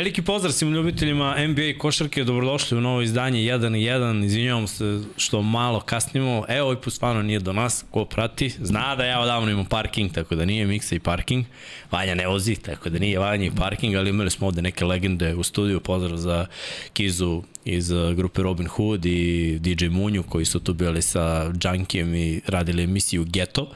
Veliki pozdrav svim ljubiteljima NBA košarke, dobrodošli u novo izdanje 1 i 1, izvinjavam se što malo kasnimo, evo ovaj put stvarno nije do nas, ko prati, zna da ja odavno imam parking, tako da nije miksa i parking, Vanja ne vozi, tako da nije Vanja i parking, ali imali smo ovde neke legende u studiju, pozdrav za Kizu iz uh, grupe Robin Hood i DJ Munju koji su tu bili sa Junkijem i radili emisiju Ghetto.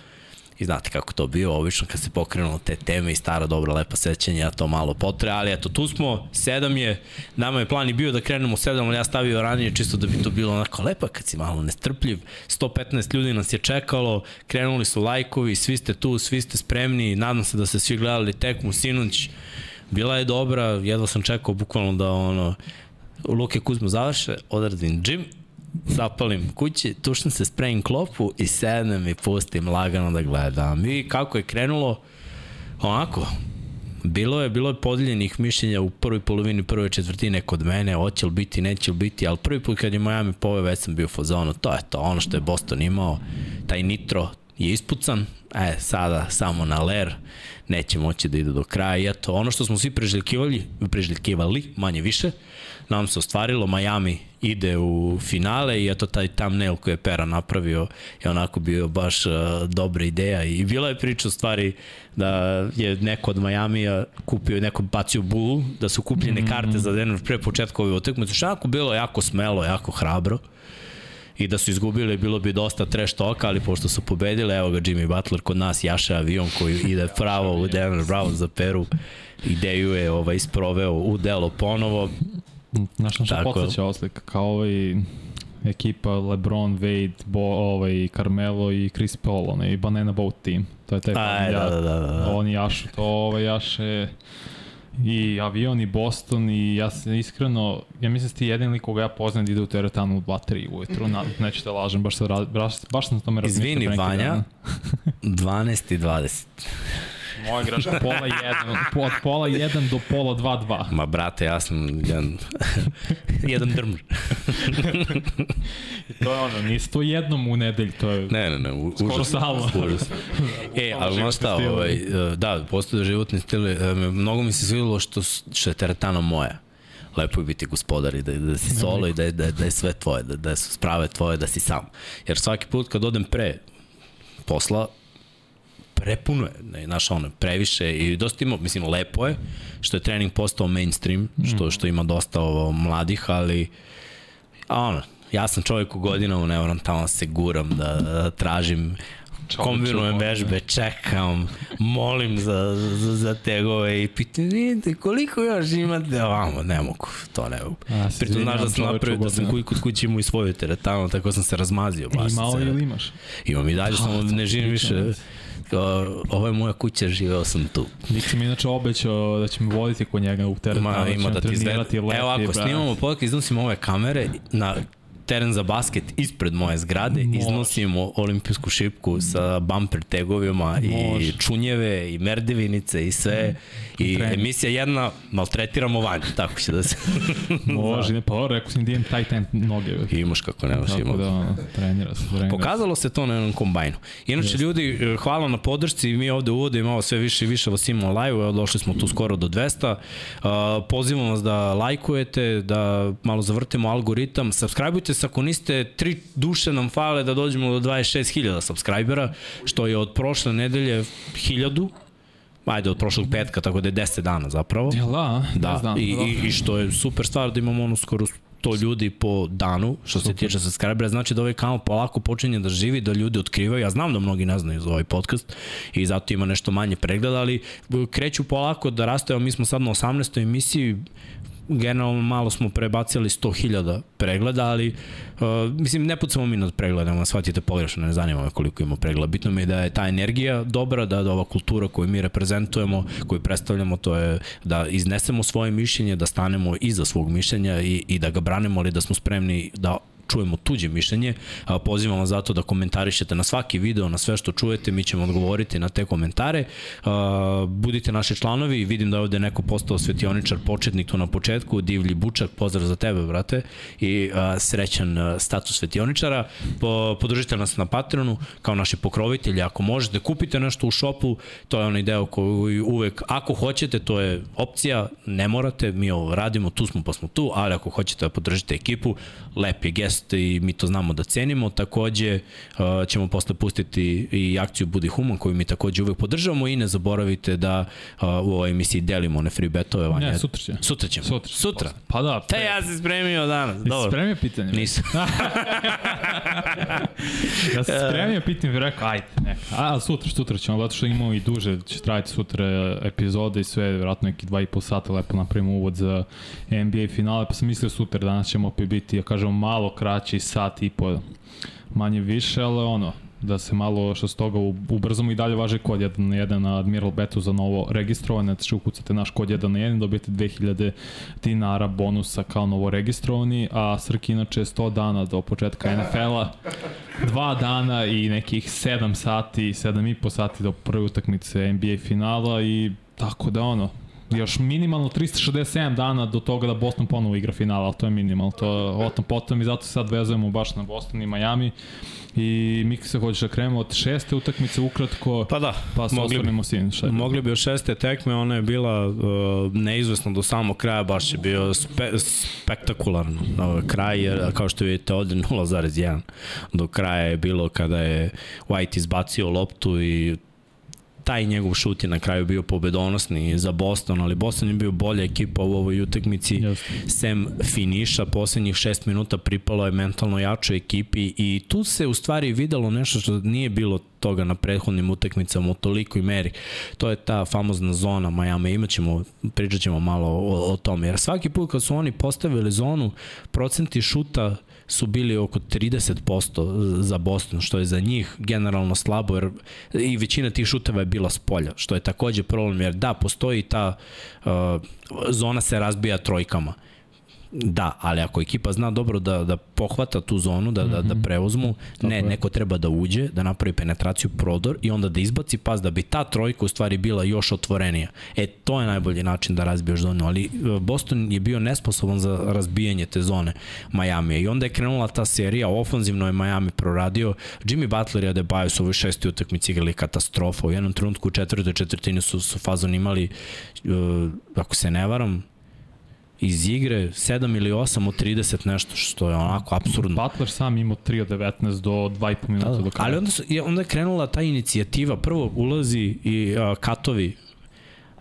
I znate kako to bio, obično kad se pokrenulo te teme i stara dobra lepa sećanja, to malo potre, ali eto tu smo, sedam je, nama je plan i bio da krenemo sedam, ali ja stavio ranije čisto da bi to bilo onako lepa kad si malo nestrpljiv, 115 ljudi nas je čekalo, krenuli su lajkovi, svi ste tu, svi ste spremni, nadam se da ste svi gledali tekmu sinoć, bila je dobra, jedva sam čekao bukvalno da ono, Luke Kuzmo završe, odradim džim, zapalim kući, tušnem se, sprejim klopu i sednem i pustim lagano da gledam. I kako je krenulo, onako, Bilo je, bilo je podeljenih mišljenja u prvoj polovini prve četvrtine kod mene, hoće li biti, neće li biti, ali prvi put kad je Miami pove, već sam bio fazonu, to je to, ono što je Boston imao, taj nitro je ispucan, e, sada samo na ler, neće moći da ide do kraja, i eto, ono što smo svi preželjkivali, preželjkivali, manje više, nam se ostvarilo, Miami ide u finale i eto taj thumbnail koji je Pera napravio je onako bio baš uh, dobra ideja i bila je priča u stvari da je neko od Majamija kupio, neko bacio bulu, da su kupljene mm -hmm. karte za Denver pre početka ove utakmice, što jako bilo jako smelo, jako hrabro i da su izgubili bilo bi dosta trash talka, ali pošto su pobedili, evo ga Jimmy Butler kod nas jaše avion koji ide pravo u Denver Brown za Peru, ideju je ovaj, isproveo u delo ponovo, Znaš na što podsjeća oslika, kao ovaj ekipa LeBron, Wade, Bo, ovaj, Carmelo i Chris Paul, onaj Banana Boat team. To je taj Aj, da, da, da, da. Oni jašu, to ovaj jaše i avion i Boston i ja se iskreno, ja mislim da ti jedin lik koga ja poznam da ide u teretanu u 2-3 ujutru, na, nećete lažem, baš, se, baš, baš sam tome razmišljao. Izvini, Vanja, 12 i 20. Moja greška, pola jedan, od pola jedan do pola dva, dva. Ma brate, ja sam jedan, jedan drmr. to je ono, nisi to jednom u nedelj, to je ne, ne, ne, u, skoro užas. Užas. E, ali znaš šta, ovaj, e, da, postoje životni stil, e, mnogo mi se svidilo što, što je teretana moja lepo je biti gospodar i da, da si solo i da da, da je sve tvoje, da, da su sprave tvoje, da si sam. Jer svaki put kad odem pre posla, prepuno je, ne, znaš, ono, previše i dosta ima, mislim, lepo je, što je trening postao mainstream, što, što ima dosta ovo, mladih, ali, a ono, ja sam čovjek u godinama, ne moram tamo da se guram, da, da tražim kombinujem vežbe, čekam, molim za, za, za tegove i pitam, vidite, koliko još imate ovamo, ne mogu, to ne mogu. Pritom znaš da sam napravio, da sam kuj kod kući imao i svoju teretanu, tako sam se razmazio. Imao ili imaš? Imam i dalje, samo ne živim više ovo je moja kuća, živeo sam tu. Niko mi inače obećao da će me voditi kod njega u teren. Ma, ima da ti izvede. Evo, ako snimamo podcast, iznosimo ove kamere na teren za basket ispred moje zgrade, Može. iznosimo olimpijsku šipku sa bumper tegovima Može. i čunjeve i merdevinice i sve. I Trening. emisija jedna, maltretiramo vanju, tako će da se... Može, ne, pa rekao sam da taj time noge. Imaš kako nemaš, tako imam. da, trenira se. Trenira. Pokazalo se to na jednom kombajnu. Inače, Jeste. ljudi, e, hvala na podršci, mi ovde uvodimo ovo sve više i više vas imamo live, evo došli smo tu skoro do 200. Uh, pozivam vas da lajkujete, da malo zavrtimo algoritam, subscribeujte se ako niste, tri duše nam fale da dođemo do 26.000 subscribera, što je od prošle nedelje 1000, ajde od prošlog petka, tako da je 10 dana zapravo. Jel da? Da, znam, i, i, i što je super stvar da imamo ono skoro 100 ljudi po danu, što Super. se tiče subscribera, znači da ovaj kanal polako počinje da živi, da ljudi otkrivaju. Ja znam da mnogi ne znaju za ovaj podcast i zato ima nešto manje pregleda, ali kreću polako da raste, mi smo sad na 18. emisiji, generalno malo smo prebacili 100.000 pregleda, ali uh, mislim ne pucamo mi nad pregledama, shvatite pogrešno, ne zanima me koliko ima pregleda. Bitno mi je da je ta energija dobra, da, da ova kultura koju mi reprezentujemo, koju predstavljamo, to je da iznesemo svoje mišljenje, da stanemo iza svog mišljenja i, i da ga branimo, ali da smo spremni da čujemo tuđe mišljenje. Pozivam vas zato da komentarišete na svaki video, na sve što čujete, mi ćemo odgovoriti na te komentare. Budite naši članovi, vidim da je ovde neko postao svetioničar, početnik tu na početku, divlji bučak, pozdrav za tebe, brate, i srećan status svetioničara. Podržite nas na Patreonu kao naši pokrovitelji, ako možete, kupite nešto u šopu, to je onaj deo koji uvek, ako hoćete, to je opcija, ne morate, mi ovo radimo, tu smo pa smo tu, ali ako hoćete da podržite ekipu, lep je gest i mi to znamo da cenimo. Takođe uh, ćemo posle pustiti i akciju Budi Human koju mi takođe uvek podržavamo i ne zaboravite da uh, u ovoj emisiji delimo one free betove. Vanja. Ne, sutra će. Sutra ćemo. Sutra. Sutra. Pa da. Te ja se spremio danas. Dobro. Spremio pitanje. Nisam. ja sam spremio pitanje i rekao, ajde, neka. A, sutra, sutra ćemo, zato što imamo i duže, će trajati sutra epizode i sve, vjerojatno neki dva i pol sata lepo napravimo uvod za NBA finale, pa sam mislio sutra, danas ćemo opet biti, ja kažemo, malo kraći, sat i po manje više, ali ono, da se malo što s toga ubrzamo i dalje važe kod 1 na 1 na Admiral Betu za novo registrovane, znači ukucate naš kod 1 na 1 dobijete 2000 dinara bonusa kao novo registrovani, a Srki inače 100 dana do početka NFL-a, dva dana i nekih 7 sati, 7 i po sati do prve utakmice NBA finala i tako da ono, još minimalno 367 dana do toga da Boston ponovo igra finala, ali to je minimalno, to o tom potom i zato se sad vezujemo baš na Boston i Miami. I mi se hoćeš da krenemo od šeste utakmice ukratko, pa da, pa se mogli osvrnemo sin. Šta mogli bi od šeste tekme, ona je bila uh, neizvesna do samog kraja, baš je bio spe, spektakularno. Uh, kraj, jer kao što vidite ovde 0,1 do kraja je bilo kada je White izbacio loptu i taj njegov šut je na kraju bio pobedonosni za Boston, ali Boston je bio bolja ekipa u ovoj utakmici. Yes. Sem finiša, poslednjih šest minuta pripalo je mentalno jačoj ekipi i tu se u stvari videlo nešto što nije bilo toga na prethodnim utakmicama u tolikoj meri. To je ta famozna zona Miami. Imaćemo, pričat ćemo malo o, o tome. Jer svaki put kad su oni postavili zonu, procenti šuta su bili oko 30% za Boston, što je za njih generalno slabo, jer i većina tih šuteva je bila s polja, što je takođe problem, jer da, postoji ta uh, zona se razbija trojkama. Da, ali ako ekipa zna dobro da, da pohvata tu zonu, da, da, da mhm. preuzmu, Tako ne, je. neko treba da uđe, da napravi penetraciju, prodor i onda da izbaci pas da bi ta trojka u stvari bila još otvorenija. E, to je najbolji način da razbiješ zonu, ali e, Boston je bio nesposoban za razbijanje te zone Miami i onda je krenula ta serija, ofanzivno je Miami proradio, Jimmy Butler i Adebayo su ovoj šesti utakmici igrali katastrofa, u jednom trenutku u četvrtoj četvrtini su, su fazon imali, uh, ako se ne varam, iz igre 7 ili 8 od 30 nešto što je onako absurdno. Butler sam imao 3 od 19 do 2,5 minuta da, da. do kraja. Ali onda, su, onda je krenula ta inicijativa, prvo ulazi i uh, katovi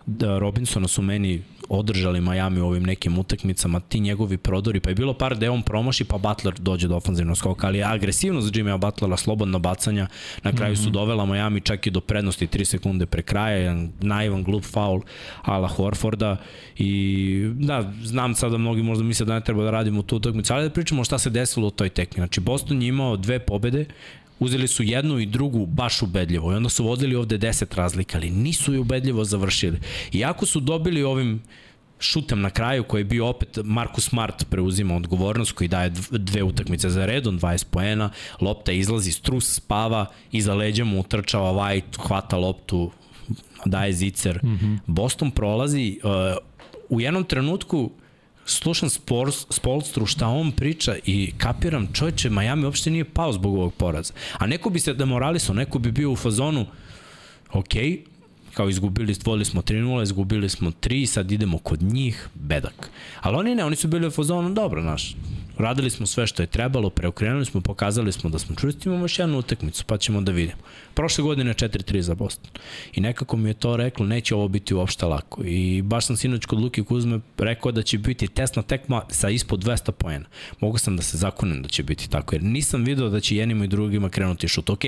da Robinsona su meni održali Miami u ovim nekim utakmicama, ti njegovi prodori, pa je bilo par da on promaši, pa Butler dođe do ofenzivnog skoka, ali agresivnost Jimmya Butlera, slobodna bacanja, na kraju su mhm. dovela Miami čak i do prednosti 3 sekunde pre kraja, jedan naivan glup faul ala Horforda i da, znam sad da mnogi možda misle da ne treba da radimo tu utakmicu, ali da pričamo šta se desilo u toj tekmi. Znači, Boston je imao dve pobede, uzeli su jednu i drugu baš ubedljivo i onda su vodili ovde 10 razlika, ali nisu je ubedljivo završili. Iako su dobili ovim šutem na kraju koji je bio opet Marcus Smart preuzima odgovornost koji daje dve utakmice za redom, 20 poena, lopta izlazi, strus spava, iza leđa mu utrčava White, hvata loptu, daje zicer. Mm -hmm. Boston prolazi uh, u jednom trenutku slušam Spors, Spolstru šta on priča i kapiram čovječe, Miami uopšte nije pao zbog ovog poraza. A neko bi se demoralisao, neko bi bio u fazonu ok, kao izgubili, stvorili smo 3-0, izgubili smo 3, sad idemo kod njih, bedak. Ali oni ne, oni su bili u fazonu, dobro, naš, radili smo sve što je trebalo, preokrenuli smo, pokazali smo da smo čvrsti, imamo još jednu utakmicu, pa ćemo da vidimo. Prošle godine 4-3 za Boston. I nekako mi je to reklo, neće ovo biti uopšte lako. I baš sam sinoć kod Luki Kuzme rekao da će biti tesna tekma sa ispod 200 poena. Mogu sam da se zakonem da će biti tako, jer nisam video da će jednima i drugima krenuti šut. Ok,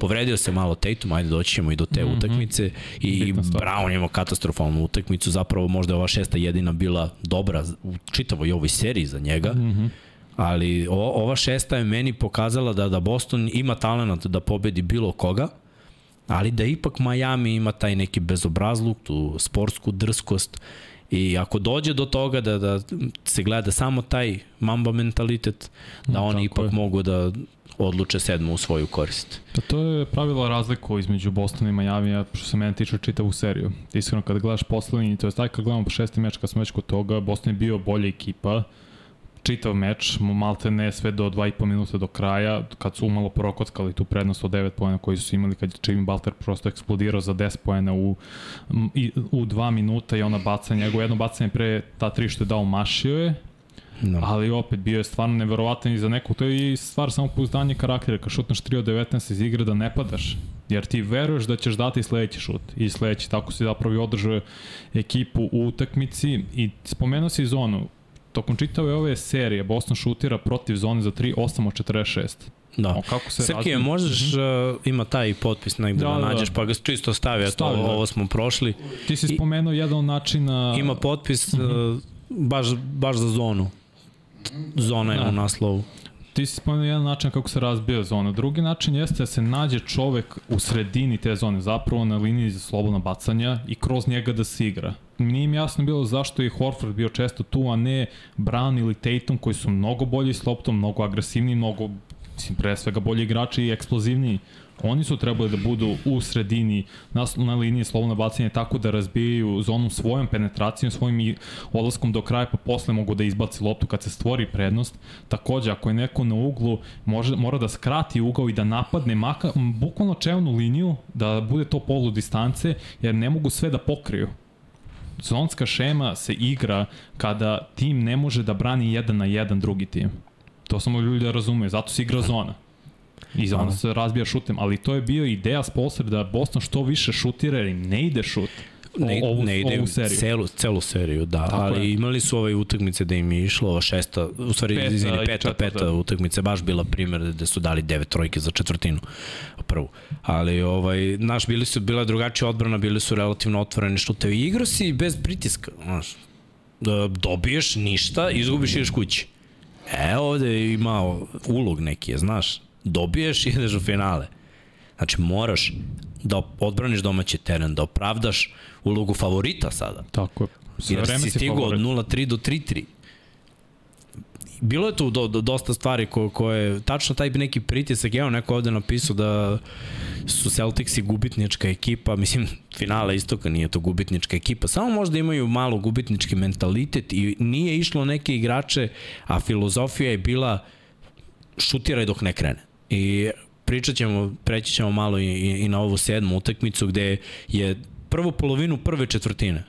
povredio se malo Tatum, ajde doći ćemo i do te mm -hmm. utakmice. I, i Brown imao katastrofalnu utakmicu, zapravo možda je ova šesta jedina bila dobra u čitavoj ovoj seriji za njega. Mm -hmm ali o, ova šesta je meni pokazala da da Boston ima talent da pobedi bilo koga, ali da ipak Miami ima taj neki bezobrazluk, tu sportsku drskost I ako dođe do toga da, da se gleda samo taj mamba mentalitet, da Mm, oni tako ipak je. mogu da odluče sedmu u svoju korist. Pa to je pravila razliku između Bostona i Majamija, što se mene tiče čitavu seriju. Iskreno, kada gledaš poslednji, to je taj kad gledamo po šesti meč, kad smo već kod toga, Boston je bio bolja ekipa, čitav meč, malte ne sve do 2,5 minuta do kraja, kad su umalo prokockali tu prednost od 9 pojena koji su imali, kad je Jimmy Balter prosto eksplodirao za 10 pojena u, i, u 2 minuta i ona baca njegovo jedno bacanje pre ta tri što je dao mašio je, No. Ali opet bio je stvarno neverovatan i za nekog, to je i stvar samopouzdanja karaktera, kad šutneš 3 od 19 iz igre da ne padaš, jer ti veruješ da ćeš dati sledeći šut i sledeći, tako si zapravo i održao ekipu u utakmici i spomenuo si zonu, tokom čitave ove serije Boston šutira protiv zone za 3, 8 od 46. Da. O, kako se Srkije, razvija- možeš, uh, ima taj potpis negde da, Da, da, da. nađeš, pa ga čisto stavi, Stavi, da. ovo smo prošli. Ti si I- spomenuo jedan od načina... Ima potpis uh, baš, baš za zonu. Zona je Da. u naslovu. Ti si spomenuo jedan način kako se razbija zona. Drugi način jeste da se nađe čovek u sredini te zone, zapravo na liniji za slobodna bacanja i kroz njega da se igra. Nije mi jasno bilo zašto je Horford bio često tu, a ne Brown ili Tatum koji su mnogo bolji s loptom, mnogo agresivniji, mnogo mislim, pre svega bolji igrači i eksplozivniji. Oni su trebali da budu u sredini na, na liniji slobodna bacanja tako da razbijaju zonu svojom penetracijom, svojim odlaskom do kraja pa posle mogu da izbaci loptu kad se stvori prednost. Takođe, ako je neko na uglu, može, mora da skrati ugao i da napadne maka, bukvalno čevnu liniju, da bude to polu distance, jer ne mogu sve da pokriju. Zonska šema se igra kada tim ne može da brani jedan na jedan drugi tim. To samo ljudi da razumeju, zato se igra zona. I Aha. se razbija šutem, ali to je bio ideja Spolster da Boston što više šutira jer im ne ide šut. Ne, ovu, ne ide ovu seriju. celu, celu seriju, da, Tako ali je. imali su ove utakmice da im je išlo šesta, u stvari, Peta izvini, i peta, četvrta. peta utakmice, baš bila primjer da su dali devet trojke za četvrtinu prvu. Ali ovaj, naš, bili su, bila drugačija odbrana, bili su relativno otvoreni šutevi. Igrao si bez pritiska, znaš, da dobiješ ništa, izgubiš i ideš kući. E, ovde je imao ulog neki, znaš, dobiješ i ideš u finale. Znači, moraš da odbraniš domaći teren, da opravdaš ulogu favorita sada. Tako je. Sve Jer si stigao od favorit. 0-3 do 3-3. Bilo je tu do, do, dosta stvari ko, koje, tačno taj neki pritisak, evo neko ovde napisao da su Celticsi gubitnička ekipa, mislim, finala istoka nije to gubitnička ekipa, samo možda imaju malo gubitnički mentalitet i nije išlo neke igrače, a filozofija je bila šutiraj dok ne krene. I pričat ćemo, preći ćemo malo i, i, na ovu sedmu utakmicu gde je prvu polovinu prve četvrtine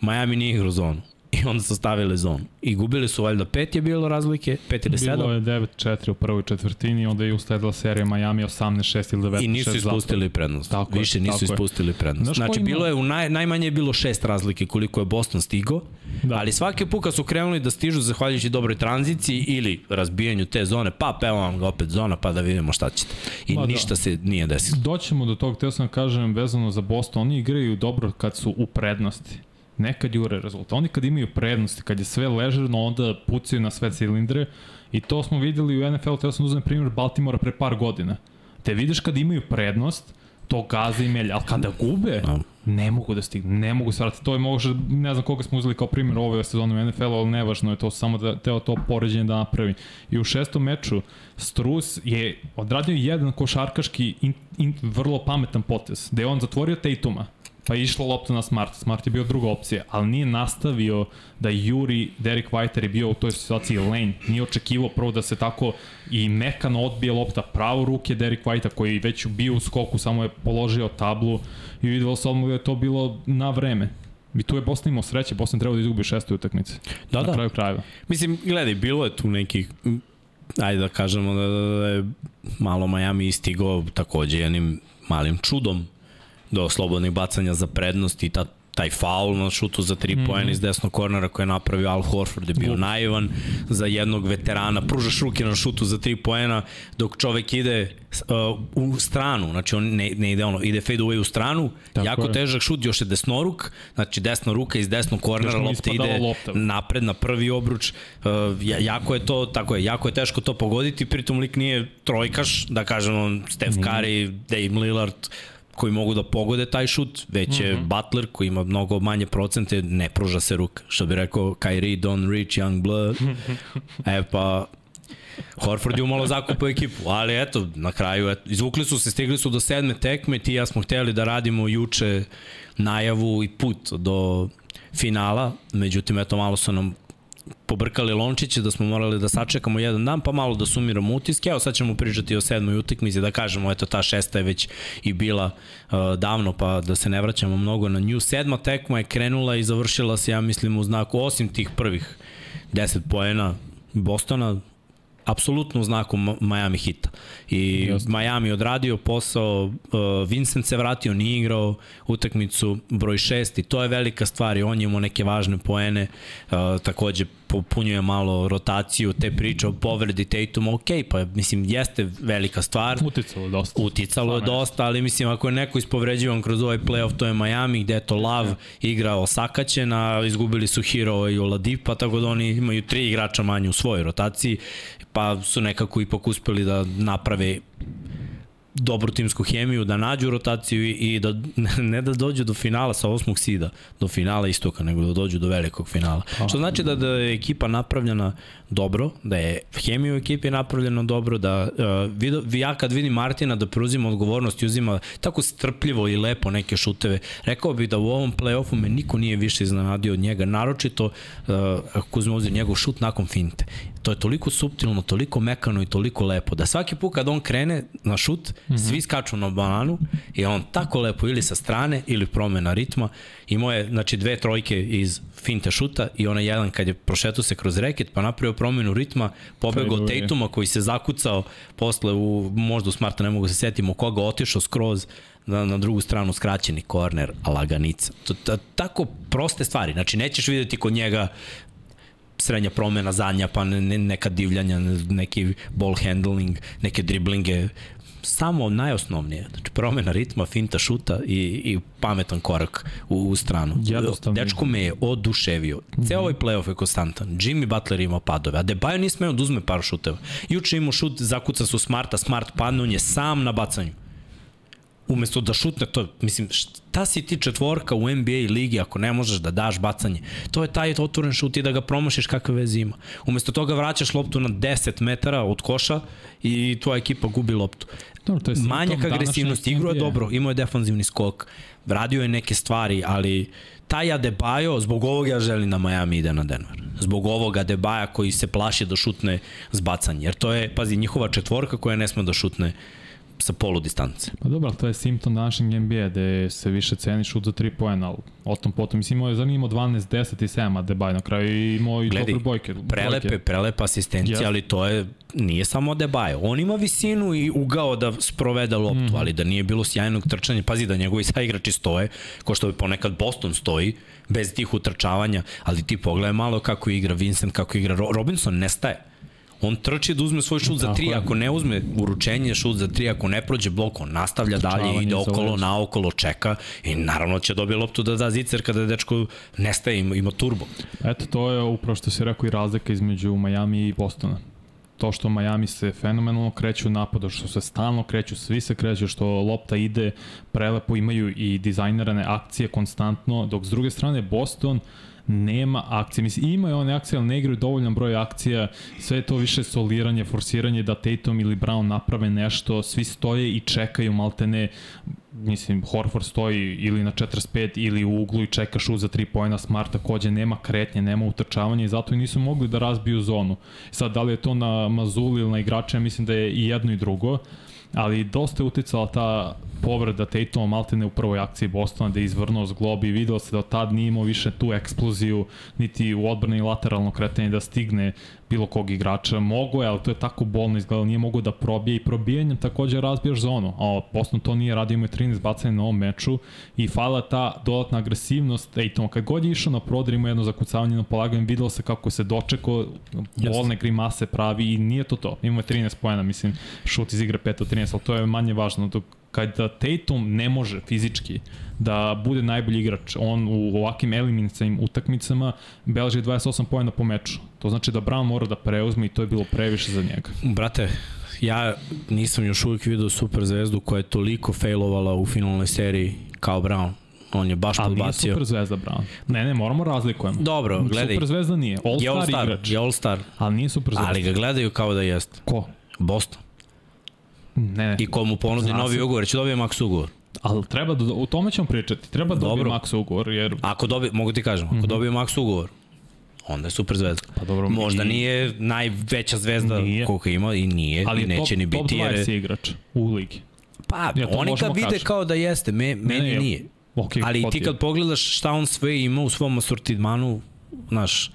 Miami nije igrao zonu. I onda su stavili zonu. I gubili su valjda pet je bilo razlike, pet ili Bilo sedam. je 9-4 u prvoj četvrtini, onda je usledila serija Miami 18-6 ili 19-6. I nisu ispustili zapravo. prednost. Tako je, Više nisu tako je. ispustili prednost. Znaš znači, ima- bilo je u naj, najmanje je bilo šest razlike koliko je Boston stigao, Da. da. ali svake puka su krenuli da stižu zahvaljujući dobroj tranziciji ili razbijanju te zone, pa evo vam ga opet zona, pa da vidimo šta ćete. I Ma da. ništa se nije desilo. Doćemo do tog, teo sam da kažem vezano za Boston, oni igraju dobro kad su u prednosti. Nekad jure rezultat. Oni kad imaju prednosti, kad je sve ležerno, onda pucaju na sve cilindre i to smo videli u NFL, teo sam da uzmem primjer Baltimora pre par godina. Te vidiš kad imaju prednost, to gaza i melja, ali kada gube, ne mogu da stignu, ne mogu se vratiti. To je možda, ne znam koga smo uzeli kao primjer ove sezone u NFL-u, ali nevažno je to samo da teo to poređenje da napravi. I u šestom meču Strus je odradio jedan košarkaški in, in, vrlo pametan potez, da je on zatvorio Tatuma, pa je išla lopta na Smart. Smart je bio druga opcija, ali nije nastavio da juri Derek White je bio u toj situaciji lane. Nije očekivao prvo da se tako i mekano odbije lopta pravo ruke Derek Whitea koji je već bio u skoku, samo je položio tablu i videlo se odmah da je to bilo na vreme. I tu je Boston imao sreće, Boston trebao da izgubi šestoj utakmici. Da, na da. kraju krajeva. Mislim, gledaj, bilo je tu nekih, ajde da kažemo da, da, da je malo Miami istigao takođe jednim malim čudom do slobodnih bacanja za prednost i ta, taj faul na šutu za 3 mm -hmm. poena iz desnog kornera koje je napravio Al Horford je bio Glup. naivan za jednog veterana, pružaš ruke na šutu za 3 poena dok čovek ide uh, u stranu, znači on ne, ne ide ono, ide fade away u stranu, Tako jako je. težak šut, još je desnoruk, znači desna ruka iz desnog kornera, lopta ide lopta. napred na prvi obruč. Uh, ja- jako je to, tako je, jako je teško to pogoditi, pritom lik nije trojkaš, da kažemo Steph Curry, Dame Lillard, koji mogu da pogode taj šut, već je mm -hmm. Butler koji ima mnogo manje procente, ne pruža se ruka. Što bi rekao Kyrie, Don Rich, Young Blood. e pa, Horford je umalo zakupao ekipu, ali eto, na kraju, eto, izvukli su se, stigli su do sedme tekme, ti ja smo hteli da radimo juče najavu i put do finala, međutim, eto, malo su nam pobrkali lončiće da smo morali da sačekamo jedan dan, pa malo da sumiramo utiske. Evo sad ćemo pričati o sedmoj utakmici, da kažemo, eto ta šesta je već i bila uh, davno, pa da se ne vraćamo mnogo na nju. Sedma tekma je krenula i završila se, ja mislim, u znaku, osim tih prvih 10 poena Bostona, apsolutno u znaku Miami hita. I Just. Miami odradio posao, uh, Vincent se vratio, nije igrao utakmicu broj 6 i to je velika stvar i on je imao neke važne poene, uh, takođe popunjuje malo rotaciju, te priče o povredi Tatum, ok, pa mislim, jeste velika stvar. Uticalo je dosta. Uticalo je dosta, ali mislim, ako je neko ispovređivan kroz ovaj playoff, to je Miami, gde je to ja. igra osakaćen, a izgubili su Hero i Oladipa, tako da oni imaju tri igrača manje u svojoj rotaciji, pa su nekako ipak uspeli da naprave dobru timsku hemiju, da nađu rotaciju i, i da ne da dođu do finala sa osmog sida, do finala istoka, nego da dođu do velikog finala. Aha. Što znači da, da je ekipa napravljena dobro, da je hemija u ekipi napravljena dobro, da uh, vidio, ja kad vidim Martina da preuzima odgovornost i uzima tako strpljivo i lepo neke šuteve, rekao bih da u ovom play-offu me niko nije više iznenadio od njega, naročito uh, ako uzme uzim njegov šut nakon finte. To je toliko suptilno, toliko mekano i toliko lepo, da svaki put kad on krene na šut, mm -hmm. svi skaču na bananu i on tako lepo ili sa strane ili promena ritma. Imao je znači, dve trojke iz finte šuta i onaj jedan kad je prošetao se kroz reket pa napravio promenu ritma, pobegao Tatuma koji se zakucao posle u, možda u smarta ne mogu se setimo koga, otišao skroz na, na drugu stranu skraćeni korner, laganica. To, to, tako proste stvari, znači nećeš videti kod njega srednja promena zadnja, pa ne, neka divljanja, neki ball handling, neke driblinge, samo najosnovnije. Znači, promena ritma, finta šuta i, i pametan korak u, u stranu. Jednostavno. Dečko me je oduševio. Ceo ovaj playoff je konstantan. Jimmy Butler ima padove, a Debajo nije smeo da uzme par šuteva. Juče imao šut, zakuca su Smarta, Smart padne, on je sam na bacanju umesto da šutne to, mislim, šta si ti četvorka u NBA ligi ako ne možeš da daš bacanje? To je taj otvoren šut i da ga promašiš kakve veze ima. Umesto toga vraćaš loptu na 10 metara od koša i tvoja ekipa gubi loptu. Dobro, to je Manjak agresivnosti, igro je dobro, imao je defanzivni skok, radio je neke stvari, ali taj Adebayo, zbog ovoga ja želim da Miami ide na Denver. Zbog ovoga Adebaja koji se plaši da šutne zbacanje. Jer to je, pazi, njihova četvorka koja ne sme da šutne sa polu distance. Pa dobro, to je simptom današnjeg NBA, gde se više ceni šut za 3 poena, ali o tom potom, mislim, imao je zanimljivo 12, 10 i 7, a Debaj na kraju imao i dobre bojke. Prelepe, bojke. prelepa asistencija, yes. ali to je, nije samo Debaj. On ima visinu i ugao da sprovede loptu, mm. ali da nije bilo sjajnog trčanja, pazi da njegovi saigrači stoje, ko što bi ponekad Boston stoji, bez tih utrčavanja, ali ti pogledaj malo kako igra Vincent, kako igra Robinson, nestaje on trči da uzme svoj šut za tri, ako ne uzme uručenje, šut za tri, ako ne prođe blok, on nastavlja dalje, ide okolo, naokolo, čeka i naravno će dobije loptu da da zicer kada dečko nestaje, ima, ima turbo. Eto, to je upravo što si rekao i razlika između Miami i Bostona. To što Miami se fenomenalno kreću u napadu, što se stalno kreću, svi se kreću, što lopta ide prelepo, imaju i dizajnerane akcije konstantno, dok s druge strane Boston uh, nema akcije. Mislim, ima je one akcije, ali ne igraju dovoljan broj akcija. Sve je to više soliranje, forsiranje da Tatum ili Brown naprave nešto. Svi stoje i čekaju maltene mislim, Horford stoji ili na 45 ili u uglu i čeka šut za 3 pojena, Smart takođe nema kretnje, nema utrčavanja i zato i nisu mogli da razbiju zonu. Sad, da li je to na Mazuli ili na igrače, mislim da je i jedno i drugo, ali dosta je uticala ta povreda Tatuma Maltene u prvoj akciji Bostona da je izvrnuo zglob i video se da od tad nije imao više tu eksploziju niti u odbrani lateralno kretanje da stigne bilo kog igrača. Mogo je, ali to je tako bolno izgledalo, nije mogo da probije i probijanjem takođe razbijaš zonu. A Boston to nije radio, ima 13 bacanja na ovom meču i fala ta dodatna agresivnost Ejtoma. Kad god je išao na prodor, ima jedno zakucavanje na polaganju, videlo se kako se dočekao, bolne grimase pravi i nije to to. Ima 13 pojena, mislim, šut iz igre 5 od 13, ali to je manje važno. Dok kada Tatum ne može fizički da bude najbolji igrač, on u ovakvim eliminacijnim utakmicama beleži 28 pojena po meču. To znači da Brown mora da preuzme i to je bilo previše za njega. Brate, ja nisam još uvijek vidio super zvezdu koja je toliko failovala u finalnoj seriji kao Brown. On je baš Ali nije podbacio. super zvezda Brown. Ne, ne, moramo razlikujemo. Dobro, gledaj. Super zvezda nije. Je All-star All-Star, igrač. je All-Star, Ali nije super zvezda. ali ga gledaju kao da jeste. Ko? Boston. Ne, ne. I ko mu ponudi Zna novi se. ugovor, će dobije max ugovor. Ali treba da, u tome ćemo pričati. Treba da dobije. Max ugovor, jer... Ako dobije, mogu ti kažem, ako dobije max ugovor, onda je super zvezda. Pa dobro, Možda i- nije najveća zvezda Nije. koliko ima i nije Ali i je neće top, ni biti. top jer 20 je, igrač u ligi. pa, Ja, oni ga možemo vide kažem. kao da jeste, me, meni ne, nije. Okay, Ali ti kad pogledaš šta on sve ima u svom asortidmanu, znaš,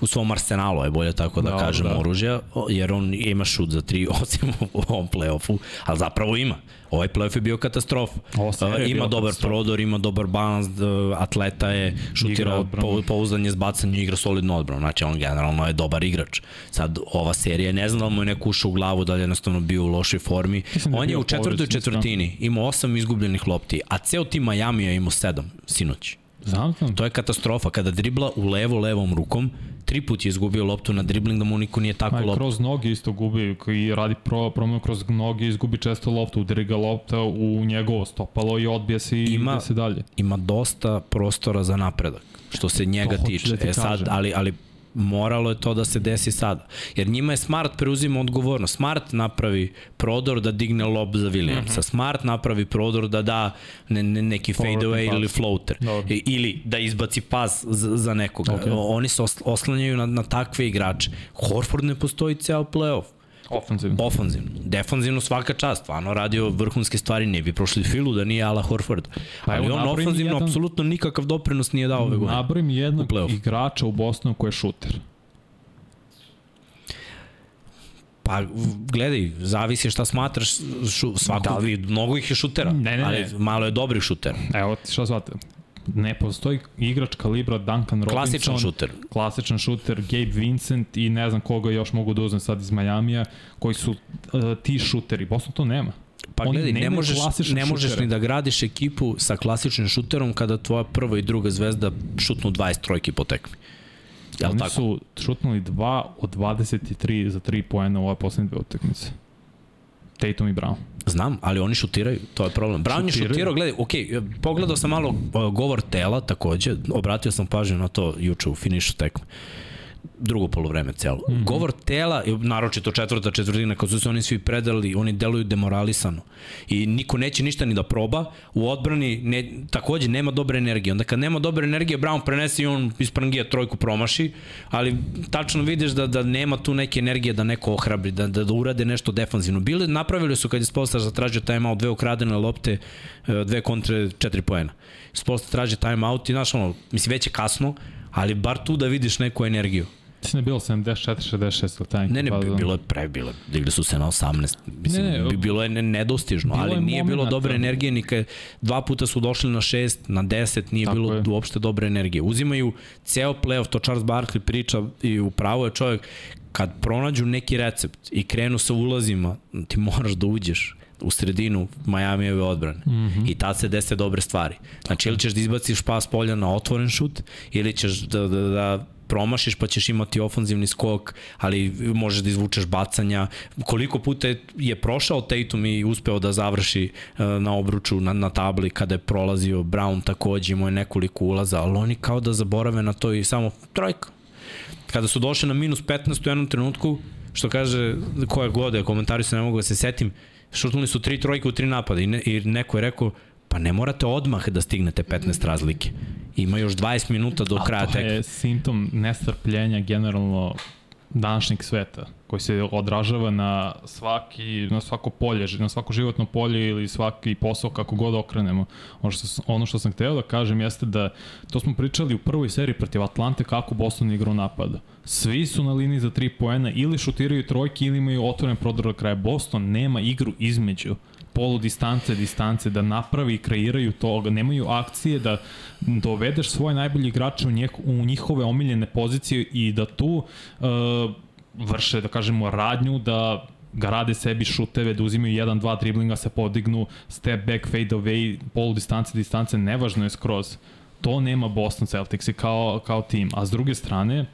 u svom arsenalu, je bolje tako da Da, kažem, da. oružja, jer on ima šut za tri, osim u ovom play-offu, ali zapravo ima. Ovaj play-off je bio katastrofa. Je ima dobar katastrofa. prodor, ima dobar balans, atleta je, Igra šutira, odbranu. pou- pouzdan je zbacanje, igra solidno odbranu. Znači, on generalno je dobar igrač. Sad, ova serija, ne znam da mu je neko ušao u glavu, da li je jednostavno bio u lošoj formi. Mislim da je On je bio u četvrtoj povređen, četvrtini imao osam izgubljenih lopti, a ceo tim Miami je imao sedam, sinoć. Znam, znam. To je katastrofa. Kada dribla u levo levom rukom, tri put je izgubio loptu na dribling da mu niko nije tako loptu. kroz noge isto gubi, koji radi pro, promenu kroz noge, izgubi često loptu, udari ga lopta u njegovo stopalo i odbija se i Ima- ide se dalje. Ima dosta prostora za napredak, što se njega To tiče. da ti e sad, ali, ali moralo je to da se desi sada. Jer njima je Smart preuzima odgovornost. Smart napravi prodor da digne lob za Williamsa. Mhm. Smart napravi prodor da da ne, ne, neki Povratni fade away pas. ili floater. Dobro. I, ili da izbaci pas za, za nekoga. Ok. Oni se os- oslanjaju na, na takve igrače. Horford ne postoji ceo playoff. Ofenzivno. Ofanzivno. Defanzivno svaka čast, stvarno radio vrhunske stvari, ne bi prošli filu da nije Ala Horford. Pa Ali on ofanzivno jedan- apsolutno nikakav doprinos nije dao ove godine. Nabrojim jednog u igrača u Bostonu koji je šuter. Pa gledaj, zavisi šta smatraš, šu, svako, Da li- mnogo ih je šutera, Ne, ne, ne. ali malo je dobrih šutera. Evo ti šta zvate. Ne postoji igrač kalibra Duncan Robinson. Klasičan šuter. Klasičan šuter, Gabe Vincent i ne znam koga još mogu da uzmem sad iz Majamija, koji su uh, ti šuteri. Boston to nema. Pa Oni gledaj, ne možeš, ne možeš šutere. ni da gradiš ekipu sa klasičnim šuterom kada tvoja prva i druga zvezda šutnu 20 trojki po tekmi. Jel Oni tako? su šutnuli 2 od 23 za 3 poena u ove poslednje dve utakmice. Tatum i Brown. Znam, ali oni šutiraju, to je problem. Brown je šutirao, gledaj, ok, pogledao sam malo uh, govor tela takođe, obratio sam pažnju na to juče u finišu tekme drugo polovreme celo. Mm. -hmm. Govor tela, naročito četvrta četvrtina, kad su se oni svi predali, oni deluju demoralisano. I niko neće ništa ni da proba. U odbrani ne, takođe nema dobre energije. Onda kad nema dobre energije, Brown prenese i on iz prangija trojku promaši, ali tačno vidiš da, da nema tu neke energije da neko ohrabri, da, da, da urade nešto defanzivno. Bili, napravili su kad je Spolstar zatražio timeout, dve ukradene lopte, e, dve kontre, četiri poena. Spolstar traži timeout i znaš ono, mislim već je kasno, ali bar tu da vidiš neku energiju. Mislim da je bilo 74-66 ili taj. Ne, ne, da- bilo je pre, bilo, digli su se na 18. Mislim, Ne, ne, ne, ne, bilo je ne- nedostižno, bilo ali je nije bilo momenata. dobre energije, ni kad dva puta su došli na 6, na 10, nije Tako bilo je. uopšte dobre energije. Uzimaju ceo playoff, to Charles Barkley priča i upravo je čovjek, kad pronađu neki recept i krenu sa ulazima, ti moraš da uđeš u sredinu Majamijeve odbrane. Mm. -hmm. I tad se dese dobre stvari. Znači, ili ćeš da izbaciš pas polja na otvoren šut, ili ćeš da, da, da promašiš pa ćeš imati ofanzivni skok, ali možeš da izvučeš bacanja. Koliko puta je, je prošao Tatum i uspeo da završi uh, na obruču, na, na tabli kada je prolazio Brown takođe, imao je nekoliko ulaza, ali oni kao da zaborave na to i samo trojka. Kada su došli na minus 15 u jednom trenutku, što kaže koja god je, komentari se ne mogu da se setim, šutnuli su tri trojke u tri napada i, ne, i neko je rekao pa ne morate odmah da stignete 15 razlike. Ima još 20 minuta do kraja A to tekme. je simptom nestrpljenja generalno današnjeg sveta koji se odražava na svaki na svako polje, na svako životno polje ili svaki posao kako god okrenemo. Ono što ono što sam hteo da kažem jeste da to smo pričali u prvoj seriji protiv Atlante kako Boston igra u napadu. Svi su na liniji za 3 poena ili šutiraju trojke ili imaju otvoren prodor do kraja. Boston nema igru između polu distance, distance, da napravi i kreiraju toga, nemaju akcije da dovedeš svoje najbolje igrače u, njeh, u njihove omiljene pozicije i da tu uh, vrše, da kažemo, radnju, da ga rade sebi šuteve, da uzimaju jedan, dva driblinga, se podignu, step back, fade away, polu distance, distance, nevažno je skroz. To nema Boston Celtics kao, kao tim. A s druge strane,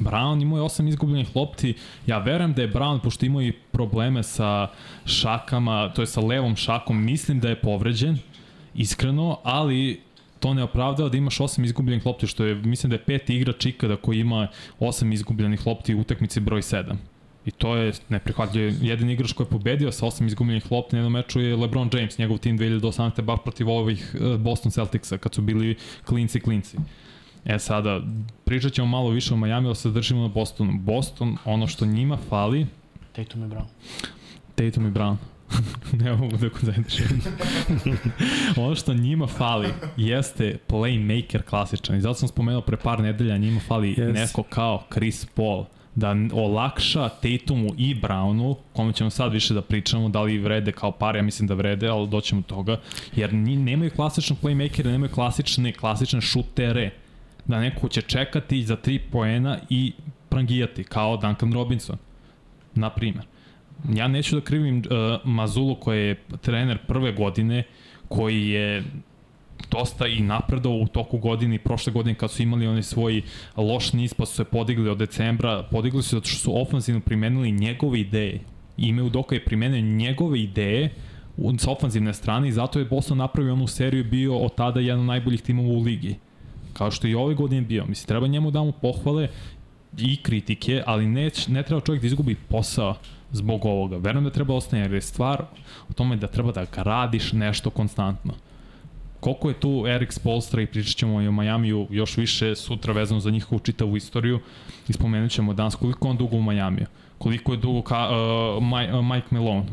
Brown imao je osam izgubljenih lopti. Ja verujem da je Brown, pošto imao i probleme sa šakama, to je sa levom šakom, mislim da je povređen, iskreno, ali to ne opravdava da imaš osam izgubljenih lopti, što je, mislim da je peti igrač ikada koji ima osam izgubljenih lopti u utakmici broj 7. I to je neprihvatljivo. Jedan igrač koji je pobedio sa osam izgubljenih lopti na jednom meču je LeBron James, njegov tim 2018. baš protiv ovih eh, Boston Celticsa, kad su bili klinci klinci. E sada, pričat ćemo malo više o Miami, da se držimo na Bostonu. Boston, ono što njima fali... Tatum i Brown. Tatum i Brown. ne mogu da koncentrišem. ono što njima fali jeste playmaker klasičan. I zato sam spomenuo pre par nedelja, njima fali yes. neko kao Chris Paul da olakša Tatumu i Brownu, kome ćemo sad više da pričamo, da li vrede kao par, ja mislim da vrede, ali doćemo do toga, jer ni, nemaju klasičnog playmakera, nemaju klasične, klasične šutere, da neko će čekati za tri poena i prangijati, kao Duncan Robinson, na primer. Ja neću da krivim uh, Mazulu koji je trener prve godine, koji je dosta i napredao u toku godine i prošle godine kad su imali onaj svoj loš niz pa su se podigli od decembra, podigli su zato što su ofanzivno primenili njegove ideje. Ime Udoka je primenio njegove ideje sa ofanzivne strane i zato je Boston napravio onu seriju bio od tada jedan od najboljih timova u ligi. Kao što i ove godine bio. Mislim, treba njemu da mu pohvale i kritike, ali ne, ne treba čovjek da izgubi posao zbog ovoga. Verujem da treba ostane, jer je stvar u tome da treba da gradiš nešto konstantno koliko je tu Erik Spolstra i pričat ćemo i o Majamiju još više sutra vezano za njihovu čitavu istoriju i spomenut ćemo danas koliko on dugo u Majamiju, koliko je dugo ka, uh, Mike Malone,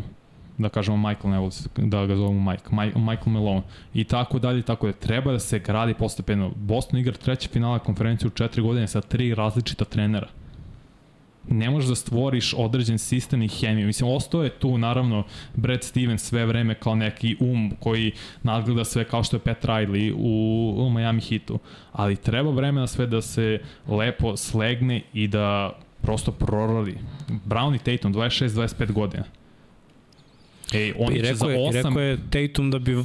da kažemo Michael, ne voli da ga zovemo Mike, Mike, Michael Malone i tako dalje, tako da treba da se gradi postepeno. Boston igra treće finala konferencije u četiri godine sa tri različita trenera ne možeš da stvoriš određen sistem i hemiju. Mislim, ostao je tu, naravno, Brad Stevens sve vreme kao neki um koji nadgleda sve kao što je Pat Riley u, u Miami Heatu. Ali treba vremena sve da se lepo slegne i da prosto proradi. Brown i Tatum, 26-25 godina. Ej, oni I rekao, za 8... Je, rekao je Tatum da bi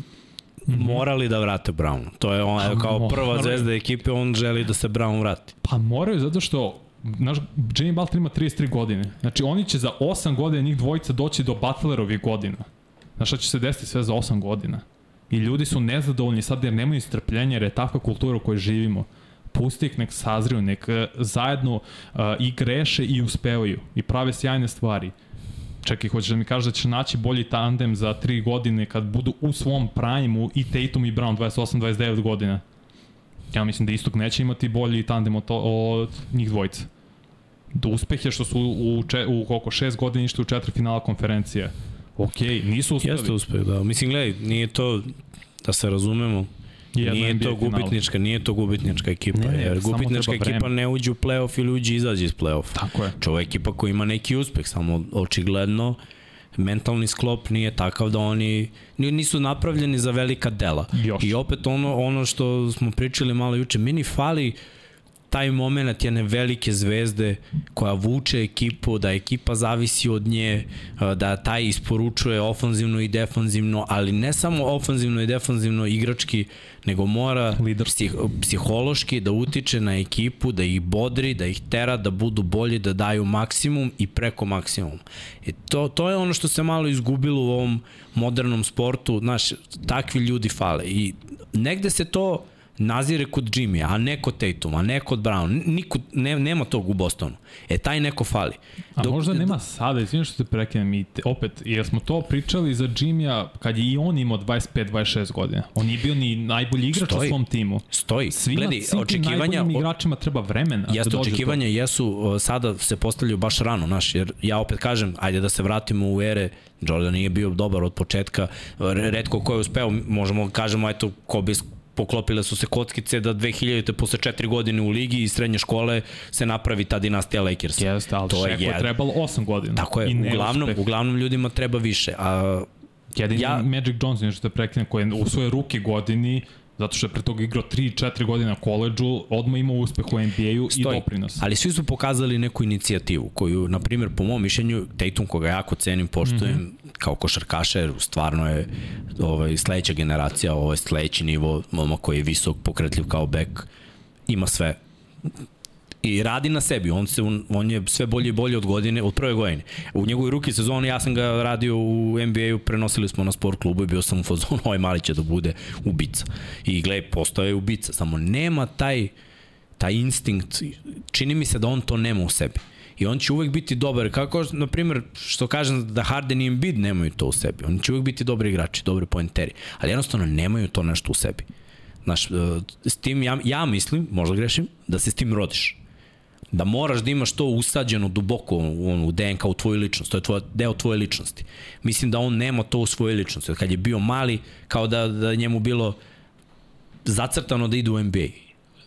-hmm. morali da vrate Brown. To je on, pa, kao prva zvezda ekipe, on želi da se Brown vrati. Pa moraju, zato što Naš, Jimmy Butler ima 33 godine. Znači, oni će za 8 godina njih dvojica doći do Butlerovih godina. Znaš šta će se desiti sve za 8 godina? I ljudi su nezadovoljni sad jer nemaju strpljenja jer je takva kultura u kojoj živimo. Pusti ih nek sazriju, nek uh, zajedno uh, i greše i uspevaju i prave sjajne stvari. Čekaj, hoćeš da mi kažeš da ćeš naći bolji tandem za 3 godine kad budu u svom prajmu i Tatum i Brown 28-29 godina? Ja mislim da Istok neće imati bolji tandem od, to, od njih dvojica do uspehe što su u, če, u koliko, šest godina išli u četiri finala konferencije. Ok, nisu uspeli. Jeste uspeh, da. Mislim, gledaj, nije to, da se razumemo, Jedna nije to gubitnička, nije to gubitnička ekipa, ne, jer gubitnička ekipa ne uđe u play-off ili uđe izađe iz play-off. Tako je. Čo ekipa koja ima neki uspeh, samo očigledno mentalni sklop nije takav da oni nisu napravljeni za velika dela. Još. I opet ono, ono što smo pričali malo juče, meni fali uh, taj moment jedne velike zvezde koja vuče ekipu, da ekipa zavisi od nje, da taj isporučuje ofanzivno i defanzivno, ali ne samo ofanzivno i defanzivno igrački, nego mora psih, psihološki da utiče na ekipu, da ih bodri, da ih tera da budu bolji, da daju maksimum i preko maksimum. E to, to je ono što se malo izgubilo u ovom modernom sportu, znaš, takvi ljudi fale i negde se to nazire kod Jimmy, a ne kod Tatum, a ne kod Brown. Niko, ne, nema tog u Bostonu. E, taj neko fali. A Dok, možda nema sada, izvijem što se prekinem i te, opet, jer smo to pričali za Jimmy-a kad je i on imao 25-26 godina. On nije bio ni najbolji igrač stoji, u svom timu. Stoji. Svima, Gledi, svim očekivanja, najboljim igračima treba vremena. Da jeste, da očekivanja jesu, sada se postavljaju baš rano, naš, jer ja opet kažem, ajde da se vratimo u ere Jordan nije bio dobar od početka, redko ko je uspeo, možemo da kažemo, eto, Kobe poklopile su se kockice da 2000. posle 4 godine u ligi i srednje škole se napravi ta dinastija Lakers. Jeste, ali to je, je trebalo 8 godina. Tako je, uglavnom, uspeh. uglavnom ljudima treba više. A, Jedini ja, Magic Johnson, što te prekine, koji je u svoje ruke godini zato što je pre toga igrao 3-4 godine na koleđu, odmah imao uspeh u NBA-u i doprinos. Ali svi su pokazali neku inicijativu koju, na primjer, po mom mišljenju, Tatum, koga jako cenim, poštujem, mm -hmm. kao košarkaša, jer stvarno je ovaj, sledeća generacija, ovaj sledeći nivo, momak koji je visok, pokretljiv kao bek, ima sve I radi na sebi, on, se, on je sve bolje i bolje od godine, od prve godine. U njegovoj ruki sezoni ja sam ga radio u NBA-u, prenosili smo na sport klubu i bio sam u fazonu, ovaj mali će da bude ubica. I gle, postoje ubica, samo nema taj, taj instinkt, čini mi se da on to nema u sebi. I on će uvek biti dobar, kako, na primjer, što kažem da Harden i Embiid nemaju to u sebi. Oni će uvek biti dobri igrači, dobri pointeri, ali jednostavno nemaju to nešto u sebi. Znaš, e, s tim ja, ja mislim, možda grešim, da se s tim rodiš da moraš da imaš to usađeno duboko u, u DNK u tvoju ličnost, to je tvoja, deo tvoje ličnosti. Mislim da on nema to u svojoj ličnosti. Kad je bio mali, kao da, da njemu bilo zacrtano da ide u NBA.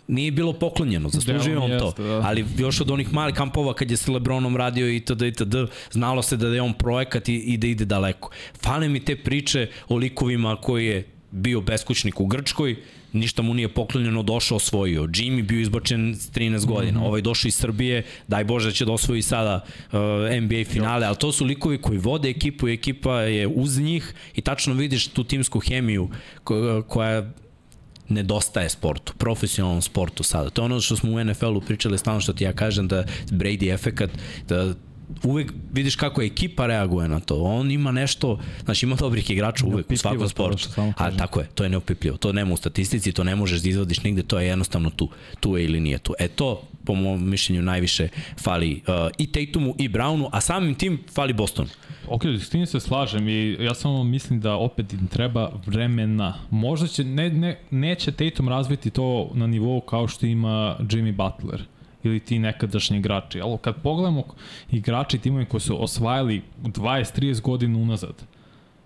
Nije bilo poklonjeno, zaslužio on to. Da. Ali još od onih malih kampova kad je sa Lebronom radio itd. itd. znalo se da je on projekat i, i da ide daleko. Fale mi te priče o likovima koji je bio beskućnik u Grčkoj, ništa mu nije poklonjeno, došao, osvojio. Jimmy bio izbačen s 13 godina, mm -hmm. ovaj došao iz Srbije, daj Bože da će da osvoji sada uh, NBA finale, ali to su likovi koji vode ekipu i ekipa je uz njih i tačno vidiš tu timsku hemiju koja nedostaje sportu, profesionalnom sportu sada. To je ono što smo u NFL-u pričali, stalno što ti ja kažem da Brady efekat, da uvek vidiš kako ekipa reaguje na to. On ima nešto, znači ima dobrih igrača uvek u svakom sportu. A tako je, to je neopipljivo. To nema u statistici, to ne možeš da izvodiš nigde, to je jednostavno tu. Tu je ili nije tu. E to, po mom mišljenju, najviše fali uh, i Tatumu i Brownu, a samim tim fali Bostonu. Ok, s tim se slažem i ja samo mislim da opet im treba vremena. Možda će, ne, ne, neće Tatum razviti to na nivou kao što ima Jimmy Butler ili ti nekadašnji igrači. Ali kad pogledamo igrači timovi koji su osvajali 20-30 godina unazad,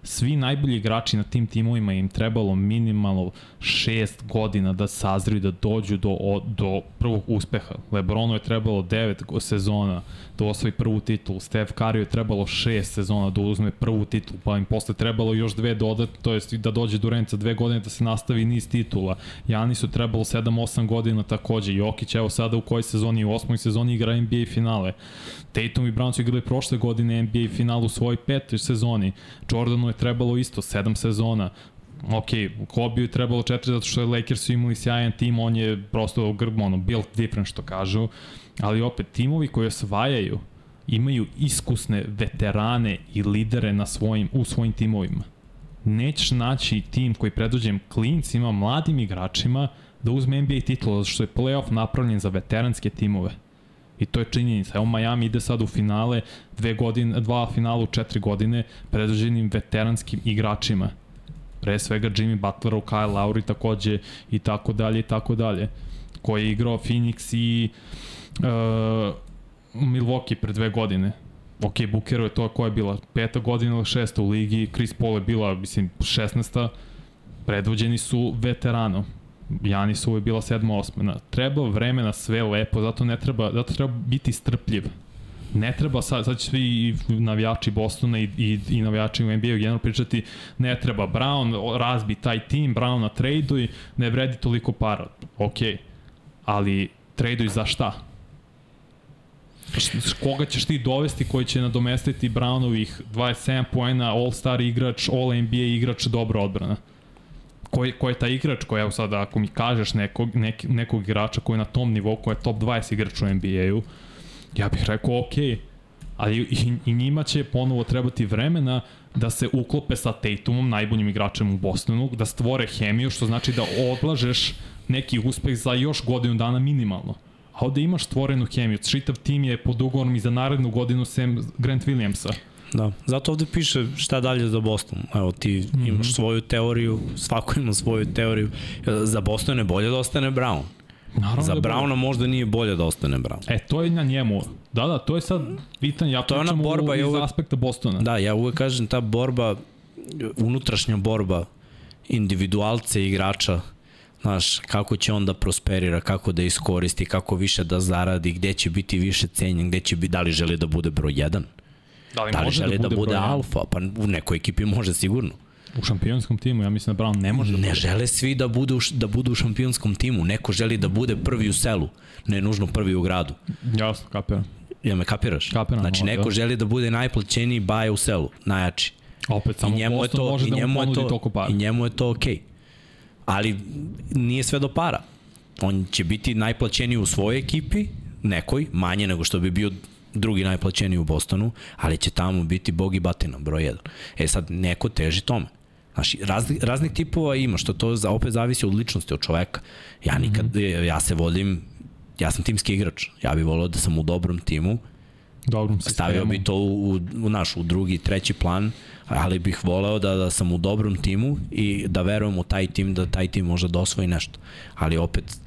svi najbolji igrači na tim timovima im trebalo minimalno 6 godina da sazriju da dođu do, do prvog uspeha. Lebronu je trebalo 9 sezona da osvoji prvu titulu, Steph Curry je trebalo 6 sezona da uzme prvu titulu, pa im posle trebalo još dve dodat, to jest da dođe do Renca dve godine da se nastavi niz titula. Janisu trebalo 7-8 godina takođe, Jokić evo sada u kojoj sezoni, u osmoj sezoni igra NBA finale. Tatum i Brown su igrali prošle godine NBA finalu u svojoj petoj sezoni. Jordanu je trebalo isto 7 sezona ok, Kobe je trebalo četiri zato što je Lakers su imali sjajan tim, on je prosto ono, built different što kažu, ali opet timovi koji osvajaju imaju iskusne veterane i lidere na svojim, u svojim timovima. Nećeš naći tim koji predvođen klincima, mladim igračima da uzme NBA titul, zato što je playoff napravljen za veteranske timove. I to je činjenica. Evo Miami ide sad u finale, dve godine, dva finala u četiri godine, predvođenim veteranskim igračima. Pre svega Jimmy Butler, Kyle Lowry takođe i tako dalje i tako dalje. Koji je igrao Phoenix i uh, Milwaukee pre dve godine. Ok, Bookeru je to koja je bila peta godina ili šesta u ligi, Chris Paul je bila, mislim, šestnesta, predvođeni su veteranom. Janisovo je bila sedma, osmena. Treba vremena sve lepo, zato ne treba, zato treba biti strpljiv. Ne treba sad, sad će svi navijači Bostona i, i, i navijači u NBA-u generalno pričati ne treba Brown, razbi taj tim, Brown na traduj, ne vredi toliko para. Ok, ali traduj za šta? Koga ćeš ti dovesti koji će nadomestiti Brownovih 27 poena, All-Star igrač, All-NBA igrač, dobra odbrana? Ko je, ko je taj igrač koji, evo sad, ako mi kažeš nekog, nek, nekog igrača koji je na tom nivou, koji je top 20 igrač u NBA-u, ja bih rekao ok, ali i, i njima će ponovo trebati vremena da se uklope sa Tatumom, najboljim igračem u Bostonu, da stvore hemiju, što znači da odlažeš neki uspeh za još godinu dana minimalno. A ovde imaš stvorenu hemiju, čitav tim je pod ugovorom i za narednu godinu sem Grant Williamsa. Da, zato ovde piše šta dalje za Boston. Evo, ti mm -hmm. imaš svoju teoriju, svako ima svoju teoriju. Za Boston je bolje da ostane Brown. Naravno Za da Brauna možda nije bolje da ostane Brown. E, to je na njemu. Da, da, to je sad pitanje. Ja to je ona borba iz uvek, aspekta Bostona. Da, ja uvek kažem ta borba, unutrašnja borba individualce igrača Znaš, kako će on da prosperira, kako da iskoristi, kako više da zaradi, gde će biti više cenjen, gde će biti, da li želi da bude broj 1? Da li, da li može želi da bude, da bude alfa? Pa u nekoj ekipi može sigurno. U šampionskom timu, ja mislim da Brown ne može da Ne bude. žele svi da budu, da budu u šampionskom timu. Neko želi da bude prvi u selu, ne nužno prvi u gradu. Jasno, kapiram. Ja me kapiraš? Kapiram. Znači, neko da. želi da bude najplaćeniji baje u selu, najjači. Opet, samo I njemu je to, može i da njemu je to, I njemu je to okej. Okay. Ali nije sve do para. On će biti najplaćeniji u svojoj ekipi, nekoj, manje nego što bi bio drugi najplaćeniji u Bostonu, ali će tamo biti bog i batina, broj 1. E sad, neko teži tome. Znaš, razni, raznih tipova ima, što to za, opet zavisi od ličnosti, od čoveka. Ja nikad, mm -hmm. ja se vodim, ja sam timski igrač. Ja bih volao da sam u dobrom timu, dobrom sistemu. Stavio bi to u, u, naš, u drugi, treći plan, ali bih voleo da, da sam u dobrom timu i da verujem u taj tim, da taj tim može da osvoji nešto. Ali opet,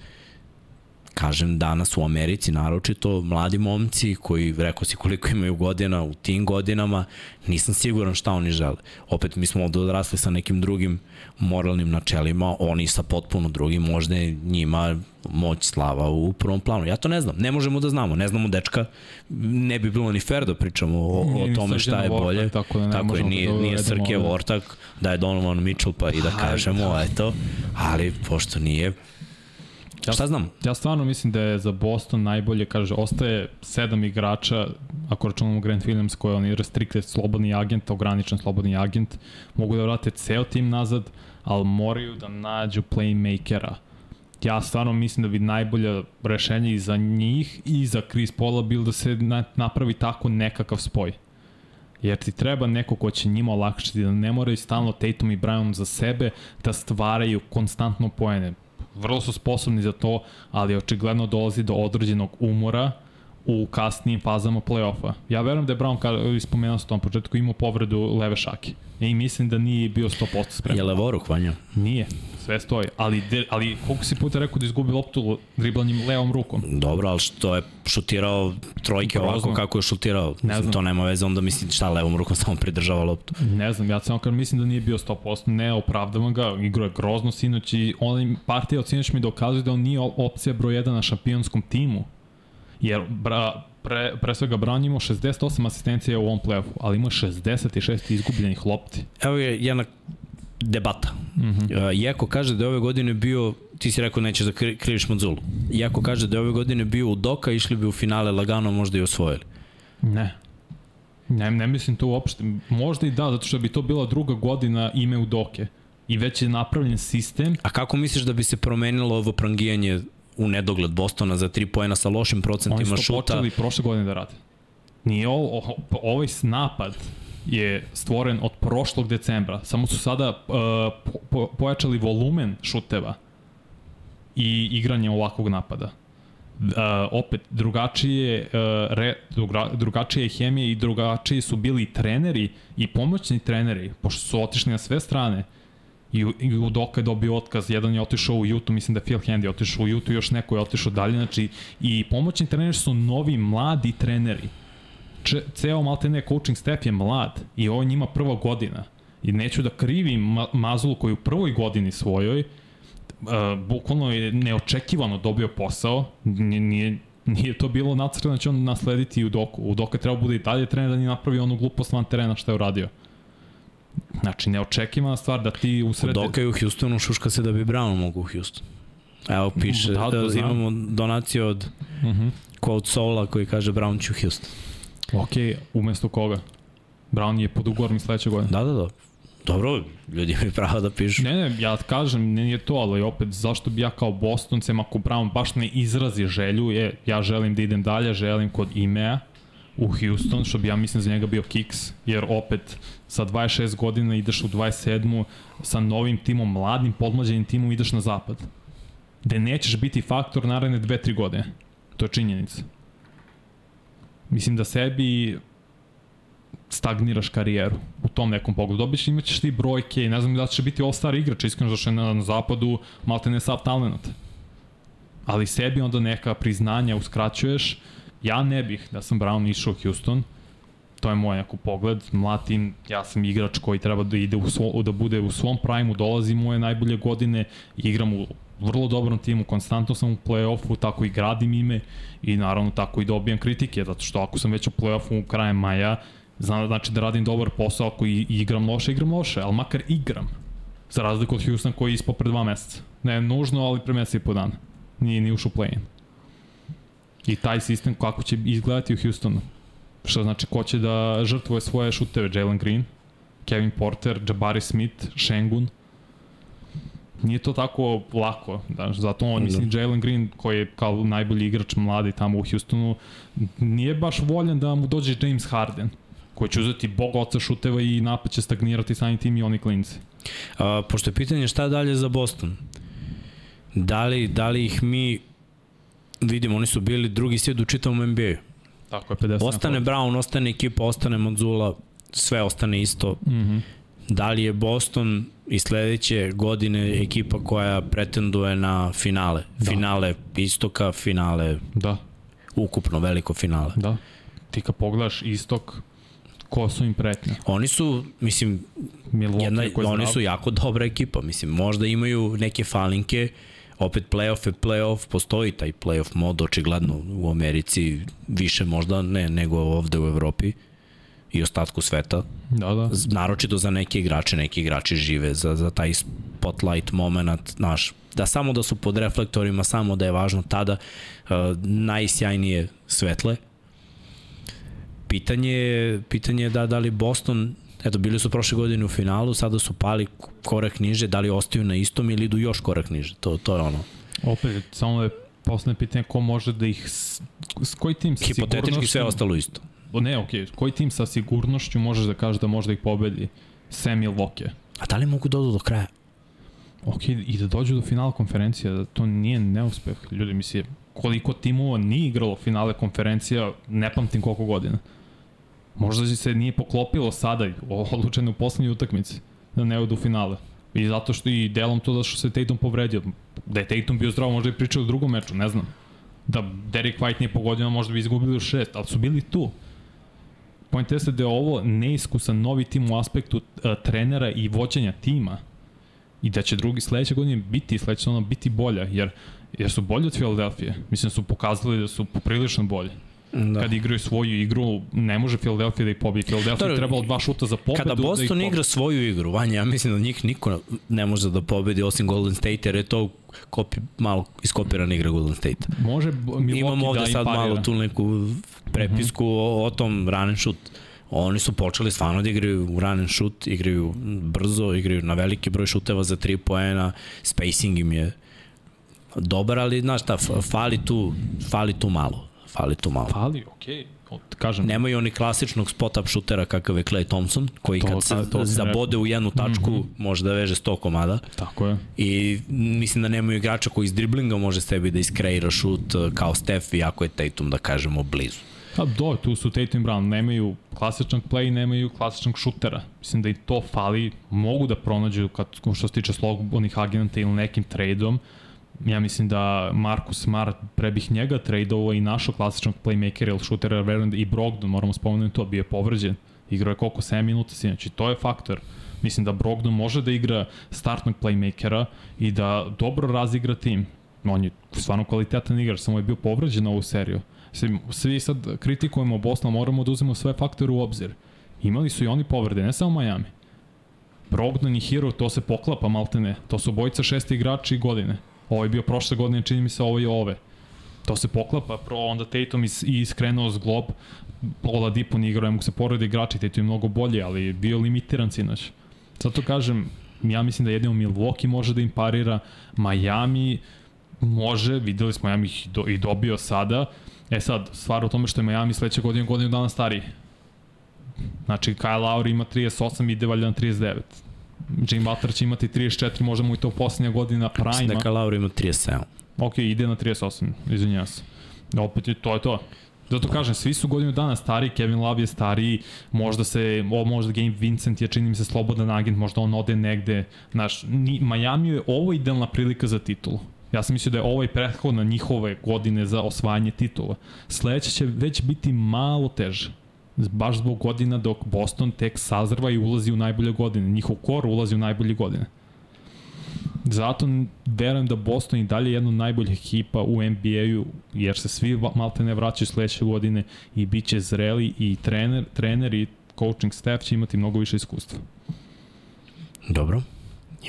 kažem danas u Americi naročito mladi momci koji rekao si koliko imaju godina u tim godinama nisam siguran šta oni žele. Opet mi smo ovde odrasli sa nekim drugim moralnim načelima oni sa potpuno drugim možda je njima moć slava u prvom planu. Ja to ne znam ne možemo da znamo ne znamo dečka ne bi bilo ni fair da pričamo o, o tome šta je bolje. tako, da tako je da nije, da nije Srke Vortak da je Donovan Mitchell pa i da kažemo eto. Ali pošto nije Ja, Šta znam? Ja stvarno mislim da je za Boston najbolje, kaže, ostaje sedam igrača, ako računamo Grant Williams koji je on restricted slobodni agent, ograničen slobodni agent, mogu da vrate ceo tim nazad, ali moraju da nađu playmakera. Ja stvarno mislim da bi najbolje rešenje i za njih i za Chris Paula bilo da se napravi tako nekakav spoj. Jer ti treba neko ko će njima olakšati, da ne moraju stalno Tatum i Brown za sebe da stvaraju konstantno poene vrlo su sposobni za to, ali očigledno dolazi do određenog umora u kasnijim fazama play-offa. Ja verujem da je Brown, kada ispomenuo se tom početku, imao povredu leve šake. I mislim da nije bio 100% spreman. Je levoruh, Vanja? Nije, sve stoji. Ali, de, ali koliko si puta rekao da izgubi loptu driblanjem levom rukom? Dobro, ali što je šutirao trojke Grozno. ovako kako je šutirao. Ne znam. To nema veze, onda mislim šta levom rukom samo pridržava loptu. Ne znam, ja samo kad mislim da nije bio 100%, ne opravdavam ga, igro je grozno sinoć i on partija od sinoć mi dokazuje da on nije opcija broj 1 na šampionskom timu Jer bra, pre, pre svega Brown imao 68 asistencija u ovom playoffu, ali ima 66 izgubljenih lopti. Evo je jedna debata. Mm -hmm. uh, Iako kaže da je ove godine bio, ti si rekao nećeš da kri, kriviš Mazulu, Iako kaže da je ove godine bio u Doka, išli bi u finale lagano možda i osvojili. Ne. Ne, ne mislim to uopšte. Možda i da, zato što bi to bila druga godina ime u Doke. I već je napravljen sistem. A kako misliš da bi se promenilo ovo prangijanje u nedogled Bostona za 3 poena sa lošim procentima šuta. Oni su počeli prošle godine da rade. Nije ovo, ovaj napad je stvoren od prošlog decembra. Samo su sada uh, po, pojačali volumen šuteva i igranje ovakvog napada. Uh, opet, drugačije, uh, re, druga, drugačije je hemija i drugačiji su bili treneri i pomoćni treneri, pošto su otišli na sve strane i, i Udoka je dobio otkaz, jedan je otišao u Jutu, mislim da Phil Handy otišao u Jutu, još neko je otišao dalje, znači i pomoćni treneri su novi, mladi treneri. Če, ceo maltene coaching staff je mlad i ovo je njima prva godina. I neću da krivim ma Mazulu koji u prvoj godini svojoj uh, bukvalno je neočekivano dobio posao, nije, nije, nije to bilo nacrtano da će on naslediti Udoku. Udoka treba bude i dalje trener da nije napravio onu glupost van terena što je uradio. Znači, neočekivana stvar da ti usrede... Doka je u Houstonu, šuška se da bi Brown mogu u Houston. Evo piše, da, da, da imamo donaciju od uh mhm. -huh. Quote Soula koji kaže Brown će u Houston. Ok, umesto koga? Brown je pod ugovorom sledeće godine. Da, da, da. Dobro, ljudi imaju pravo da pišu. Ne, ne, ja kažem, ne je to, ali opet, zašto bi ja kao Bostoncem, ako Brown baš ne izrazi želju, je, ja želim da idem dalje, želim kod Imea, u Houston, što bi ja mislim za njega bio kiks, jer opet sa 26 godina ideš u 27. sa novim timom, mladim, podmlađenim timom ideš na zapad. Gde nećeš biti faktor naredne 2-3 godine. To je činjenica. Mislim da sebi stagniraš karijeru u tom nekom pogledu. Dobiš, imaćeš ti brojke i ne znam da će biti all-star igrač, iskreno zašto je na, na zapadu malte ne sav talent. Ali sebi onda neka priznanja uskraćuješ, Ja ne bih da sam Brown išao u Houston, to je moj neko pogled, mlatim, ja sam igrač koji treba da ide u svo, da bude u svom prime-u, dolazi moje najbolje godine, igram u vrlo dobrom timu, konstantno sam u play-offu, tako i gradim ime i naravno tako i dobijam kritike, zato što ako sam već u play-offu u krajem maja, znam, znači da radim dobar posao, ako i, igram loše, igram loše, ali makar igram. Za razliku od Houston koji je ispao pre dva meseca. Ne nužno, ali pre meseca i po dana. Nije ni ušao play-in. I taj sistem kako će izgledati u Houstonu. Što znači ko će da žrtvuje svoje šuteve, Jalen Green, Kevin Porter, Jabari Smith, Shengun. Nije to tako lako, da, zato on, mislim, da. Jalen Green, koji je kao najbolji igrač mladi tamo u Houstonu, nije baš voljen da mu dođe James Harden, koji će uzeti bog oca šuteva i napad će stagnirati samim tim i oni klinci. A, pošto je pitanje šta dalje za Boston, da li, da li ih mi vidimo, oni su bili drugi sjed u čitavom NBA-u. Tako je, 50 Ostane Brown, ostane ekipa, ostane Monzula, sve ostane isto. Mm -hmm. Da li je Boston i sledeće godine ekipa koja pretenduje na finale? Da. Finale istoka, finale da. ukupno veliko finale. Da. Ti kad pogledaš istok, ko su im pretnje? Oni su, mislim, Milwaukee, jedna, oni su jako dobra ekipa. Mislim, možda imaju neke falinke, opet playoff je playoff, postoji taj playoff mod očigledno u Americi više možda ne nego ovde u Evropi i ostatku sveta. Da, da. Naročito za neke igrače, neki igrači žive za, za taj spotlight moment, naš, da samo da su pod reflektorima, samo da je važno tada uh, najsjajnije svetle. Pitanje je, pitanje je da, da li Boston Eto, bili su prošle godine u finalu, sada su pali korak niže, da li ostaju na istom ili idu još korak niže, to, to je ono. Opet, samo je poslednje pitanje ko može da ih, s, s koji tim sa Hipotetički sve ostalo isto. O ne, okej, okay. koji tim sa sigurnošću možeš da kažeš da može da ih pobedi? Sam Milwaukee. A da li mogu da odu do kraja? Ok, i da dođu do finala konferencija, da to nije neuspeh. Ljudi, misli, koliko timova nije igralo finale konferencija, ne pamtim koliko godina. Možda se nije poklopilo sada, odlučeno u poslednjoj utakmici, da ne odu u finale. I zato što i delom to da što se Tatum povredio. Da je Tatum bio zdrav, možda je pričao u drugom meču, ne znam. Da Derek White nije pogodio, možda bi izgubili šest, ali su bili tu. Point jeste da je ovo neiskusan novi tim u aspektu uh, trenera i vođenja tima i da će drugi sledeće godine biti, sledeće ono biti bolja, jer, jer su bolji od Filadelfije. Mislim da su pokazali da su poprilično bolji. Da. Kad igraju svoju igru, ne može Philadelphia da ih pobije. Philadelphia je trebalo dva šuta za pobedu. Kada da Boston da igra svoju igru, Vanja, ja mislim da njih niko ne može da pobedi osim Golden State, jer je to kopi, malo iskopirana igra Golden State. Može Milwaukee Imamo ovde da sad parira. malo tu neku prepisku uh -huh. o, o tom run shoot. Oni su počeli stvarno da igraju u run and shoot, igraju brzo, igraju na veliki broj šuteva za 3 poena, spacing im je dobar, ali znaš šta, fali tu, fali tu malo fali tu malo. Fali, okej. Okay. Kažem. Nemaju oni klasičnog spot-up šutera kakav je Clay Thompson, koji to, kad se to zabode u jednu tačku mm -hmm. može da veže 100 komada. Tako je. I mislim da nemaju igrača koji iz driblinga može sebi da iskreira šut uh, kao Steph, iako je Tatum, da kažemo, blizu. Pa do, tu su Tatum Brown, nemaju klasičnog play, nemaju klasičnog šutera. Mislim da i to fali, mogu da pronađu kad, što se tiče slobodnih agenta ili nekim tradeom, ja mislim da Marcus Smart pre bih njega tradeovao i našo klasičnog playmakera ili šutera Verland i Brogdon, moramo spomenuti to, bio je povređen. Igrao je koliko 7 minuta znači to je faktor. Mislim da Brogdon može da igra startnog playmakera i da dobro razigra tim. On je stvarno kvalitetan igrač, samo je bio povređen na ovu seriju. Svi sad kritikujemo Bosna, moramo da uzmemo sve faktore u obzir. Imali su i oni povrede, ne samo Miami. Brogdon i Hero, to se poklapa maltene. To su bojica šesti igrači godine. Ovo je bio prošle godine, čini mi se ovo je ove. To se poklapa, pro onda Tatum is, i iskrenuo s glob, Oladipo nije igrao, ne mogu se poredi igrači, Tatum je mnogo bolje, ali bio limitiran sinoć. Zato kažem, ja mislim da jedino Milwaukee može da im parira, Miami može, videli smo Miami ih do, i dobio sada, E sad, stvar o tome što je Miami sledeće godine godinu dana stariji. Znači, Kyle Lowry ima 38 i ide valjda na 39. Jim Butler će imati 34, možda mu i to posljednja godina prima. Mislim da ima 37. Ok, ide na 38, izvinjava se. Opet je, to je to. Zato kažem, svi su godinu dana stari, Kevin Love je stariji, možda se, o, možda Game Vincent je, čini mi se, slobodan agent, možda on ode negde. Znaš, ni, Miami je ovo idealna prilika za titulu. Ja sam mislio da je ovo i prethodna njihove godine za osvajanje titula. Sledeće će već biti malo teže baš zbog godina dok Boston tek sazrva i ulazi u najbolje godine. Njihov kor ulazi u najbolje godine. Zato verujem da Boston i dalje je jedna od najboljih ekipa u NBA-u, jer se svi malte ne vraćaju sledeće godine i bit će zreli i trener, trener i coaching staff će imati mnogo više iskustva. Dobro.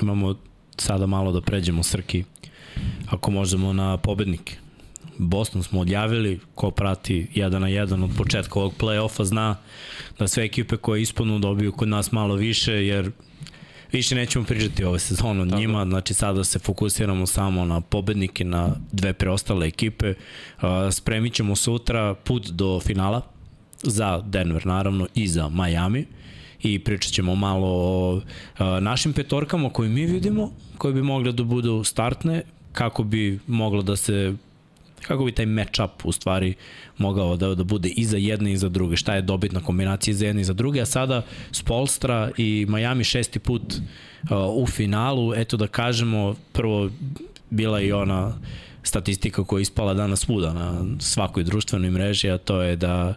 Imamo sada malo da pređemo Srki, ako možemo na pobednike. Boston smo odjavili, ko prati 1 na 1 od početka ovog play-offa zna da sve ekipe koje ispanu dobiju kod nas malo više, jer više nećemo pričati ove sezonu od njima, znači sada se fokusiramo samo na pobednike, na dve preostale ekipe. Spremit ćemo sutra put do finala za Denver naravno i za Miami. I pričat ćemo malo o našim petorkama koje mi vidimo, koje bi mogle da budu startne, kako bi moglo da se kako bi taj match-up u stvari mogao da, da bude i za jedne i za druge, šta je dobitna kombinacija za jedne i za druge, a sada Spolstra i Miami šesti put uh, u finalu, eto da kažemo, prvo bila i ona statistika koja je ispala danas svuda na svakoj društvenoj mreži, a to je da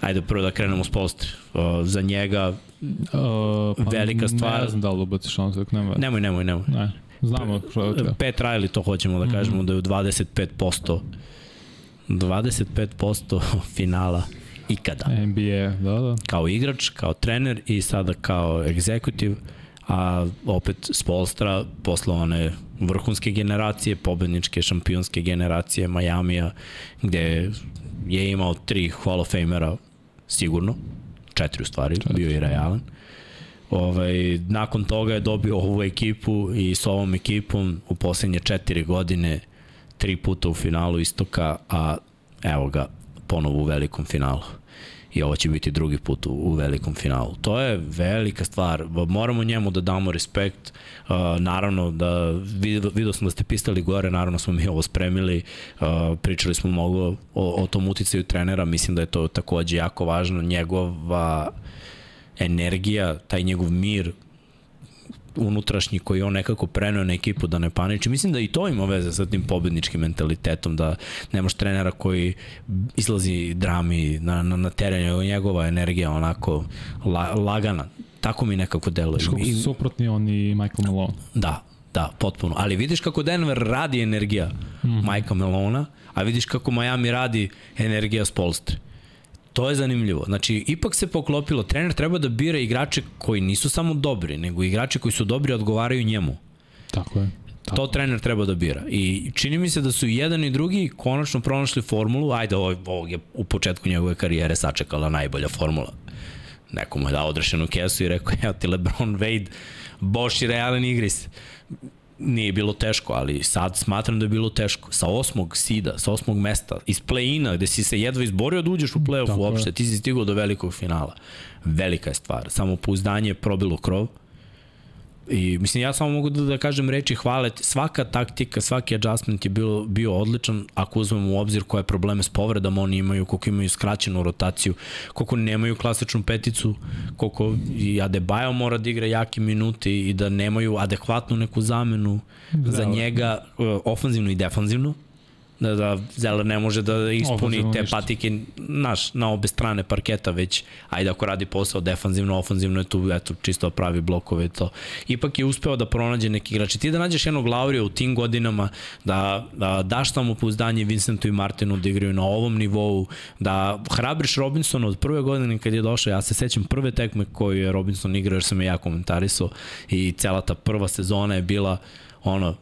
Ajde prvo da krenemo s Polstre. Uh, za njega uh, pa velika stvar. Ne znam da li ubaciš on, nema. Nemoj, nemoj, nemoj. Ne. Znamo. Pet Riley to hoćemo da kažemo mm -hmm. da je u 25% 25% finala ikada. NBA, da, da. Kao igrač, kao trener i sada kao egzekutiv, a opet Spolstra posle one vrhunske generacije, pobedničke, šampionske generacije Majamija, gde je imao tri Hall of Famera sigurno, četiri u stvari, četiri. bio i Ray Allen. Ovaj, nakon toga je dobio ovu ekipu i s ovom ekipom u poslednje četiri godine tri puta u finalu istoka, a evo ga ponovo u velikom finalu. I ovo će biti drugi put u, u velikom finalu. To je velika stvar, moramo njemu da damo respekt, uh, naravno da vidio, vidio smo da ste pisali gore, naravno smo mi ovo spremili, uh, pričali smo mnogo o, o tom uticaju trenera, mislim da je to takođe jako važno, njegova energija, taj njegov mir unutrašnji koji on nekako preneo na ekipu da ne paniči. Mislim da i to ima veze sa tim pobedničkim mentalitetom, da nemaš trenera koji izlazi drami na, na, na terenju, njegova energija onako la, lagana. Tako mi nekako deluje. Što I, suprotni on i Michael Malone. Da, da, potpuno. Ali vidiš kako Denver radi energija mm. Michael Malona, a vidiš kako Miami radi energija Spolstre. To je zanimljivo. Znači, ipak se poklopilo. Trener treba da bira igrače koji nisu samo dobri, nego igrače koji su dobri odgovaraju njemu. Tako je. Tako. To trener treba da bira. I čini mi se da su jedan i drugi konačno pronašli formulu. Ajde, ovo, ovo je u početku njegove karijere sačekala najbolja formula. Neko mu je dao odrešenu kesu i rekao, ja ti LeBron Wade, Bosch i realan igris nije bilo teško, ali sad smatram da je bilo teško. Sa osmog sida, sa osmog mesta, iz play-ina, gde si se jedva izborio da uđeš u play-off uopšte, ti si stigao do velikog finala. Velika je stvar. Samo pouzdanje je probilo krov. I mislim, ja samo mogu da, da kažem reči hvale. Svaka taktika, svaki adjustment je bio, bio odličan ako uzmemo u obzir koje probleme s povredama oni imaju, koliko imaju skraćenu rotaciju, koliko nemaju klasičnu peticu, koliko i Adebayo mora da igra jaki minuti i da nemaju adekvatnu neku zamenu da, za njega uh, ofanzivno i defanzivno da, da Zeller ne može da ispuni te ništa. patike naš, na obe strane parketa, već ajde ako radi posao defanzivno, ofanzivno je tu eto, čisto pravi blokove to. Ipak je uspeo da pronađe neki igrači. Ti da nađeš jednog Laurija u tim godinama, da, da daš tamo pouzdanje Vincentu i Martinu da igraju na ovom nivou, da hrabriš Robinsona od prve godine kad je došao, ja se sećam prve tekme koju je Robinson igrao jer sam je ja komentarisao i cela ta prva sezona je bila ono,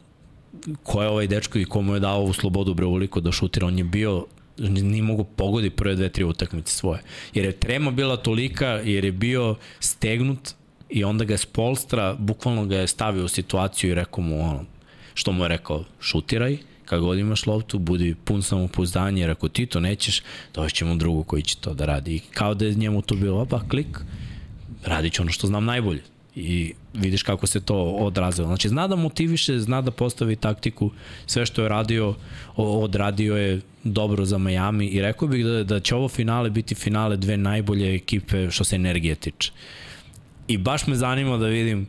ko je ovaj dečko i komu je dao ovu slobodu bre uliko da šutira, on je bio nije mogu pogodi prve dve, tri utakmice svoje. Jer je trema bila tolika, jer je bio stegnut i onda ga je Spolstra, bukvalno ga je stavio u situaciju i rekao mu ono, što mu je rekao, šutiraj, kad god imaš loptu, budi pun samopouzdanja, jer ako ti to nećeš, doćemo drugu koji će to da radi. I kao da je njemu to bilo, opa, klik, radit ću ono što znam najbolje i vidiš kako se to odrazilo. Znači, zna da motiviše, zna da postavi taktiku, sve što je radio, odradio je dobro za Miami i rekao bih da, da će ovo finale biti finale dve najbolje ekipe što se energije tiče. I baš me zanima da vidim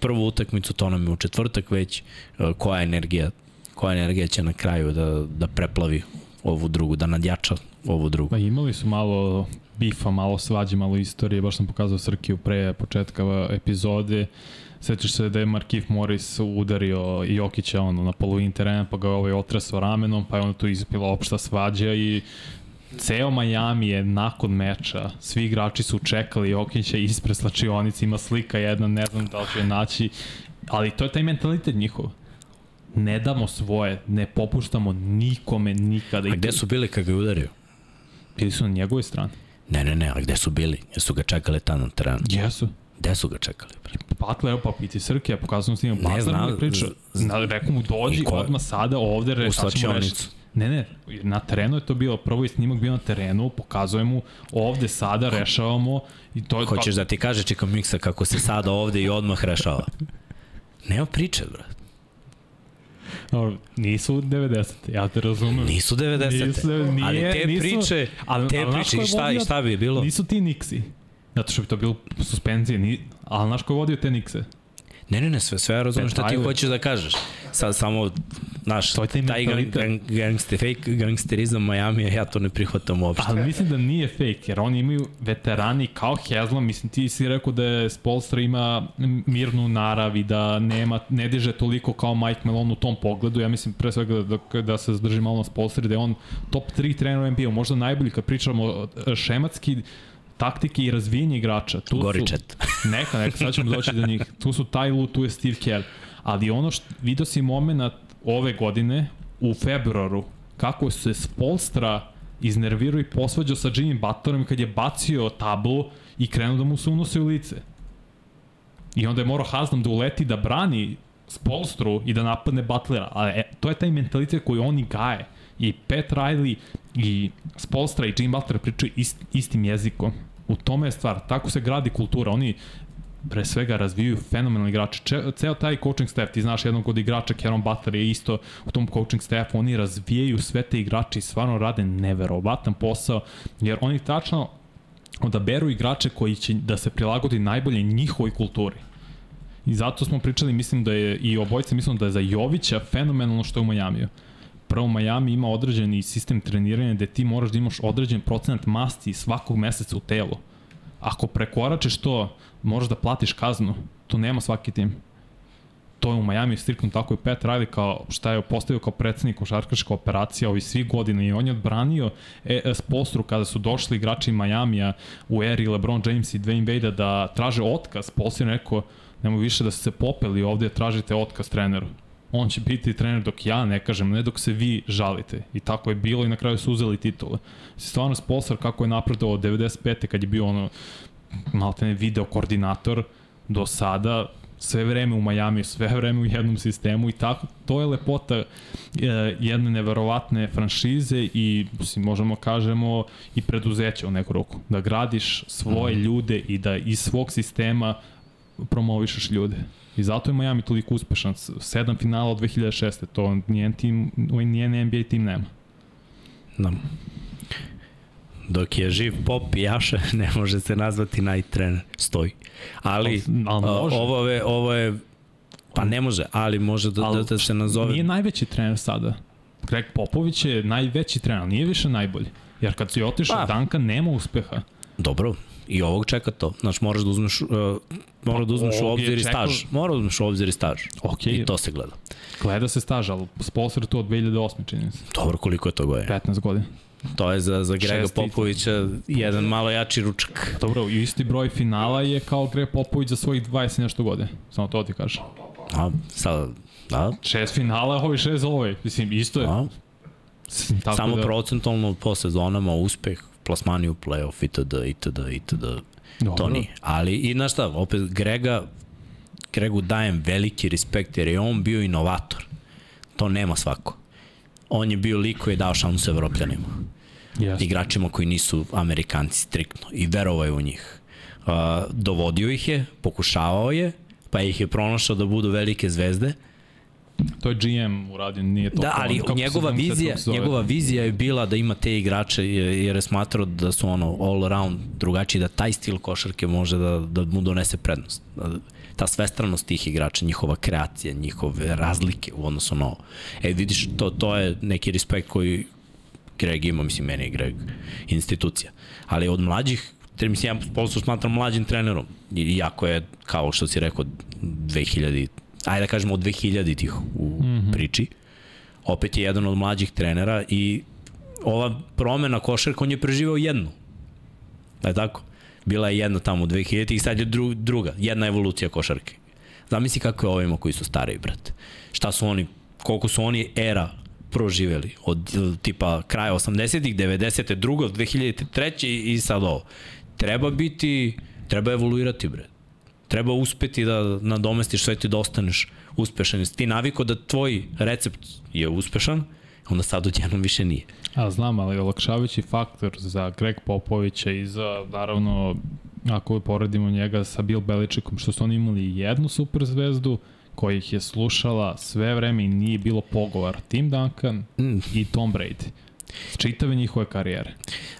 prvu utakmicu, to nam je u četvrtak već, e, koja energija, koja energija će na kraju da, da preplavi ovu drugu, da nadjača ovu drugu. Pa imali su malo bifa, malo svađe, malo istorije, baš sam pokazao Srkiju pre početka epizode. Sećaš se da je Markif Morris udario Jokića ono, na polovini terena, pa ga ovaj otresao ramenom, pa je onda tu izpila opšta svađa i ceo Miami je nakon meča, svi igrači su čekali Jokića ispred slačionice, ima slika jedna, ne znam da li će naći, ali to je taj mentalitet njihov. Ne damo svoje, ne popuštamo nikome nikada. A gde su bili kad ga udario? Bili su na njegovoj strani. Ne, ne, ne, ali gde su bili? Jesu ga čekali tamo na terenu? Jesu. Gde su ga čekali? Butler, evo pa piti Srke, pokazao sam snimam Ne, Butler znam, mi priča. Na, rekao mu dođi ko- odmah sada ovde, re, U sad ćemo rešiti. Ne, ne, na terenu je to bilo, prvo je snimak bio na terenu, pokazuje mu ovde sada rešavamo i to je... Hoćeš da ti kaže Čika Miksa kako se sada ovde i odmah rešava? Nema priče, bre. Dobro, nisu 90. Ja te razumem. Nisu 90. Nisu, nije, ali te nisu, priče, ali, te ali priče i šta, i šta bi bilo? Nisu ti Nixi. Zato što bi to bilo suspenzije. Ni, ali znaš ko je vodio te Nixe? Ne, ne, ne, sve, sve ja razumem šta ti hoćeš da kažeš. Sad samo, znaš, taj gang, gang, gangster, fake gangsterizam Miami, ja to ne prihvatam uopšte. Ali mislim da nije fake, jer oni imaju veterani kao Haslam, mislim ti si rekao da je Spolstra ima mirnu narav i da nema, ne diže toliko kao Mike Malone u tom pogledu, ja mislim pre svega da, da se zadrži malo na Spolstri, da je on top 3 trener NBA, možda najbolji kad pričamo e, šematski, taktike i razvijenje igrača. Tu Goričet. Su, neka, neka, sad ćemo doći do njih. Tu su Ty Lue, tu je Steve Kerr. Ali ono što, vidio si moment ove godine, u februaru, kako se Spolstra iznervirao i posvađao sa Jimmy Butlerom kad je bacio tablu i krenuo da mu se unose u lice. I onda je morao Haslam da uleti da brani Spolstru i da napadne Butlera. Ali e, to je taj mentalitet koji oni gaje. I Pat Riley i Spolstra i Jimmy Butler pričaju ist, istim jezikom. U tome je stvar. Tako se gradi kultura. Oni pre svega razvijaju fenomenalni igrače. Če, ceo taj coaching staff, ti znaš jednog od igrača, Kieron Butler je isto u tom coaching staffu, oni razvijaju sve te igrače i stvarno rade neverovatan posao, jer oni tačno odaberu igrače koji će da se prilagodi najbolje njihovoj kulturi. I zato smo pričali, mislim da je i obojce mislim da je za Jovića fenomenalno što je u Majamiju. Prvo Miami ima određeni sistem treniranja gde ti moraš da imaš određen procenat masti svakog meseca u telu. Ako prekoračeš to, možeš da platiš kaznu. To nema svaki tim. To je u Miami striktno tako i Pat Riley kao šta je postavio kao predsednik košarkaška operacija ovi svi godina i on je odbranio e, Spolstru kada su došli igrači Majamija u eri LeBron James i Dwayne Wade da traže otkaz. Spolstru je rekao nemoj više da se popeli ovde tražite otkaz treneru. On će biti trener dok ja ne kažem, ne dok se vi žalite. I tako je bilo i na kraju su uzeli titule. Stvarno Spolstar kako je napredovao od 95. kad je bio ono maltene video koordinator do sada sve vreme u Majamiju, sve vreme u jednom sistemu i tako, to je lepota e, jedne neverovatne franšize i mislim, možemo kažemo i preduzeća u neku roku. Da gradiš svoje ljude i da iz svog sistema promovišeš ljude. I zato je Miami toliko uspešan. Sedam finala od 2006. To nijen tim, nijen NBA tim nema. Da. Dok je živ Pop i Jaša, ne može se nazvati najtrener. Stoji. Ali, Ali a, može. ovo je, ovo je, pa ne može, ali može da, da, da se nazove. Nije najveći trener sada. Greg Popović je najveći trener, ali nije više najbolji. Jer kad si otišao Pa. Danka, nema uspeha. Dobro, i ovog čeka to. Znači, moraš da uzmeš, uh, moraš da uzmeš u obzir i staž. Moraš da uzmeš u obzir i staž. Ok, I to se gleda. gleda se staž, ali sponsor to od 2008. čini se. Dobro, koliko je to godina? 15 godina. To je za, za Grega Šest titula. Popovića jedan malo jači ručak. Dobro, isti broj finala je kao Greg Popović za svojih 20 i nešto godine. Samo to ti kažem. A, sad, da, Šest finala, ovi šest ovaj. Mislim, isto je. a, Tako samo da, procentalno po sezonama uspeh, plasmani u playoff itd. itd. itd. Dobro. To nije. Ali, i znaš šta, opet Grega, Gregu dajem veliki respekt jer je on bio inovator. To nema svako. On je bio lik koji je dao šansu Evropljanima. Jeste. Igračima koji nisu Amerikanci striktno. I verovao je u njih. Uh, dovodio ih je, pokušavao je, pa ih je pronašao da budu velike zvezde. To je GM uradio, nije to. Da, ali kako njegova vizija, njegova vizija je bila da ima te igrače jer je smatrao da su ono all around drugačiji, da taj stil košarke može da, da mu donese prednost. Ta svestranost tih igrača, njihova kreacija, njihove razlike u odnosu na ovo. E, vidiš, to, to je neki respekt koji Greg ima, mislim, meni je Greg institucija. Ali od mlađih, jer mislim, ja poslu smatram mlađim trenerom. Iako je, kao što si rekao, 2000, ajde da kažemo od 2000 tih u mm -hmm. priči. Opet je jedan od mlađih trenera i ova promena košarka, on je preživao jednu. Da je tako? Bila je jedna tamo u 2000 i sad je dru, druga, jedna evolucija košarke. Zamisli kako je ovima koji su stariji, brate. Šta su oni, koliko su oni era proživeli od tipa kraja 80-ih, 90. drugo, 2003. i sad ovo. Treba biti, treba evoluirati, bre. Treba uspeti da nadomestiš sve ti da ostaneš uspešan. Jesi ti naviko da tvoj recept je uspešan, onda sad odjednom više nije. A znam, ali olakšavajući faktor za Greg Popovića i za, naravno, ako poredimo njega sa Bill Beličekom, što su oni imali jednu super zvezdu, koja ih je slušala sve vreme i nije bilo pogovor. Tim Duncan mm. i Tom Brady čitave njihove karijere.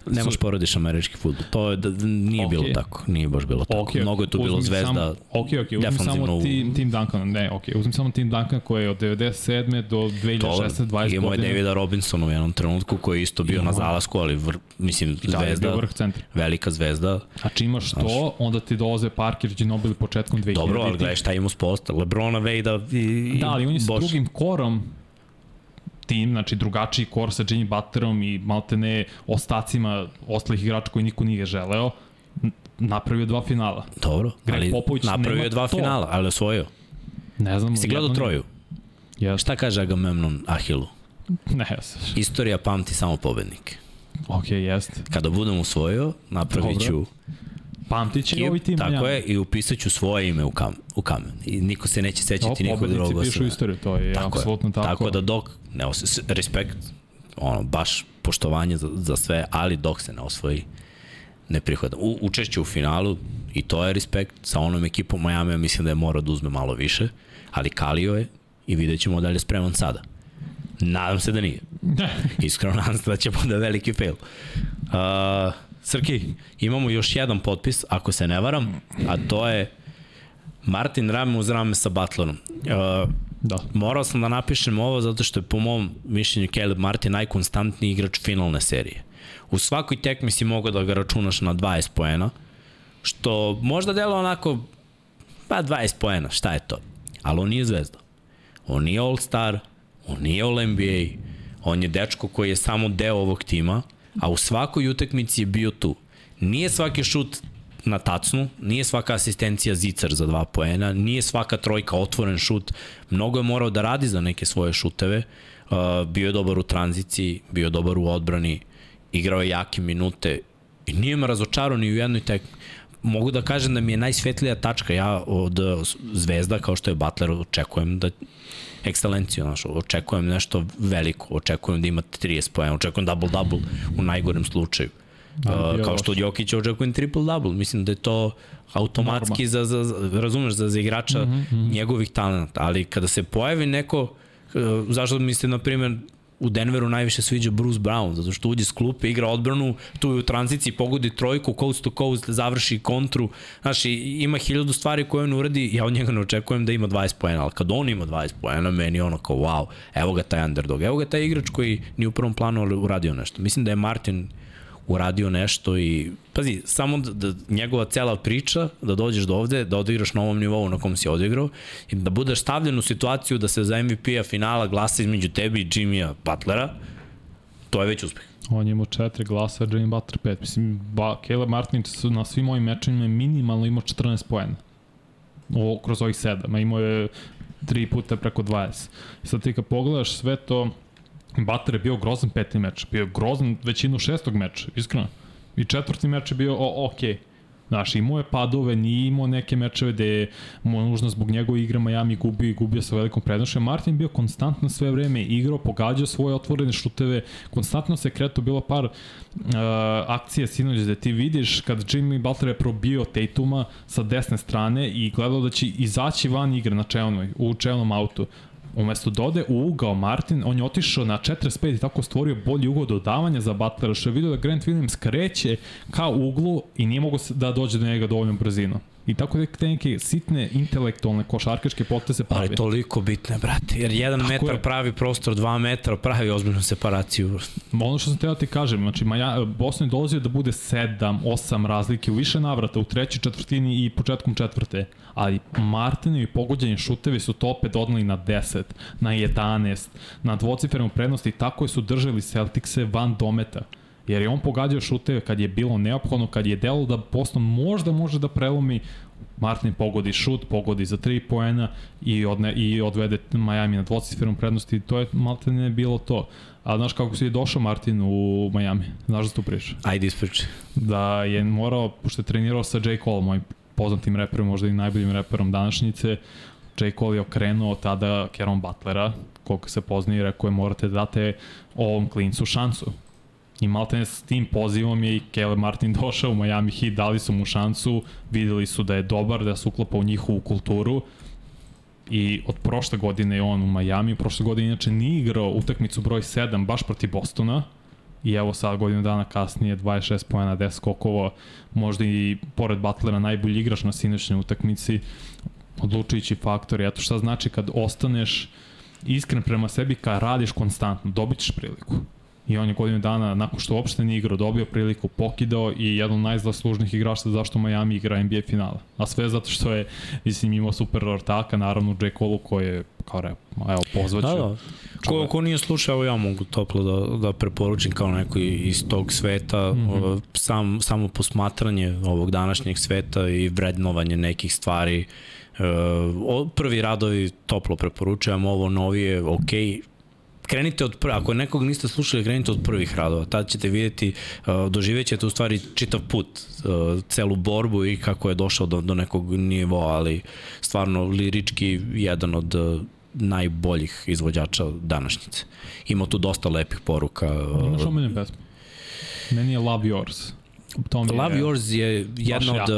Ne možeš porodiš američki futbol. To je, da, nije okay. bilo tako. Nije baš bilo tako. Okay, Mnogo je tu bilo zvezda. Samo, ok, ok, uzmi samo tim, tim Duncan. Ne, ok, uzmi samo tim Duncan koji je od 97. do 2016. 20 godina. Imamo je Davida Robinsona u jednom trenutku koji je isto bio Imamo. na zalasku, ali vr, mislim, da, zvezda, vrh centra. velika zvezda. A čimaš znaš, to, onda ti dolaze Parker, Ginobili početkom 2000. Dobro, ali gledaj šta ima s posta. Lebrona, Vejda i, Da, ali on je s drugim korom tim, znači drugačiji kor sa Jimmy Butlerom i maltene ostacima ostalih igrača koji niko nije želeo, napravio dva finala. Dobro, Greg ali Popović napravio dva to. finala, ali osvojio. Ne znam. Si gledao Troju? Yes. Šta kaže Agamemnon Ahilu? Ne, jes. Istorija pamti samo pobednike. Ok, jest. Kada budem usvojio, napravit ću Pamtit će ovaj tim. Tako je, i upisat ću svoje ime u, kam, u kamen. I niko se neće sećati no, nikog drugog. Pobednici pišu istoriju, to je tako apsolutno tako. Tako da dok, ne, respekt, ono, baš poštovanje za, za sve, ali dok se ne osvoji, ne prihvata. U, učešće u finalu, i to je respekt, sa onom ekipom Miami, mislim da je mora da uzme malo više, ali kalio je i vidjet ćemo da li je spreman sada. Nadam se da nije. Iskreno nadam se da će bude veliki fail. Uh, Srki, imamo još jedan potpis, ako se ne varam, a to je Martin rame uz rame sa Butlerom. Uh, da. Morao sam da napišem ovo zato što je po mom mišljenju Caleb Martin najkonstantniji igrač finalne serije. U svakoj tekmi si mogao da ga računaš na 20 poena, što možda delo onako, pa 20 poena, šta je to? Ali on nije zvezda. On nije All-Star, on nije All-NBA, on je dečko koji je samo deo ovog tima, a u svakoj utakmici je bio tu. Nije svaki šut na tacnu, nije svaka asistencija zicar za dva poena, nije svaka trojka otvoren šut, mnogo je morao da radi za neke svoje šuteve, uh, bio je dobar u tranziciji, bio je dobar u odbrani, igrao je jake minute i nije me razočarao ni u jednoj tek mogu da kažem da mi je najsvetlija tačka ja od zvezda kao što je Butler očekujem da ekscelenciju, znaš, očekujem nešto veliko, očekujem da ima 30 pojena, očekujem double-double u najgorem slučaju. Da, uh, kao što od Jokića očekujem triple-double, mislim da je to automatski za, za, za, razumeš, za, za igrača mm -hmm. njegovih talenta, ali kada se pojavi neko, uh, zašto mislite, na primjer, u Denveru najviše sviđa Bruce Brown, zato što uđe s klupe, igra odbranu, tu je u tranziciji, pogodi trojku, coast to coast, završi kontru. Znaš, ima hiljadu stvari koje on uradi, ja od njega ne očekujem da ima 20 poena, ali kad on ima 20 poena, meni ono kao, wow, evo ga taj underdog, evo ga taj igrač koji ni u prvom planu uradio nešto. Mislim da je Martin uradio nešto i pazi, samo da, da njegova cela priča, da dođeš do ovde, da odigraš na ovom nivou na kom si odigrao i da budeš stavljen u situaciju da se za MVP-a finala glasa između tebi i Jimmya Butlera, to je već uspeh. On je imao četiri glasa, Jimmy Butler pet. Mislim, ba, Caleb Martin su na svim mojim mečima minimalno imao 14 poena. O, kroz ovih sedam. Imao je tri puta preko 20. I sad ti kad pogledaš sve to, Butler je bio grozan peti meč, bio grozan većinu šestog meča, iskreno. I četvrti meč je bio o, ok. Znaš, imao je padove, nije imao neke mečeve gde je mu nužno zbog njegove igre Miami gubio i gubio sa velikom prednošem. Martin bio konstantno sve vreme igrao, pogađao svoje otvorene šuteve, konstantno se kretao, bilo par uh, akcija sinoć gde ti vidiš kad Jimmy Butler je probio Tatuma sa desne strane i gledao da će izaći van igre na čelnoj, u čelnom autu umesto da ode u ugao Martin, on je otišao na 45 i tako stvorio bolji ugao dodavanja za Butlera, što je vidio da Grant Williams kreće ka uglu i nije mogo da dođe do njega dovoljno brzino. I tako da te neke sitne intelektualne košarkaške poteze pravi. Ali toliko bitne, brate, jer jedan tako metar je. pravi prostor, dva metra pravi ozbiljnu separaciju. Ono što sam teo ti kažem, znači Maja, Boston je dolazio da bude 7, 8 razlike u više navrata, u trećoj četvrtini i početkom četvrte, ali Martinovi pogođeni šutevi su to opet odnali na 10, na 11, na dvocifernu prednosti i tako su držali Celticse van dometa jer je on pogađao šuteve kad je bilo neophodno, kad je delo da Boston možda može da prelomi, Martin pogodi šut, pogodi za 3 poena i, odne, i odvede Miami na dvocifirnu prednost i to je malte ne bilo to. A znaš kako si je došao Martin u Miami? Znaš da tu priča? Ajde ispričaj. Da je morao, pošto je trenirao sa J. Cole, moj poznatim reperom, možda i najboljim reperom današnjice. J. Cole je okrenuo tada Keron Butlera, koliko se poznaje, rekao je morate da date ovom klincu šansu. I malte s tim pozivom je i Kele Martin došao u Miami Heat, dali su mu šansu, videli su da je dobar, da se uklapa u njihovu kulturu i od prošle godine je on u Miami, prošle godine inače nije igrao utakmicu broj 7 baš protiv Bostona, i evo sad godinu dana kasnije 26 pojena, 10 skokova, možda i pored Butlera najbolji igrač na sinoćnoj utakmici, odlučujući faktor. Eto šta znači kad ostaneš iskren prema sebi, kad radiš konstantno, dobit ćeš priliku. I on je godinu dana, nakon što uopšte nije igrao, dobio priliku, pokidao i jedan od najzaslužnijih igrača zašto Miami igra NBA finala. A sve zato što je, mislim, imao super ortaka, naravno J. Cole koji je, kao re, evo, pozvaću. Da, da. Ko, ko nije slušao, ja mogu toplo da, da preporučim kao neko iz tog sveta, mm -hmm. sam, samo posmatranje ovog današnjeg sveta i vrednovanje nekih stvari. Uh, prvi radovi toplo preporučujem, ovo novije, ok, krenite od prve, ako nekog niste slušali, krenite od prvih radova, tad ćete vidjeti, uh, doživjet ćete u stvari čitav put, uh, celu borbu i kako je došao do, do nekog nivoa, ali stvarno lirički jedan od uh, najboljih izvođača današnjice. Ima tu dosta lepih poruka. Imaš omiljene pesme? Meni je Love Yours. Tom je, Love Yours je jedna od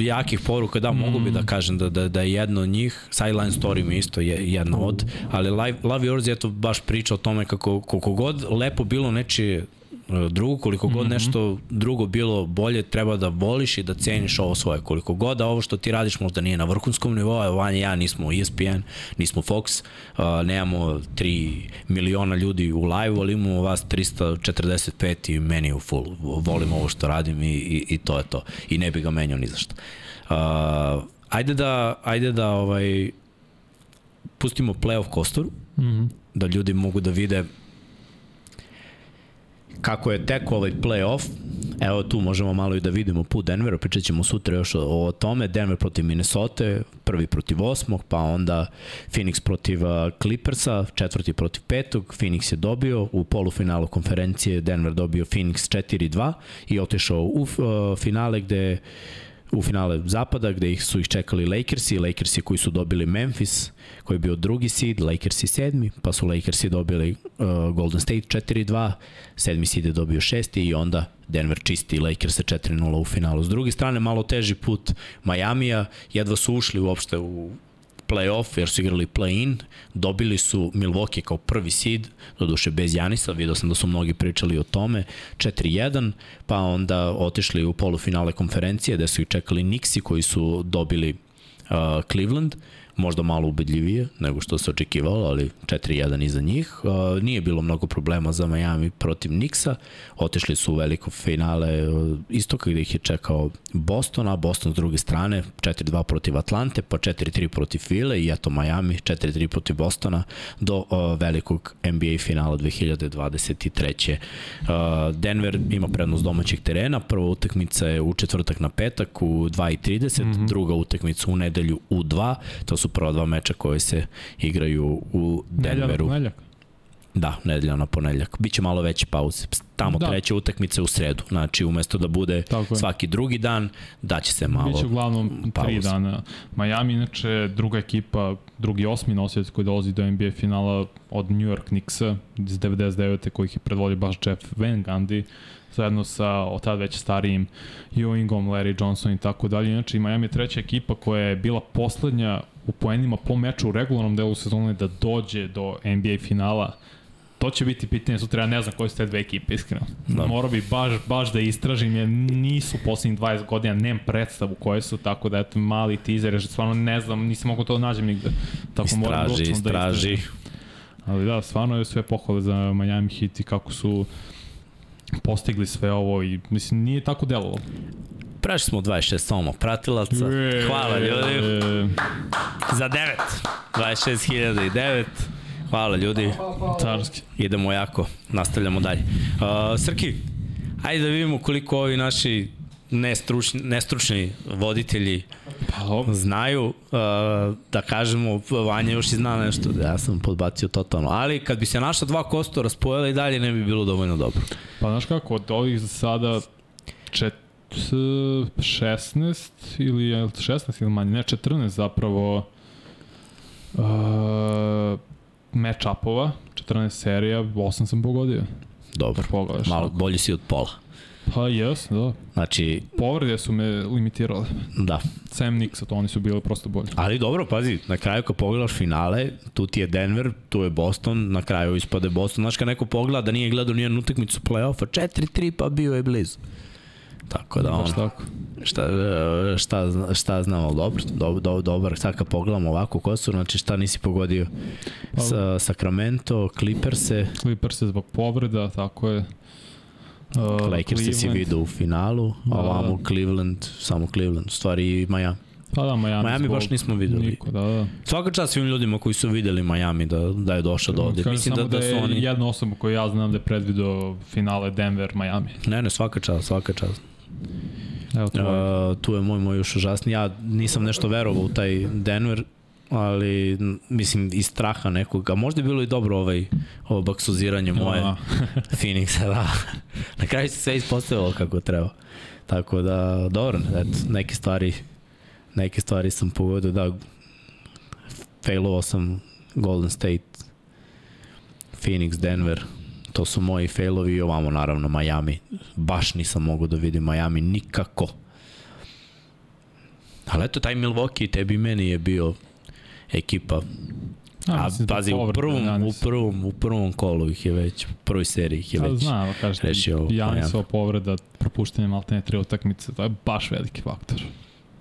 jak jakih poruka, da, mm. mogu bi da mm. kažem da, da, da je jedno od njih, Sideline Story mi isto je jedna od, ali Love Yours je to baš priča o tome kako koliko god lepo bilo nečije drugo, koliko god mm -hmm. nešto drugo bilo bolje, treba da voliš i da ceniš ovo svoje. Koliko god da ovo što ti radiš možda nije na vrhunskom nivou, a Vanja ja nismo ESPN, nismo Fox, uh, nemamo 3 miliona ljudi u live, ali imamo vas 345 i meni u full. Volim ovo što radim i, i, i to je to. I ne bi ga menjao ni zašto. Uh, ajde da, ajde da ovaj, pustimo playoff kostur, mm -hmm. da ljudi mogu da vide kako je tek ovaj playoff, evo tu možemo malo i da vidimo put Denvera, pričat ćemo sutra još o, o tome, Denver protiv Minnesota, prvi protiv osmog, pa onda Phoenix protiv Clippersa, četvrti protiv petog, Phoenix je dobio, u polufinalu konferencije Denver dobio Phoenix 4-2 i otišao u uh, finale gde u finale zapada gde ih su ih čekali Lakersi, Lakersi koji su dobili Memphis koji je bio drugi seed, Lakersi sedmi, pa su Lakersi dobili uh, Golden State 4-2, sedmi seed je dobio šesti i onda Denver čisti Lakers 4-0 u finalu. S druge strane, malo teži put Majamija, jedva su ušli uopšte u play-off, jer su igrali play-in, dobili su Milwaukee kao prvi seed, doduše bez Janisa, vidio sam da su mnogi pričali o tome, 4-1, pa onda otišli u polufinale konferencije, gde su ih čekali Nixi koji su dobili uh, Cleveland, možda malo ubedljivije nego što se očekivalo, ali 4-1 iza njih. Nije bilo mnogo problema za Miami protiv Nixa. Otešli su u veliko finale uh, istoka gde ih je čekao Boston, a Boston s druge strane 4-2 protiv Atlante, pa 4-3 protiv File i eto Miami 4-3 protiv Bostona do uh, velikog NBA finala 2023. Uh, Denver ima prednost domaćeg terena, prva utakmica je u četvrtak na petak u 2.30, mm -hmm. druga utakmica u nedelju u 2, to su prva dva meča koje se igraju u Denveru. Nedeljak, Da, nedelja na ponedljak. Biće malo veće pauze. Tamo da. treća utakmica u sredu. Znači, umesto da bude svaki drugi dan, daće se malo Biće uglavnom pauze. tri dana. Miami, inače, druga ekipa, drugi osmi nosioc koji dolazi do NBA finala od New York Knicksa iz 99. kojih je predvodio baš Jeff Van Gundy zajedno sa od tada već starijim Ewingom, Larry Johnson i tako dalje. Inače, Miami je treća ekipa koja je bila poslednja u poenima po meču u regularnom delu sezone da dođe do NBA finala to će biti pitanje sutra, ja ne znam koje su te dve ekipe, iskreno. Da. Morao bi baš, baš da istražim, jer nisu poslednjih 20 godina, nemam predstavu koje su, tako da eto, mali teaser, jer stvarno ne znam, nisam mogu to da nađem nigde. Tako istraži, moram da istraži. Da Ali da, stvarno je sve pohvale za Miami Heat i kako su postigli sve ovo i mislim nije tako delovalo. Prešli smo 26 soma pratilaca. Hvala ljudi. Za 9. 26.009. Hvala ljudi. Carski. Idemo jako. Nastavljamo dalje. Uh, Srki, ajde da vidimo koliko ovi naši nestručni, nestručni voditelji pa, znaju uh, da kažemo Vanja još i zna nešto da ja sam podbacio totalno ali kad bi se naša dva kostora spojila i dalje ne bi bilo dovoljno dobro pa znaš kako od ovih za sada čet, 16 ili je li 16 ili manje, ne 14 zapravo uh, match-upova, 14 serija, 8 sam pogodio. Dobro, Pogledaš. malo bolji si od pola. Pa jes, da. Znači, Povrede su me limitirale. da. Sam to oni su bili prosto bolji. Ali dobro, pazi, na kraju kad pogledaš finale, tu ti je Denver, tu je Boston, na kraju ispade Boston. Znaš, kad neko pogleda da nije gledao nijednu utakmicu play-offa, 4-3 pa bio je blizu. Tako da, ono, tako. šta, šta, šta znamo, dobro, dobro, dobro, dobro, sad kad pogledamo ovako ko su, znači šta nisi pogodio? Pa- Sa, Sacramento, Clippers-e, Clippers je zbog povreda, tako je. Uh, Lakers si vidio u finalu, a Da, ovamo da. Cleveland, samo Cleveland, u stvari Miami. Pa da, Miami. Miami baš nismo videli. Niko, da, da. Svaka čast svim ljudima koji su videli Miami da, da je došao do ovde. Kažem Mislim da, da, da, su je oni... jedna osoba koju ja znam da je predvidio finale Denver-Miami. Ne, ne, svaka čast, svaka čast. Evo je. Uh, tu je moj moj još užasni. Ja nisam nešto verovao u taj Denver, ali mislim iz straha nekog, a možda je bilo i dobro ovaj, ovo baksuziranje moje Da. Phoenixa, da. Na kraju se sve ispostavilo kako treba. Tako da, dobro, eto, neke stvari neke stvari sam pogodio, da failovao sam Golden State, Phoenix, Denver, to su moji failovi i ovamo naravno Miami. Baš nisam mogao da vidim Miami nikako. Ali eto, taj Milwaukee tebi meni je bio ekipa. A, mislim, zbog pazi, u povrede prvom, u prvom, u prvom kolu ih je već, u prvoj seriji ih je Da, već. znam, kažete, rešio Janisova povreda, propuštanje maltene tri utakmice, to je baš veliki faktor.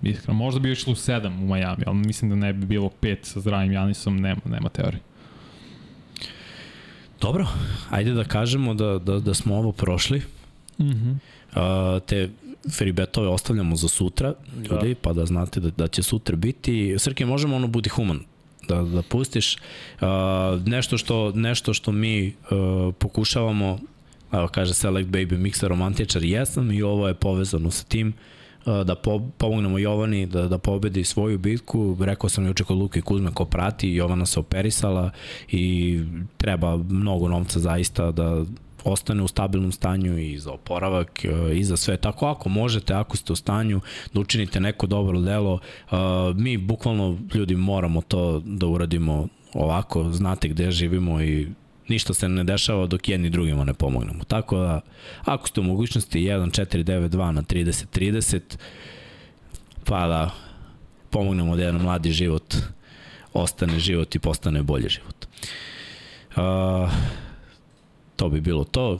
Iskreno, možda bi išlo u sedam u Miami, ali mislim da ne bi bilo pet sa zdravim Janisom, nema, nema teorije. Dobro, ajde da kažemo da, da, da smo ovo prošli. Mm -hmm. Uh, te free betove ostavljamo za sutra, ljudi, da. pa da znate da, da će sutra biti. Srke, možemo ono budi human da, da pustiš. Uh, nešto, što, nešto što mi uh, pokušavamo, evo kaže Select Baby Mixer romantičar, jesam i ovo je povezano sa tim uh, da po, pomognemo Jovani da, da pobedi svoju bitku. Rekao sam juče kod Luke Kuzme ko prati, Jovana se operisala i treba mnogo novca zaista da ostane u stabilnom stanju i za oporavak e, i za sve. Tako ako možete, ako ste u stanju da učinite neko dobro delo, e, mi bukvalno ljudi moramo to da uradimo ovako, znate gde živimo i ništa se ne dešava dok jedni drugima ne pomognemo. Tako da, ako ste u mogućnosti 1.492 na 30.30, pa da pomognemo da jedan mladi život ostane život i postane bolji život. Uh, to bi bilo to.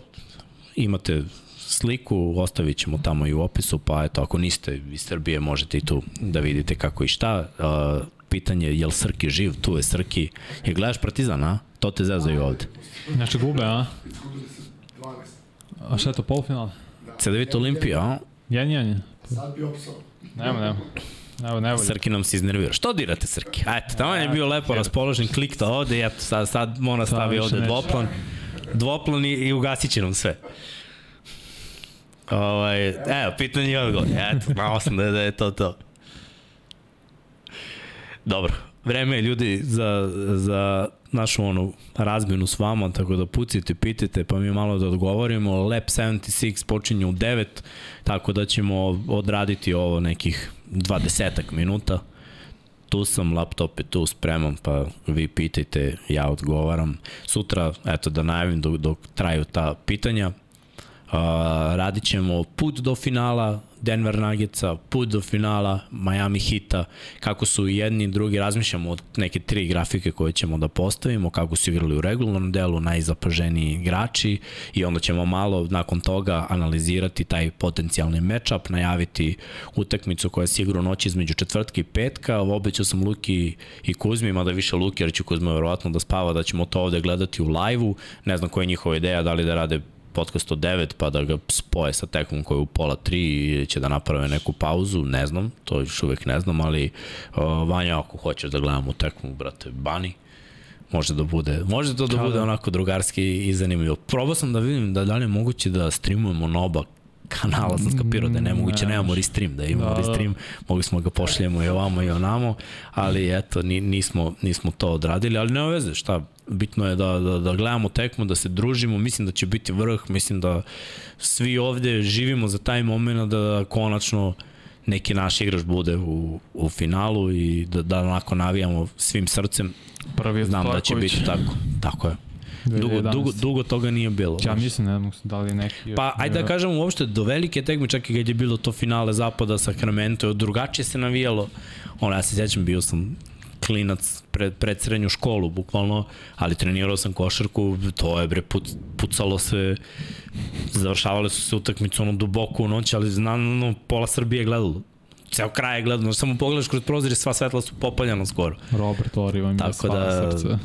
Imate sliku, ostavit ćemo tamo i u opisu, pa eto, ako niste iz Srbije, možete i tu da vidite kako i šta. Uh, pitanje je, je li Srki živ? Tu je Srki. Je gledaš Partizan, a? To te zezaju ovde. Znači gube, a? Izgubili su 12. A šta je to, polufinale? Cedevita Olimpija, a? Jen, jen. Sad bi opsao. Nema, nema. Evo, ne volje. Srki nam se iznervira. Što dirate Srki? Ajte, tamo je bio lepo raspoložen, klikta ovde, i eto, sad, sad mora stavi ovde neće. Dvoplan. I, i ugasit će nam sve. Ovaj, evo, pitanje i odgovor. Eto, malo sam da, da je to to. Dobro, vreme je ljudi za, za našu onu razmenu s vama, tako da pucite, pitajte, pa mi malo da odgovorimo. Lab 76 počinje u 9, tako da ćemo odraditi ovo nekih 20 minuta. Tu sam, laptop je tu spreman, pa vi pitajte, ja odgovaram. Sutra, eto da najavim dok, dok traju ta pitanja, Uh, radit ćemo put do finala Denver Nuggetsa, put do finala Miami Hita, kako su jedni i drugi, razmišljamo od neke tri grafike koje ćemo da postavimo, kako su igrali u regularnom delu, najzapaženiji igrači i onda ćemo malo nakon toga analizirati taj potencijalni matchup, najaviti utakmicu koja je sigurno noć između četvrtka i petka, obećao sam Luki i Kuzmi, mada više Luki, jer će Kuzma verovatno da spava, da ćemo to ovde gledati u live-u, ne znam koja je njihova ideja, da li da rade podcast od 9 pa da ga spoje sa tekmom koja je u pola 3 ili će da naprave neku pauzu, ne znam, to još uvek ne znam, ali uh, Vanja ako hoćeš da gledamo tekmu, brate, bani, može da bude, može to da bude onako drugarski i zanimljivo. Probao sam da vidim da da li je moguće da streamujemo na oba kanala sam skapirao da je nemoguće, Ne nemamo restream, da imamo Da, da, da. restream, mogli smo ga pošljemo i ovamo i onamo, ali eto, ni, nismo, nismo to odradili, ali nema veze, šta, bitno je da, da, da gledamo tekmu, da se družimo, mislim da će biti vrh, mislim da svi ovde živimo za taj moment da konačno neki naš igrač bude u, u finalu i da, da onako navijamo svim srcem. Prvi Znam da će biti tako. Tako je. Dugo, 2011. dugo, dugo toga nije bilo. Ja mislim, ne znam da li neki... Pa, ajde da kažem uopšte, do velike tekme, čak i kad je bilo to finale zapada Sacramento, drugačije se navijalo. Ono, ja se sjećam, bio sam klinac pred, pred srednju školu, bukvalno, ali trenirao sam košarku, to je bre, put, pucalo se, završavale su se utakmice ono duboko u noć, ali znam, no, pola Srbije je gledalo. Ceo kraj je gledalo, znači samo pogledaš kroz prozor i sva svetla su popaljena skoro. Robert Oriva im je Tako da- srce.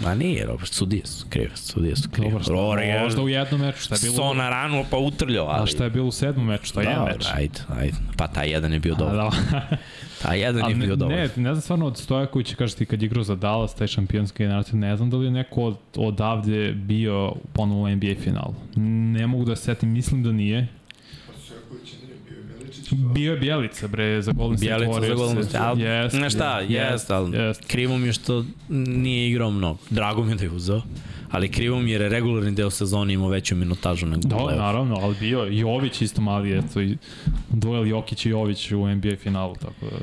Ma nije, Robert, sudije su krive, sudije su krive. Dobro, šta, Rory je možda u jednom meču, šta je bilo... so na ranu pa utrljao, ali... A šta je bilo u sedmom meču, šta je jedan Dobro, meč? Ajde, ajde. Pa taj jedan je bio A, dobar. da. Taj jedan je Ali ne, bio dobar. ne, ne znam stvarno od Stojakovića, kažeš ti kad je igrao za Dallas, taj šampionski generaciju, ne znam da li je neko od, odavde bio ponovo u NBA finalu. Ne mogu da se setim, mislim da nije. Pa Stojković nije bio je Bjelica, bre, za Golden State Bjelica Warriors. za Golden State, ali Jest, znaš šta, jest, ali jest. krivo mi je što nije igrao mnogo. Drago mi je da je uzeo, ali krivo mi je jer je regularni deo sezone imao veću minutažu nego Da, u play-offu. naravno, ali bio je. Jović isto mali, eto, i duel Jokić i Jović u NBA finalu, tako da...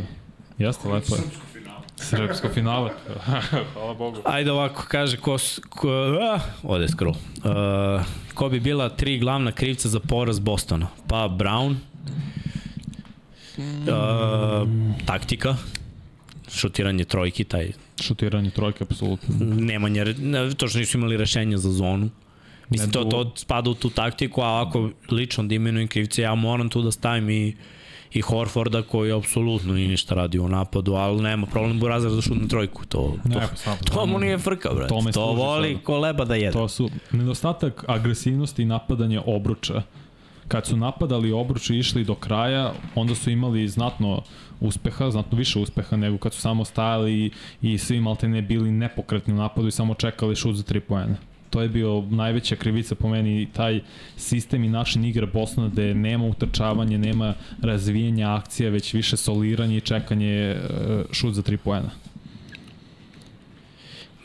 Jeste, lepo je. Srpsko finale. Hvala Bogu. Ajde ovako, kaže ko, ko a, ode scroll. Uh, ko bi bila tri glavna krivca za poraz Bostona? Pa Brown, uh, taktika, šutiranje trojki, taj Šutiranje trojke, apsolutno. nemanje, ne, to što nisu imali rešenja za zonu. Mislim, Ne, to, to spada u tu taktiku, a ako lično da imenujem krivce, ja moram tu da stavim i i Horforda koji apsolutno nije ništa radio u napadu, ali nema problem Burazar da šutne trojku. To, Ne, to, pa sad, to mu nije frka, brate. To služi voli sada. ko leba da jede. To su nedostatak agresivnosti i napadanja obruča. Kad su napadali obruč i išli do kraja, onda su imali znatno uspeha, znatno više uspeha nego kad su samo stajali i, i svi maltene bili nepokretni u napadu i samo čekali šut za tri poena. To je bio najveća krivica po meni, taj sistem i način igre Bosna gde nema utrčavanja, nema razvijenja akcija, već više soliranje i čekanje e, šut za tri poena.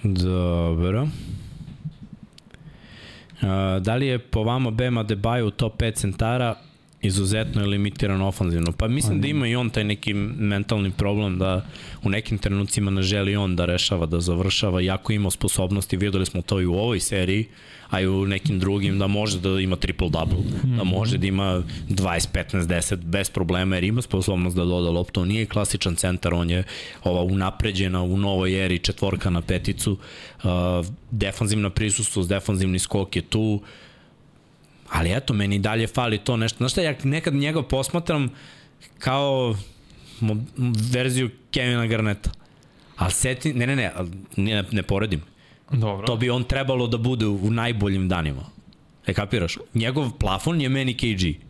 Dobro. A, da li je po vama Bema Debajo u top 5 centara izuzetno je limitiran ofanzivno? Pa mislim da ima i on taj neki mentalni problem da u nekim trenucima ne želi on da rešava, da završava, iako ima sposobnosti, videli smo to i u ovoj seriji, a i u nekim drugim, da može da ima triple-double, da može da ima 20, 15, 10 bez problema, jer ima sposobnost da doda loptu. On nije klasičan centar, on je ova unapređena u novoj eri četvorka na peticu, uh, defanzivna prisustvost, defanzivni skok je tu, ali eto, meni i dalje fali to nešto. Znaš šta, ja nekad njega posmatram kao verziju Kevina Garneta. Ali seti, ne, ne, ne, ne, ne poredim. Dobro. To bi on trebalo da bude u najboljim danima. E, kapiraš? Njegov plafon je meni KG.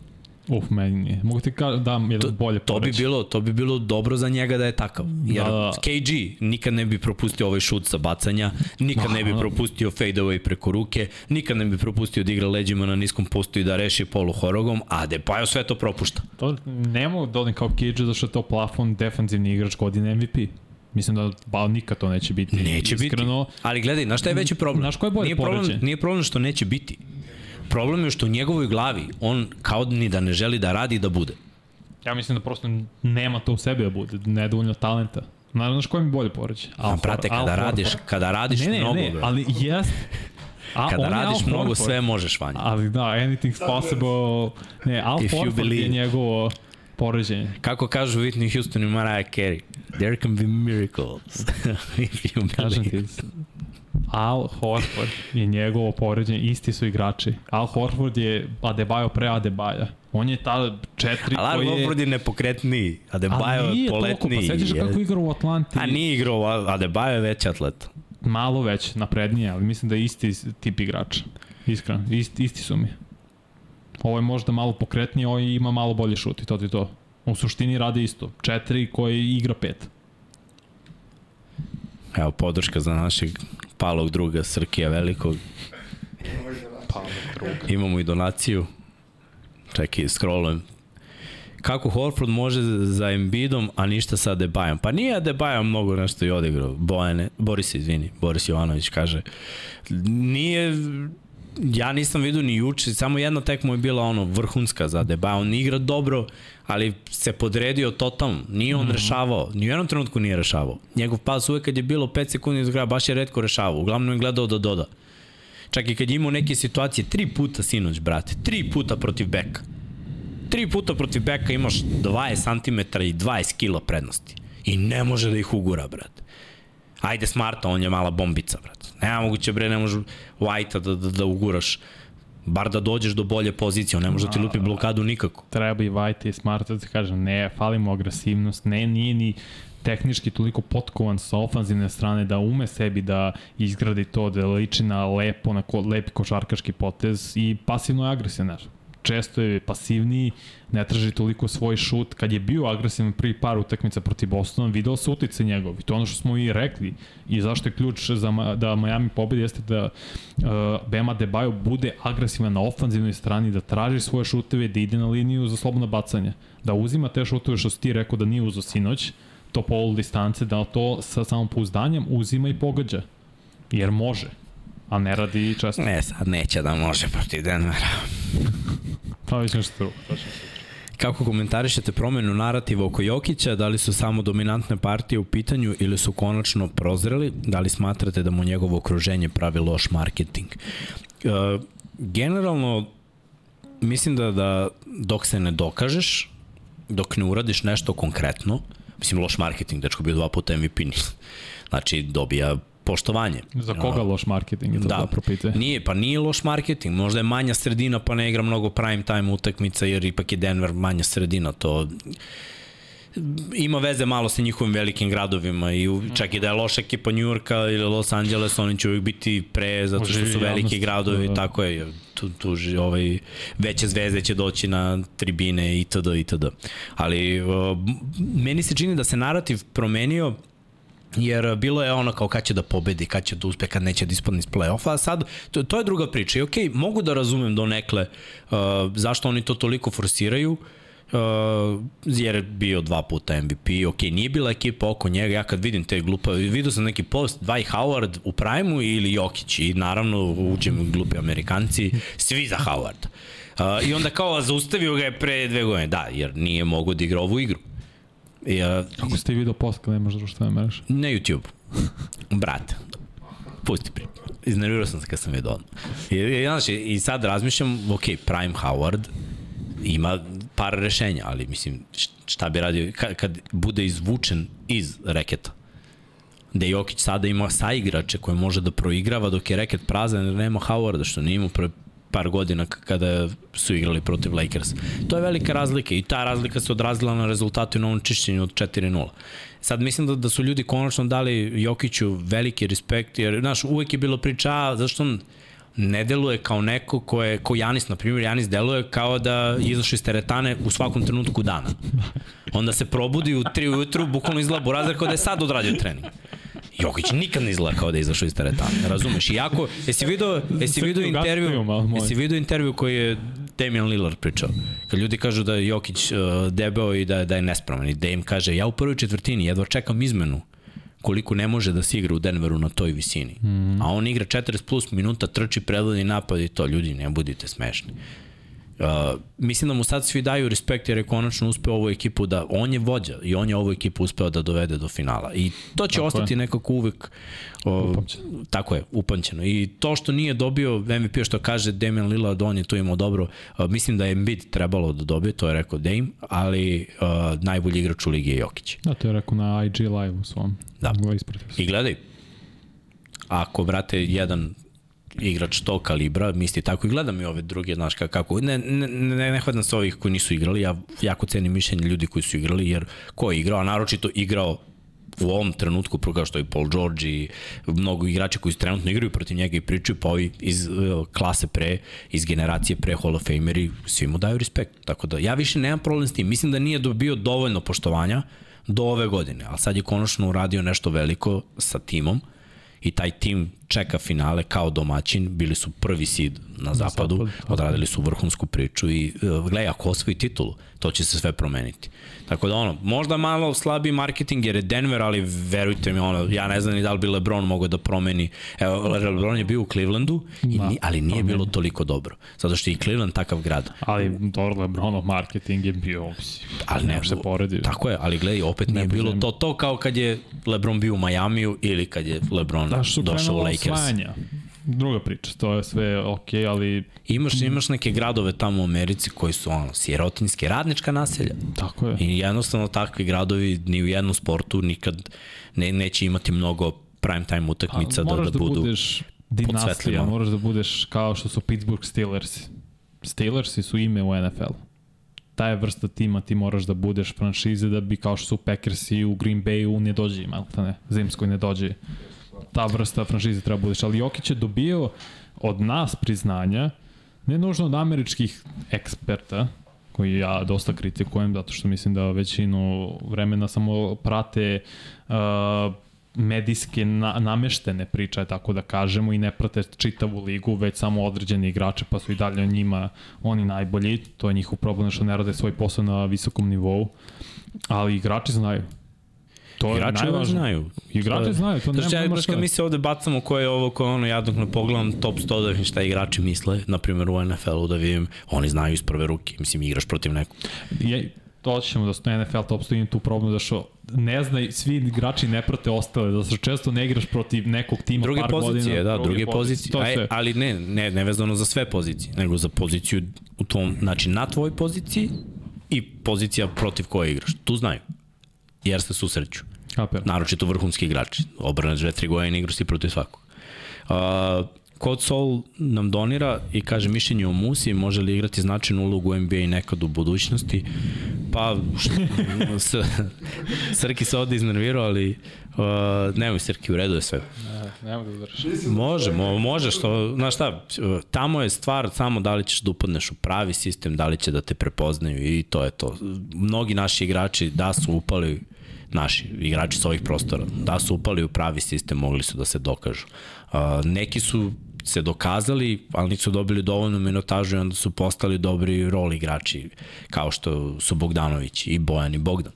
Uf, meni nije. Mogu ti ka dam jedan bolje To bi bilo, to bi bilo dobro za njega da je takav. Jer Da, da. KG nikad ne bi propustio ovaj šut sa bacanja, nikad ne bi Da. propustio fade away preko ruke, nikad ne bi propustio da igra leđima na niskom postu i da reši polu horogom, a Depajo sve to propušta. To ne mogu da odim kao Kidže, zašto je to plafon defanzivni igrač godine MVP. Mislim da ba, nikad to neće biti. Neće Iskreno, biti. Ali gledaj, znaš šta je veći problem? Znaš ko je bolje nije problem, nije problem što neće biti. Problem je što u njegovoj glavi on kao ni da ne želi da radi i da bude. Ja mislim da prosto nema to u sebi da bude, nedovoljno talenta. Naravno, znaš ko mi bolje poređe? A brate, kada radiš, kada radiš Ne, ne, mnogo, ne, brate. ali jest. A, kada radiš Al mnogo, sve možeš, Vanja. Ali da, anything's possible. Ne, Al If you Horford je believe. njegovo poređenje. Kako kažu Whitney Houston i Mariah Carey, there can be miracles if you Kažem believe. ti, Al Horford je njegovo poređenje, isti su igrači. Al Horford je Adebayo pre Adebaja. On je ta četiri Ali koji Al je... Horford je nepokretniji, Adebayo Ali je nije toliko, poletniji. pa sećaš je. kako igra u Atlanti? A nije igrao, Adebayo je veći atlet. Malo već, naprednije, ali mislim da je isti tip igrača. Iskreno, isti, isti su mi. Ovo je možda malo pokretnije, ovo ima malo bolje šut i to ti to. U suštini rade isto. Četiri koji igra pet. Evo, podrška za našeg palog druga Srkija Velikog. Ovaj da Imamo i donaciju. Čekaj, scrollujem. Kako Horford može za Embiidom, a ništa sa Adebayom? Pa nije Adebayo mnogo nešto i odigrao. Bojane, Boris, izvini, Boris Jovanović kaže. Nije ja nisam vidio ni juče, samo jedna tekma je bila ono vrhunska za Deba, on igra dobro, ali se podredio totalno, nije on mm -hmm. rešavao, ni u jednom trenutku nije rešavao. Njegov pas uvek kad je bilo 5 sekundi iz baš je redko rešavao, uglavnom je gledao da doda. Čak i kad je imao neke situacije, tri puta sinoć, brate, tri puta protiv beka. Tri puta protiv beka imaš 20 cm i 20 kg prednosti. I ne može da ih ugura, brate. Ajde Smarta, on je mala bombica, brate. Nema moguće, bre, ne može White-a da, da, da uguraš bar da dođeš do bolje pozicije, on ne može da ti lupi blokadu nikako. Treba i White i Smart da ti kažem, ne, falimo agresivnost, ne, nije ni tehnički toliko potkovan sa ofanzivne strane da ume sebi da izgradi to, da liči na lepo, na ko, lepi košarkaški potez i pasivno je agresivan često je pasivniji, ne traži toliko svoj šut. Kad je bio agresivan prvi par utakmica protiv Bostona, video se utice njegov. I to ono što smo i rekli. I zašto je ključ za, da Miami pobedi jeste da uh, Bema Debajo bude agresivan na ofanzivnoj strani, da traži svoje šuteve, da ide na liniju za slobodno bacanje. Da uzima te šuteve što si ti rekao da nije uzo sinoć, to pol distance, da to sa samom pouzdanjem uzima i pogađa. Jer može a ne radi često. Ne, sad neće da može protiv Denvera. Pa mislim što drugo. Kako komentarišete promenu narativa oko Jokića? Da li su samo dominantne partije u pitanju ili su konačno prozreli? Da li smatrate da mu njegovo okruženje pravi loš marketing? Uh, generalno, mislim da, da dok se ne dokažeš, dok ne uradiš nešto konkretno, mislim loš marketing, dečko bio dva puta MVP, znači dobija poštovanje. Za koga loš marketing je to da, propite? Nije, pa nije loš marketing. Možda je manja sredina pa ne igra mnogo prime time utakmica jer ipak je Denver manja sredina. To ima veze malo sa njihovim velikim gradovima i čak i da je loša ekipa New Yorka ili Los Angeles, oni će uvijek biti pre zato što su veliki gradovi, da, da. tako je, tu, tu ovaj, veće zvezde će doći na tribine itd. itd. Ali uh, meni se čini da se narativ promenio jer bilo je ono kao kad će da pobedi, kad će da uspe, kad neće da ispadne iz play-offa, a sad to, to je druga priča i okej, mogu da razumem donekle uh, zašto oni to toliko forsiraju, uh, jer je bio dva puta MVP, ok, nije bila ekipa oko njega, ja kad vidim te glupa, vidio sam neki post, Dvaj Howard u Prime-u ili Jokić i naravno uđem glupi Amerikanci, svi za Howard. Uh, I onda kao zaustavio ga je pre dve godine, da, jer nije mogo da igra ovu igru. Ja, Kako ste video post kada nemaš društvene mreže? Na YouTube. Brate, pusti pri. Iznervirao sam se kad sam vidio odmah. I, i, znaš, I sad razmišljam, ok, Prime Howard ima par rešenja, ali mislim, šta bi radio kad, kad bude izvučen iz reketa da Jokić sada ima saigrače koje može da proigrava dok je reket prazan jer nema Howarda što nije imao pre par godina kada su igrali protiv Lakers. To je velika razlika i ta razlika se odrazila na rezultatu na ovom čišćenju od 4-0. Sad mislim da, da su ljudi konačno dali Jokiću veliki respekt, jer znaš, uvek je bilo priča, a, zašto on ne deluje kao neko ko je, ko Janis, na primjer, Janis deluje kao da izašao iz teretane u svakom trenutku dana. Onda se probudi u 3 ujutru, bukvalno izgleda burazir kao da je sad odradio trening. Jokić nikad ne izgleda kao da je izašao iz teretana, razumeš? Iako, jesi video, jesi video intervju, jesi video intervju koji je Damian Lillard pričao. Kad ljudi kažu da je Jokić uh, debeo i da, da je nespravan i Dame kaže, ja u prvoj četvrtini jedva čekam izmenu koliko ne može da se igra u Denveru na toj visini. Mm. A on igra 40 plus minuta, trči predvodni napad i to, ljudi, ne budite smešni. Uh, mislim da mu sad svi daju respekt jer je konačno uspeo ovu ekipu da, on je vođa i on je ovu ekipu uspeo da dovede do finala. I to će tako ostati je. nekako uvek uh, tako je, upamćeno. I to što nije dobio MVP što kaže Damian Lillard, on je tu imao dobro uh, mislim da je Embiid trebalo da dobije, to je rekao Dame ali uh, najbolji igrač u ligi je Jokić. Da, to je rekao na IG live u svom. Da. i gledaj ako, brate, jedan igrač tog kalibra, misli tako i gledam i ove druge, znaš kako, ne, ne, ne, ne hvatam se ovih koji nisu igrali, ja jako cenim mišljenje ljudi koji su igrali, jer ko je igrao, a naročito igrao u ovom trenutku, kao što je Paul George i mnogo igrača koji trenutno igraju protiv njega i pričaju, pa ovi iz uh, klase pre, iz generacije pre Hall of Fameri, svi mu daju respekt. Tako da ja više nemam problem s tim. Mislim da nije dobio dovoljno poštovanja do ove godine, ali sad je konačno uradio nešto veliko sa timom i taj tim čeka finale kao domaćin, bili su prvi seed na zapadu, odradili su vrhunsku priču i uh, gledaj, ako osvoji titulu, to će se sve promeniti. Tako da ono, možda malo slabiji marketing jer je Denver, ali verujte mi, ono, ja ne znam ni da li bi LeBron mogao da promeni. Evo, LeBron je bio u Clevelandu, i Da, ali nije promeni. bilo toliko dobro. Zato što je i Cleveland takav grad. Ali dobro, Lebronov marketing je bio, Ali ne, se poredi. Tako je, ali gledaj, opet nije Ne bilo može. to to kao kad je LeBron bio u Majamiju ili kad je LeBron Da, došao u krenulo Lakers. osvajanja. Druga priča, to je sve okay, ali Imaš, imaš neke gradove tamo u Americi koji su ono, sirotinske, radnička naselja. tako je. I jednostavno takvi gradovi ni u jednom sportu nikad ne, neće imati mnogo prime time utakmica da, moraš da budu... budeš dinastija, moraš da budeš kao što su Pittsburgh Steelers. Steelersi su ime u NFL. Ta je vrsta tima ti moraš da budeš franšize da bi kao što su Packersi u Green Bayu ne dođe, malo ne, zimskoj ne dođe. Ta vrsta franšize treba budeš. Ali Jokić je dobio od nas priznanja, ne nužno od američkih eksperta, koji ja dosta kritikujem, zato što mislim da većinu vremena samo prate uh, medijske na, nameštene priče, tako da kažemo, i ne prate čitavu ligu, već samo određene igrače, pa su i dalje o njima oni najbolji. To je njihov problem što ne rade svoj posao na visokom nivou. Ali igrači znaju. To je Igrači uvek najvažnije. znaju. Igrači znaju, to nema- ja, nema šta. mi se ovde bacamo ko je ovo, ko je ono, ja dok ne pogledam top 100 da vidim šta igrači misle, na primjer u NFL-u da vidim, oni znaju iz prve ruke, mislim igraš protiv nekog. Je, doći ćemo da sto NFL top 100 ima tu problem da što ne zna, svi igrači ne prate ostale, da što često ne igraš protiv nekog tima Druge par pozicije, godina. da, druge pozicije. To je Aj, sve. ali ne, ne, ne vezano za sve pozicije, nego za poziciju u tom, znači na tvojoj poziciji i pozicija protiv koje igraš. Tu znaju. Jer se susreću. Kapiram. Naročito vrhunski igrači. Obranaš dve, tri godine igraš ti protiv svakog. Uh, Kod Sol nam donira i kaže mišljenje o Musi, može li igrati značajnu ulogu u NBA nekad u budućnosti. Pa, s, Srki se ovde iznervirao, ali uh, nemoj Srki, u redu je sve. Ne, nema da udaraš. Može, mo, može, što, znaš šta, tamo je stvar samo da li ćeš da upadneš u pravi sistem, da li će da te prepoznaju i to je to. Mnogi naši igrači da su upali, naši igrači sa ovih prostora, da su upali u pravi sistem, mogli su da se dokažu. Neki su se dokazali, ali nisu dobili dovoljnu minutažu i onda su postali dobri rol igrači, kao što su Bogdanović i Bojan i Bogdan,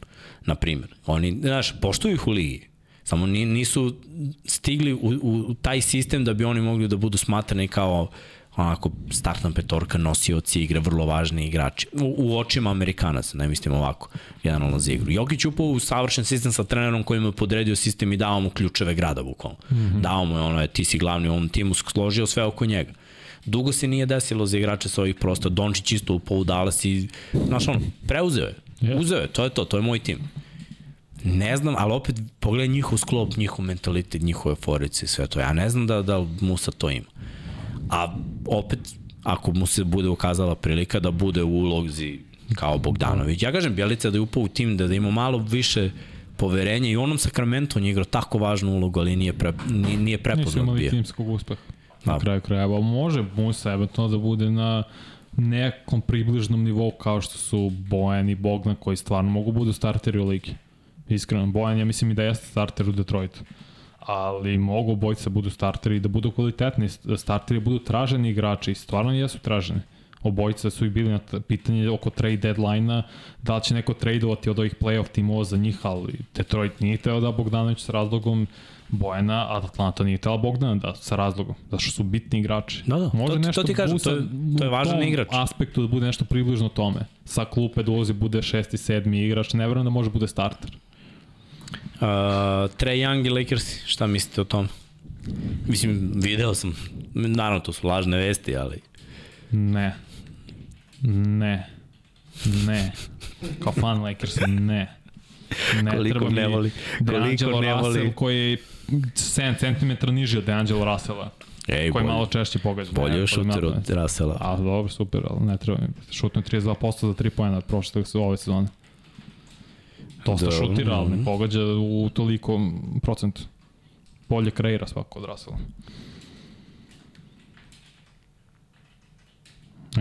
na primjer. Oni, znaš, poštuju ih u ligi, Samo ni- nisu stigli u, u, u taj sistem da bi oni mogli da budu smatrani kao onako startna petorka, nosioci igre, vrlo važni igrači. U, u očima Amerikanaca, ne mislim ovako, generalno za igru. Jokić upao u savršen sistem sa trenerom koji mu je podredio sistem i dao mu ključeve grada, bukvalno. Mm -hmm. Dao mu je ono, je, ti si glavni u ovom timu, složio sve oko njega. Dugo se nije desilo za igrače sa ovih prosta. Dončić isto upao u Dallas i, znaš ono, preuzeo je. Yes. Uzeo je, to je to, to je moj tim. Ne znam, ali opet pogledaj njihov sklop, njihov mentalitet, njihove forice i sve to. Ja ne znam da, da Musa to ima. A opet, ako mu se bude ukazala prilika da bude u ulozi kao Bogdanović. Ja kažem, Bjelica da je upao u tim, da, da ima malo više poverenja i onom Sacramento on je igrao tako važnu ulogu, ali nije, pre, nije, nije Nisu prepoznat imali bio. timskog uspeha. Na Da. kraju krajeva. Može Musa eventualno da bude na nekom približnom nivou kao što su Bojan i Bogdan koji stvarno mogu budu starteri u ligi. Iskreno, Bojan ja mislim i da jeste starter u Detroitu. Ali mogu bojica budu starteri i da budu kvalitetni starteri, budu traženi igrači i stvarno jesu traženi. Obojica su i bili na pitanje oko trade deadline-a, da li će neko tradeovati od ovih playoff timova za njih, ali Detroit nije teo da Bogdanović sa razlogom Bojana, a Atlanta nije tela Bogdana da, sa razlogom, zato što su bitni igrači. Da, da, Može to- to nešto ti kažem, to to je važan igrač. aspektu da bude nešto približno tome. Sa klupe da ulazi bude šesti, sedmi igrač, ne verujem da može bude starter. Uh, Trae Young i Lakers, šta mislite o tom? Mislim, video sam, naravno to su lažne vesti, ali Ne. Ne. Ne. Kao fan Lakers, ne. Ne Koliko treba ne voli- koliko ne voli. Russell koji je 7 cm niži od DeAngelo Russella. Ej, koji bolje, malo češće pogađa. bolje je šuter od. Rasela. A dobro, super, ali ne treba mi. Šutno je 32% za 3 pojena prošle ove sezone. Dosta Da, šutira, ali ne mhm. pogađa u toliko procentu. Bolje kreira svako od Russella.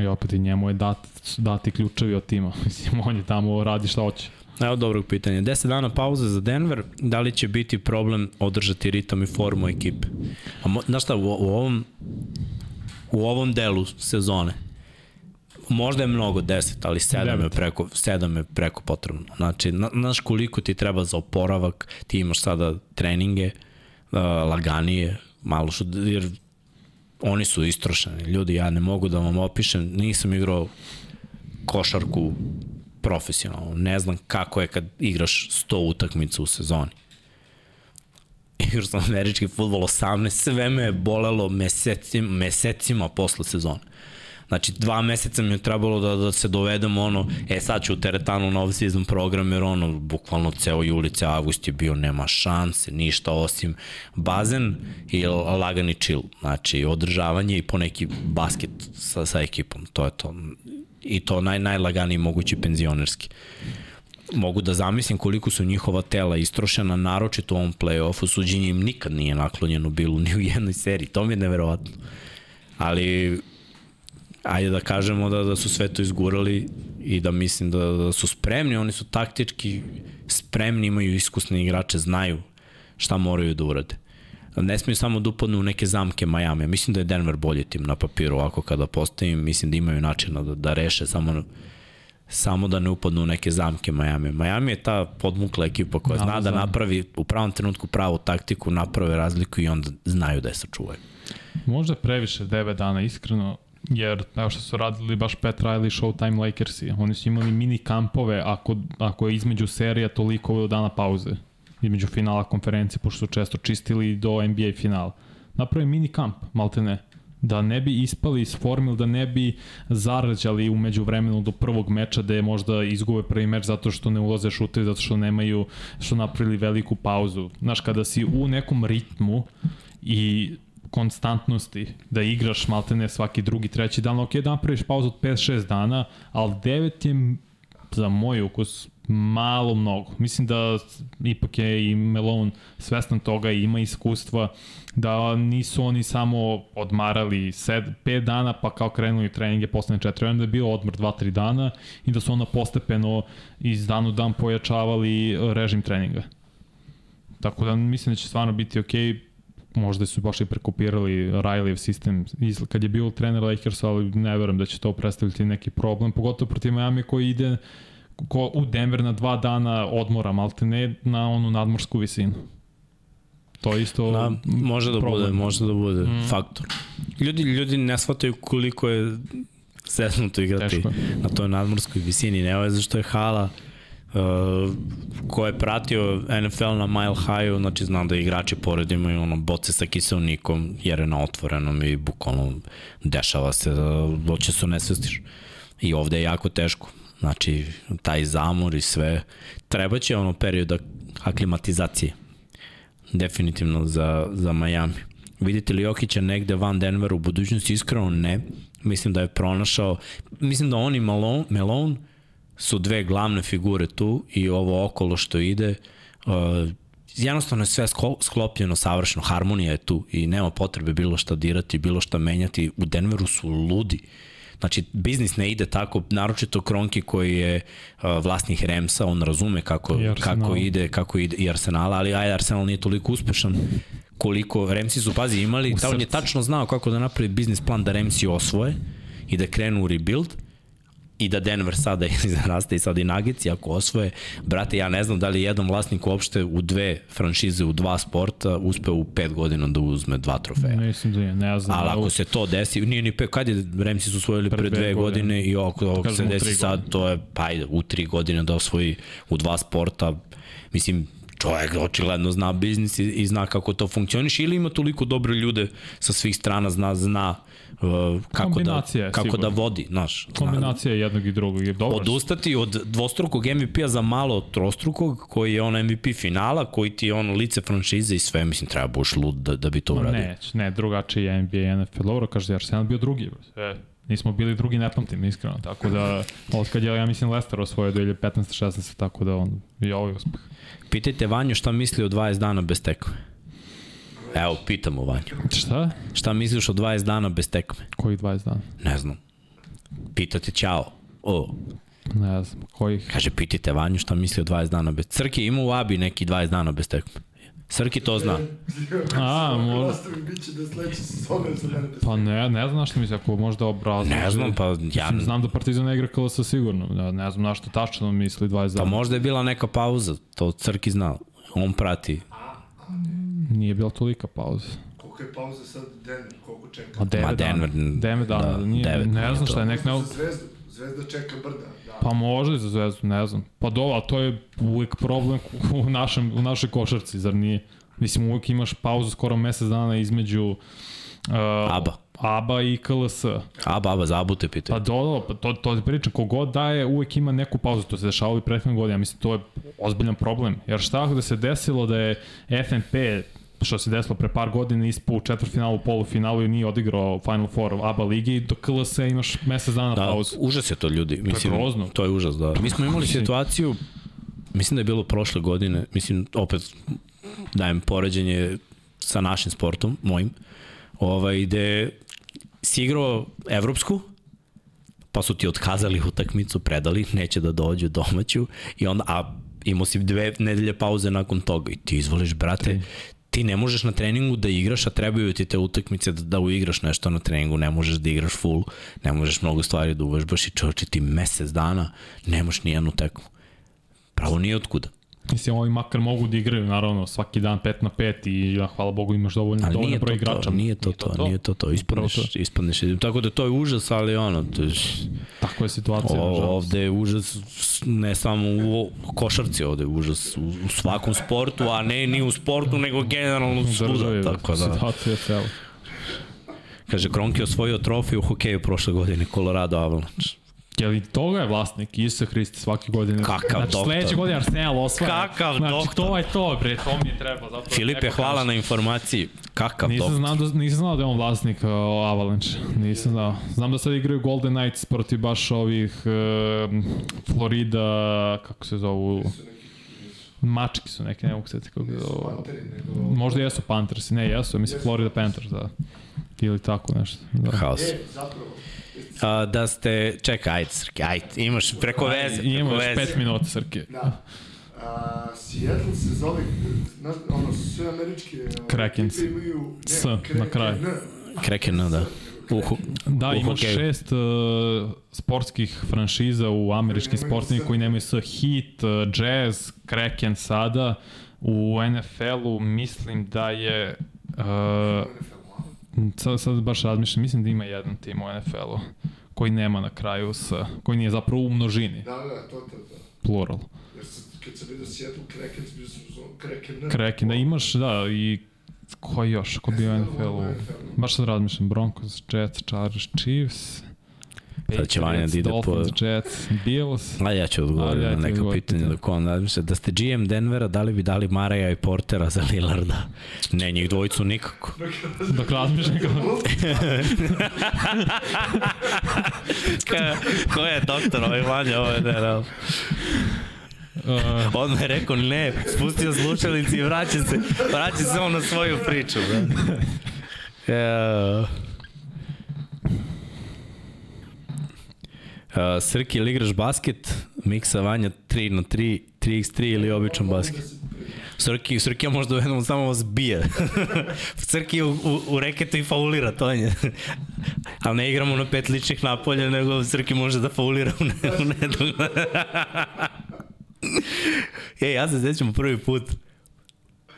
I opet i njemu je dat, dati ključevi od tima. Mislim, on je tamo radi šta hoće. Evo dobrog pitanja. 10 dana pauze za Denver, da li će biti problem održati ritam i formu ekipe? A mo, znaš šta, u, u ovom u ovom delu sezone možda je mnogo 10, ali 7 je preko 7 je preko potrebno. Znači, na, znaš koliko ti treba za oporavak, ti imaš sada treninge uh, laganije, malo što jer oni su istrošeni. Ljudi, ja ne mogu da vam opišem, nisam igrao košarku profesionalno. Ne znam kako je kad igraš 100 utakmica u sezoni. Igrao sam američki futbol 18, sve me je bolelo mesecima, mesecima posle sezone. Znači, dva meseca mi je trebalo da, da se dovedem ono, e sad ću u teretanu na off-season program, jer ono, bukvalno ceo julice, avgust je bio, nema šanse, ništa osim bazen i lagani chill. Znači, održavanje i poneki basket sa, sa ekipom, to je to. I to naj, najlaganiji mogući penzionerski mogu da zamislim koliko su njihova tela istrošena, naročito u ovom play-offu, suđenje im nikad nije naklonjeno bilo ni u jednoj seriji, to mi je neverovatno. Ali, ajde da kažemo da, da su sve to izgurali i da mislim da, da su spremni, oni su taktički spremni, imaju iskusne igrače, znaju šta moraju da urade. Ne smiju samo da upadnu u neke zamke Miami. Mislim da je Denver bolji tim na papiru, ovako kada postavim, mislim da imaju načina da, da reše samo samo da ne upadnu u neke zamke Miami. Miami je ta podmukla ekipa koja zna da napravi u pravom trenutku pravu taktiku, naprave razliku i onda znaju da je sačuvaju. Možda previše 9 dana, iskreno, jer evo što su radili baš Pat Riley, Showtime Lakersi, oni su imali mini kampove ako, ako je između serija toliko dana pauze, između finala konferencije, pošto su često čistili do NBA finala. Naprave mini kamp, malte ne, da ne bi ispali iz formil, da ne bi zarađali umeđu vremenu do prvog meča da je možda izgube prvi meč zato što ne ulaze šutevi, zato što nemaju, što napravili veliku pauzu. Znaš, kada si u nekom ritmu i konstantnosti, da igraš maltene svaki drugi, treći dan, ok, da napraviš pauzu od 5-6 dana, ali 9 je za moj ukus malo mnogo. Mislim da ipak je i Melon svestan toga i ima iskustva da nisu oni samo odmarali 5 dana pa kao krenuli treninge poslednje 4 dana, da je bio odmor 2-3 dana i da su onda postepeno iz dan u dan pojačavali režim treninga. Tako da mislim da će stvarno biti okej, okay možda su baš i prekopirali Riley sistem kad je bio trener Lakers, ali ne verujem da će to predstaviti neki problem, pogotovo protiv Miami koji ide ko, u Denver na dva dana odmora, malte ne na onu nadmorsku visinu. To je isto da, može da problem. bude, može da bude mm. faktor. Ljudi ljudi ne shvataju koliko je sesnuto igrati Teško. na toj nadmorskoj visini, ne ovo zašto je hala Uh, ko je pratio NFL na Mile High-u, znači znam da igrači pored imaju ono boce sa kiselnikom jer je na otvorenom i bukvalno dešava se da doće se nesvestiš. I ovde je jako teško. Znači, taj zamor i sve. Treba će ono perioda aklimatizacije. Definitivno za, za Miami. Vidite li Jokića negde van Denvera u budućnosti? Iskreno ne. Mislim da je pronašao, mislim da on i Malone, Malone su dve glavne figure tu i ovo okolo što ide, uh, jednostavno je sve sklopljeno savršeno, harmonija je tu i nema potrebe bilo šta dirati, bilo šta menjati. U Denveru su ludi. Znači, biznis ne ide tako, naročito Kronki koji je uh, vlasnik Remsa, on razume kako, kako ide, kako ide i Arsenala, ali aj Arsenal nije toliko uspešan koliko Remsi su, pazi, imali, ta on je tačno znao kako da napravi biznis plan da Remsi osvoje i da krenu u rebuild, i da Denver sada raste i sada i Nuggets, ako osvoje, brate, ja ne znam da li jedan vlasnik uopšte u dve franšize, u dva sporta, uspeo u pet godina da uzme dva trofeja. Mislim da je, ne znam. Ali ako se to desi, nije ni pet, kad je Remsi su osvojili pre, pre dve godine, godine i ako, ako se desi sad, to je, pa ajde, u tri godine da osvoji u dva sporta, mislim, čovjek očigledno zna biznis i, i zna kako to funkcioniš ili ima toliko dobre ljude sa svih strana, zna, zna kako, da, kako sigurno. da vodi, znaš. Kombinacija zna, jednog i drugog je dobro. Odustati od dvostrukog MVP-a za malo trostrukog, koji je on MVP finala, koji ti je ono lice franšize i sve, mislim, treba buš lud da, da bi to uradio. Ne, ne, drugačiji je NBA i NFL, dobro, kaže, Arsenal bio drugi. E, nismo bili drugi, ne pamtim, iskreno. Tako da, od kad je, ja mislim, Leicester osvojio 2015-16, tako da on i ovaj uspeh. Pitajte Vanju šta misli o 20 dana bez tekme. Evo, pitamo Vanju. Šta? Šta misliš o 20 dana bez tekme? Koji 20 dana? Ne znam. Pitate Ćao. O. Ne znam, kojih... Kaže, pitajte Vanju šta misli o 20 dana bez... Crki ima u Abi neki 20 dana bez tekme. Srki to zna. A, možda- mi biće da sledeće sezone za mene bez Pa ne, ne znam što misli, ako možda obrazloži. Ne znam, pa ja... Mislim, znam da Partizan ne igra KLS sigurno, ne, ne znam na što tačno misli 20 Pa dana. možda je bila neka pauza, to Crki zna. On prati. Nije bila tolika pauza. Koliko je pauza sad Denver, koliko čeka? A 9 Ma, dana. Denver- 9 dana, da, nije, devet, ne znam šta je, nek ne... Za zvezdu, zvezda čeka brda. Da. Pa možda i za zvezdu, ne znam. Pa do, ali to je uvijek problem u, našem, u našoj košarci, zar nije? Mislim, uvijek imaš pauzu skoro mesec dana između uh, Aba. ABA i KLS. A, baba, za Abu te Pa pitaju. do, do, pa to, to ti pričam, kogod daje, uvijek ima neku pauzu, to se dešavalo i prethodne godine, ja mislim, to je ozbiljan problem. Jer šta ako da se desilo da je FNP, što se desilo pre par godina, ispao u četvrtfinalu, polufinalu i nije odigrao Final Four ABA ligi i do KLS imaš mesec dana Da, pauzu. užas je to ljudi. Mislim, grozno. To je užas, da. Mi smo imali situaciju, mislim da je bilo prošle godine, mislim, opet dajem poređenje sa našim sportom, mojim, ovaj, gde si igrao evropsku, pa su ti otkazali utakmicu, predali, neće da dođu domaću i onda, a imao si dve nedelje pauze nakon toga i ti izvoliš, brate, ti ne možeš na treningu da igraš, a trebaju ti te utakmice da, da uigraš nešto na treningu, ne možeš da igraš full, ne možeš mnogo stvari da uvežbaš i čovječe ti mesec dana nemaš ni jednu tekmu. Pravo nije otkuda. Mislim, ovi makar mogu da igraju, naravno, svaki dan 5 na 5 i ja, hvala Bogu imaš dovoljno, Ali dovoljno nije broj to to, igrača. nije to to, nije to to, ispadneš, Upravo ispadneš. Tako da to je užas, ali ono, to je, Takva je situacija, O, ovde je užas ne samo u košarci, ovde je užas u, u svakom sportu, a ne ni u sportu, nego generalno svuda. Državi, Tako da, situacija je cela. kaže, Kronk je osvojio trofej u hokeju prošle godine, Colorado Avalanche. Jel i toga je vlasnik, Isa Hristi svake godine. Kakav znači, doktor. sledeće godine Arsenal osvaja. Kakav znači, doktor. to je to, bre, to mi je treba. Zato Filipe, neko hvala kaže. na informaciji. Kakav Nisam, doktor. znam da, nisam znao da je on vlasnik uh, Avalanche. Nisam znao. Znam da sad igraju Golden Knights protiv baš ovih uh, Florida, kako se zovu, mački su neke, ne mogu se kako. Panteri, nego... Možda jesu Panthers, ne jesu, mislim Florida Panthers, da. Ili tako nešto. Da. Haos. E, zapravo, A, da ste, čekaj, ajde, Srke, ajde, imaš preko veze, preko Imamo još veze. 5 minuta, Srke. da. A, Seattle se zove, ono, sve američke... ove, Krakens. ekipe Imaju, ne, S na kraju. Kraken, da. U, ho- Da, u imaš hokeju. šest uh, sportskih franšiza u američkim Koji nemaju sportima S. koji nemaju S. Heat, uh, Jazz, Kraken sada. U NFL-u mislim da je... Uh, sad, sad baš razmišljam, mislim da ima jedan tim u NFL-u koji nema na kraju S, koji nije zapravo u množini, Da, da, to, to, to. plural. Jer sam, kad sam vidio Seattle Krakens, bio sam zvon Kraken N. Kraken, da imaš, da, i koji još, ko bi u NFL-u? Baš sad razmišljam, Broncos, Jets, Chargers, Chiefs, Sad će Vanja da ide po- Dolphins, Jets, Bills. A ja ću odgovoriti ja na neka odgovorim pitanja pitanje. dok on razmišlja. Da ste GM Denvera, da li bi dali Maraja i Portera za Lillarda? Ne, njih dvojicu nikako. Dok razmišljam kao... Ka, ko je doktor, ovaj Vanja, ovo je ne, ne. Uh, On me je rekao ne, spustio slušalici i vraća se, vraća se on na svoju priču. Da. Ja. Srki, ili igraš basket, miksa Vanja 3 na 3, 3x3 ili običan basket? Srki, Srki ja možda jednom samo vas bije. Srki u, u, u reketu i faulira, to je. Ali ne igramo na pet ličnih napolja, nego Srki može da faulira u, ne, u. Ej, ja se sećam prvi put,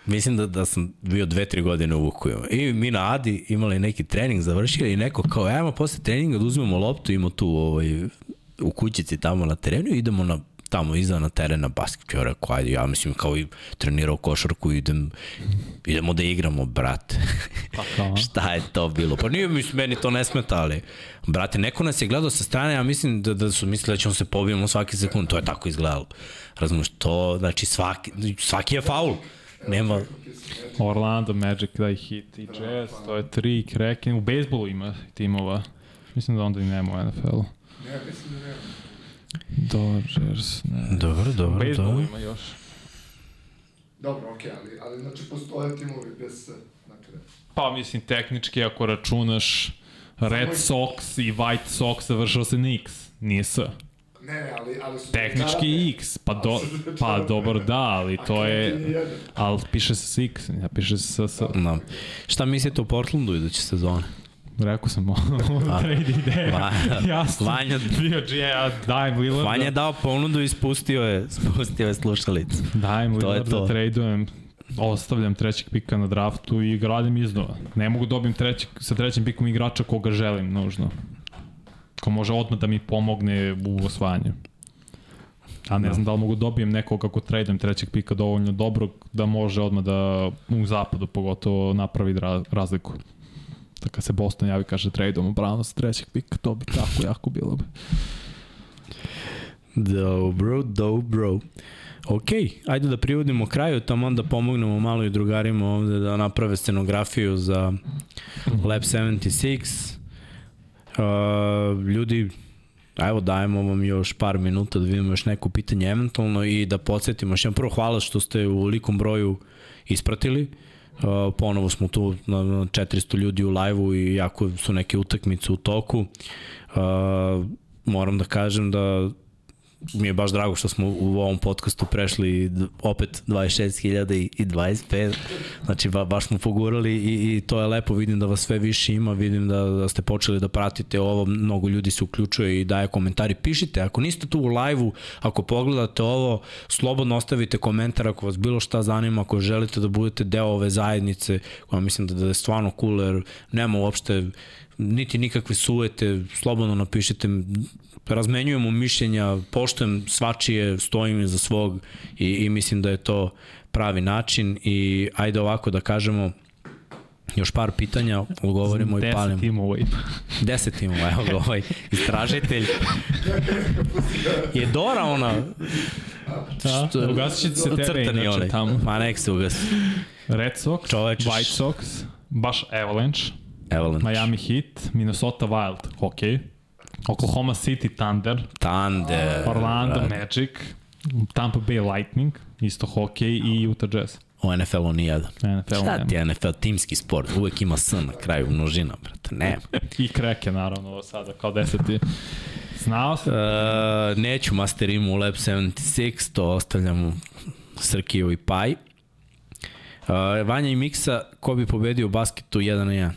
mislim da, da sam bio dve, tri godine u Vukuju. I mi na Adi imali neki trening, završili i neko kao, ajmo posle treninga da uzmemo loptu, ima tu ovaj, u kućici tamo na terenu i idemo na tamo iza na teren na basket. Ja rekao, ajde, ja mislim kao i trenirao košarku, idem, idemo da igramo, brate. Pa kao? Šta je to bilo? Pa nije mi, meni to ne smeta, ali, brate, neko nas je gledao sa strane, ja mislim da, da su mislili da ćemo se pobijemo svaki sekund. To je tako izgledalo. Razumeš, to, znači, svaki, svaki je faul. Nema, Orlando, Magic, da i Heat i Jazz, to je tri, Kraken, u bejsbolu ima timova. Mislim da onda i nema u NFL-u. Ne, mislim da nema. Dodgers, ne. Dobro, dobro, bejsbolu dobro. ima još. Dobro, okej, ali, ali znači postoje timovi bez S. Dakle, Pa mislim, tehnički ako računaš Red Sox i White Sox, završao se Knicks, nije S. Ne, ne, ali, ali su... Tehnički X, pa, do, pa dobro da, ali to je, ali piše se s X, ja piše se s, s Da. Šta mislite o Portlandu iduće sezone? Rekao sam ono, trade ideja, Va- jasno, Vanja, bio G, ja dajem Lillarda, Vanja je dao ponudu i spustio je, spustio je slušalicu. dajem Lillarda, to. tradujem, ostavljam trećeg pika na draftu i gradim iznova. Ne mogu dobijem trećeg, sa trećim pikom igrača koga želim nužno. Ko može odmah da mi pomogne u osvajanju. A ne Da. znam da li mogu dobijem nekog ako tradujem trećeg pika dovoljno dobrog da može odmah da u zapadu pogotovo napravi ra razliku. Da kad se Boston javi kaže tradeom Browna sa trećeg pika, to bi tako jako bilo bi. Dobro, dobro. Ok, ajde da privodimo kraju, tamo da pomognemo malo i drugarima ovde da naprave scenografiju za Lab 76. Uh, ljudi, evo dajemo vam još par minuta da vidimo još neko pitanje eventualno i da podsjetimo jedan prvo hvala što ste u likom broju ispratili. Uh, ponovo smo tu na na 400 ljudi u live-u i jako su neke utakmice u toku. Uh, moram da kažem da mi je baš drago što smo u ovom podcastu prešli opet 26.025, znači ba, baš smo pogurali i, i to je lepo, vidim da vas sve više ima, vidim da, da ste počeli da pratite ovo, mnogo ljudi se uključuje i daje komentari, pišite, ako niste tu u live-u, ako pogledate ovo, slobodno ostavite komentar ako vas bilo šta zanima, ako želite da budete deo ove zajednice, koja mislim da, da je stvarno cool, jer nema uopšte niti nikakve sujete, slobodno napišite, razmenjujemo mišljenja, poštujem svačije, stojim iza svog i, i mislim da je to pravi način i ajde ovako da kažemo još par pitanja, odgovorimo i palimo. Deset timova ima. Deset timova, evo ga ovaj istražitelj. je Dora ona Da, Što- ugasit će se tebe inače onaj. tamo. Ma nek se ugasi. Red Sox, Čoveče. White Sox, baš Avalanche, Avalanche. Miami Heat, Minnesota Wild, hokej, Oklahoma City Thunder, Thunder. Orlando Rad. Magic, Tampa Bay Lightning, isto hokej i Utah Jazz. U NFL-u nijedan. NFL Šta ti je NFL timski sport? Uvek ima S na kraju, množina, brate. Nema. I Kreke, naravno, ovo sada, kao deseti. Znao sam. Uh, neću Masterimu u Lab 76, to ostavljam u Srkiju i Paj. Uh, Vanja i Miksa, ko bi pobedio u basketu 1 na 1?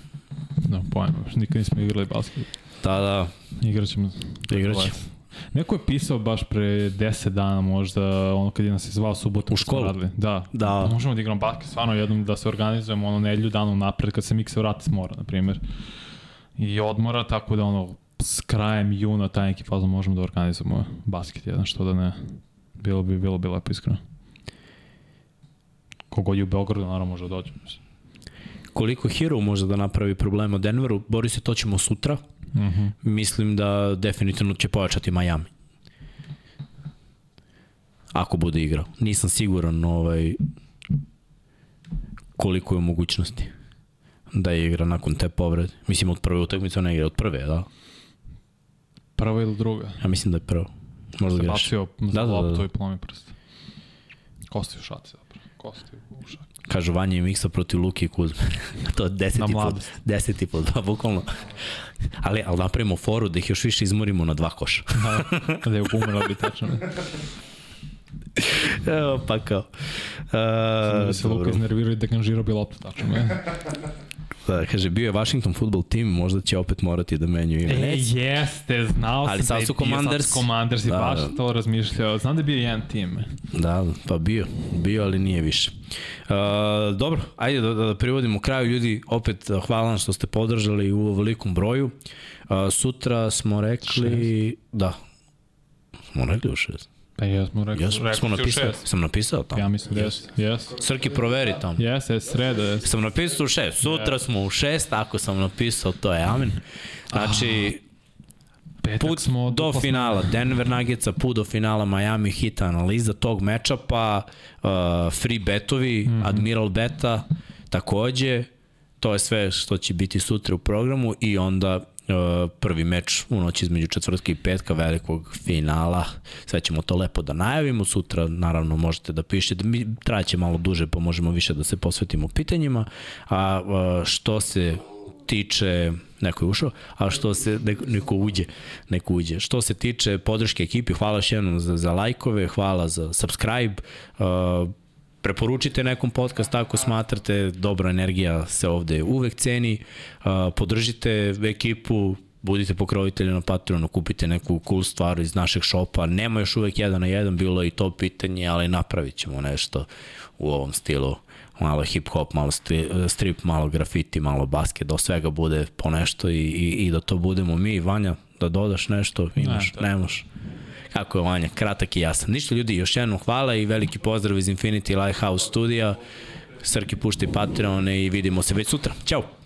No, pojma, nikad nismo igrali basket. Da, da, Igraćemo. igraće. Neko je pisao baš pre 10 dana možda, ono kad je nas je zvao subotu. U školu? Radili. Da. Da. Možemo da igramo basket, stvarno jednom da se organizujemo ono nedlju dana napred kad se Mikse vrati s mora, na primjer. I odmora, tako da ono, s krajem juna taj neki fazon možemo da organizujemo basket jedan, što da ne. Bilo bi, bilo bi lepo iskreno. Kogod je u Beogradu, naravno može da dođe. Koliko Hero može da napravi problema Denveru? Bori se, to ćemo sutra. Mhm. Mislim da definitivno će pojačati Miami. Ako bude igrao. Nisam siguran ovaj, koliko je mogućnosti da igra nakon te povrede. Mislim od prve utakmice ona igra od prve, da? Prva ili druga? Ja mislim da je prvo. Možda Se greš. bacio za Da, da, da, da. i plomi prst. Kosti u šaci zapravo. Kosti u šaci. Kažu Vanja i Miksa protiv Luki i Kuzme. to je deseti put. Deseti put, da, bukvalno. ali, ali napravimo foru da ih još više izmorimo na dva koša. Da, da je umrla bi tačno. Evo pa kao. Uh, da se Luka iznervirao i da ganžirao bi loptu tačno. Ne? Da, kaže, bio je Washington football team, možda će opet morati da menju ime. E, jeste, znao Ali sam da je su bio, Commanders. Sad Commanders i Da, baš da. to razmišljao. Znam da je bio jedan tim. Da, pa bio, bio, ali nije više. Uh, dobro, ajde da, da, da privodimo kraju ljudi, opet hvala vam što ste podržali u ovolikom broju. Uh, sutra smo rekli, šest. da, smo rekli u šest. Pa Ja smo si u napisao, šest. sam napisao tamo. Ja mislim da jeste. Jeste. Srki, proveri tamo. Jeste, jeste, sreda jeste. Sam napisao u šest, sutra smo u šest, ako sam napisao, to je amen. Znači, Petak put smo do duplo finala Denver Nuggetsa, put do finala Miami Heat, analiza tog mečapa, uh, free betovi, mm. -hmm. Admiral Beta, takođe, to je sve što će biti sutra u programu i onda prvi meč u noći između četvrtka i petka velikog finala. Sve ćemo to lepo da najavimo. Sutra naravno možete da pišete. Mi traće malo duže pa možemo više da se posvetimo pitanjima. A uh, što se tiče neko je ušao, a što se neko, neko uđe, neko uđe. Što se tiče podrške ekipi, hvala još jednom za, za lajkove, hvala za subscribe. Uh, preporučite nekom podcast ako smatrate, dobra energija se ovde uvek ceni. Podržite ekipu, budite pokrovitelji na Patreonu, kupite neku cool stvar iz našeg šopa. Nema još uvek jedan na jedan, bilo je i to pitanje, ali napravit ćemo nešto u ovom stilu malo hip-hop, malo strip, malo grafiti, malo basket, da svega bude po nešto i, i, i da to budemo mi. Vanja, da dodaš nešto, imaš, ne, ne možeš. Kako je Vanja, kratak i jasan. Ništa ljudi, još jednom hvala i veliki pozdrav iz Infinity Lighthouse studija. Srki pušti Patreon i vidimo se već sutra. Ćao!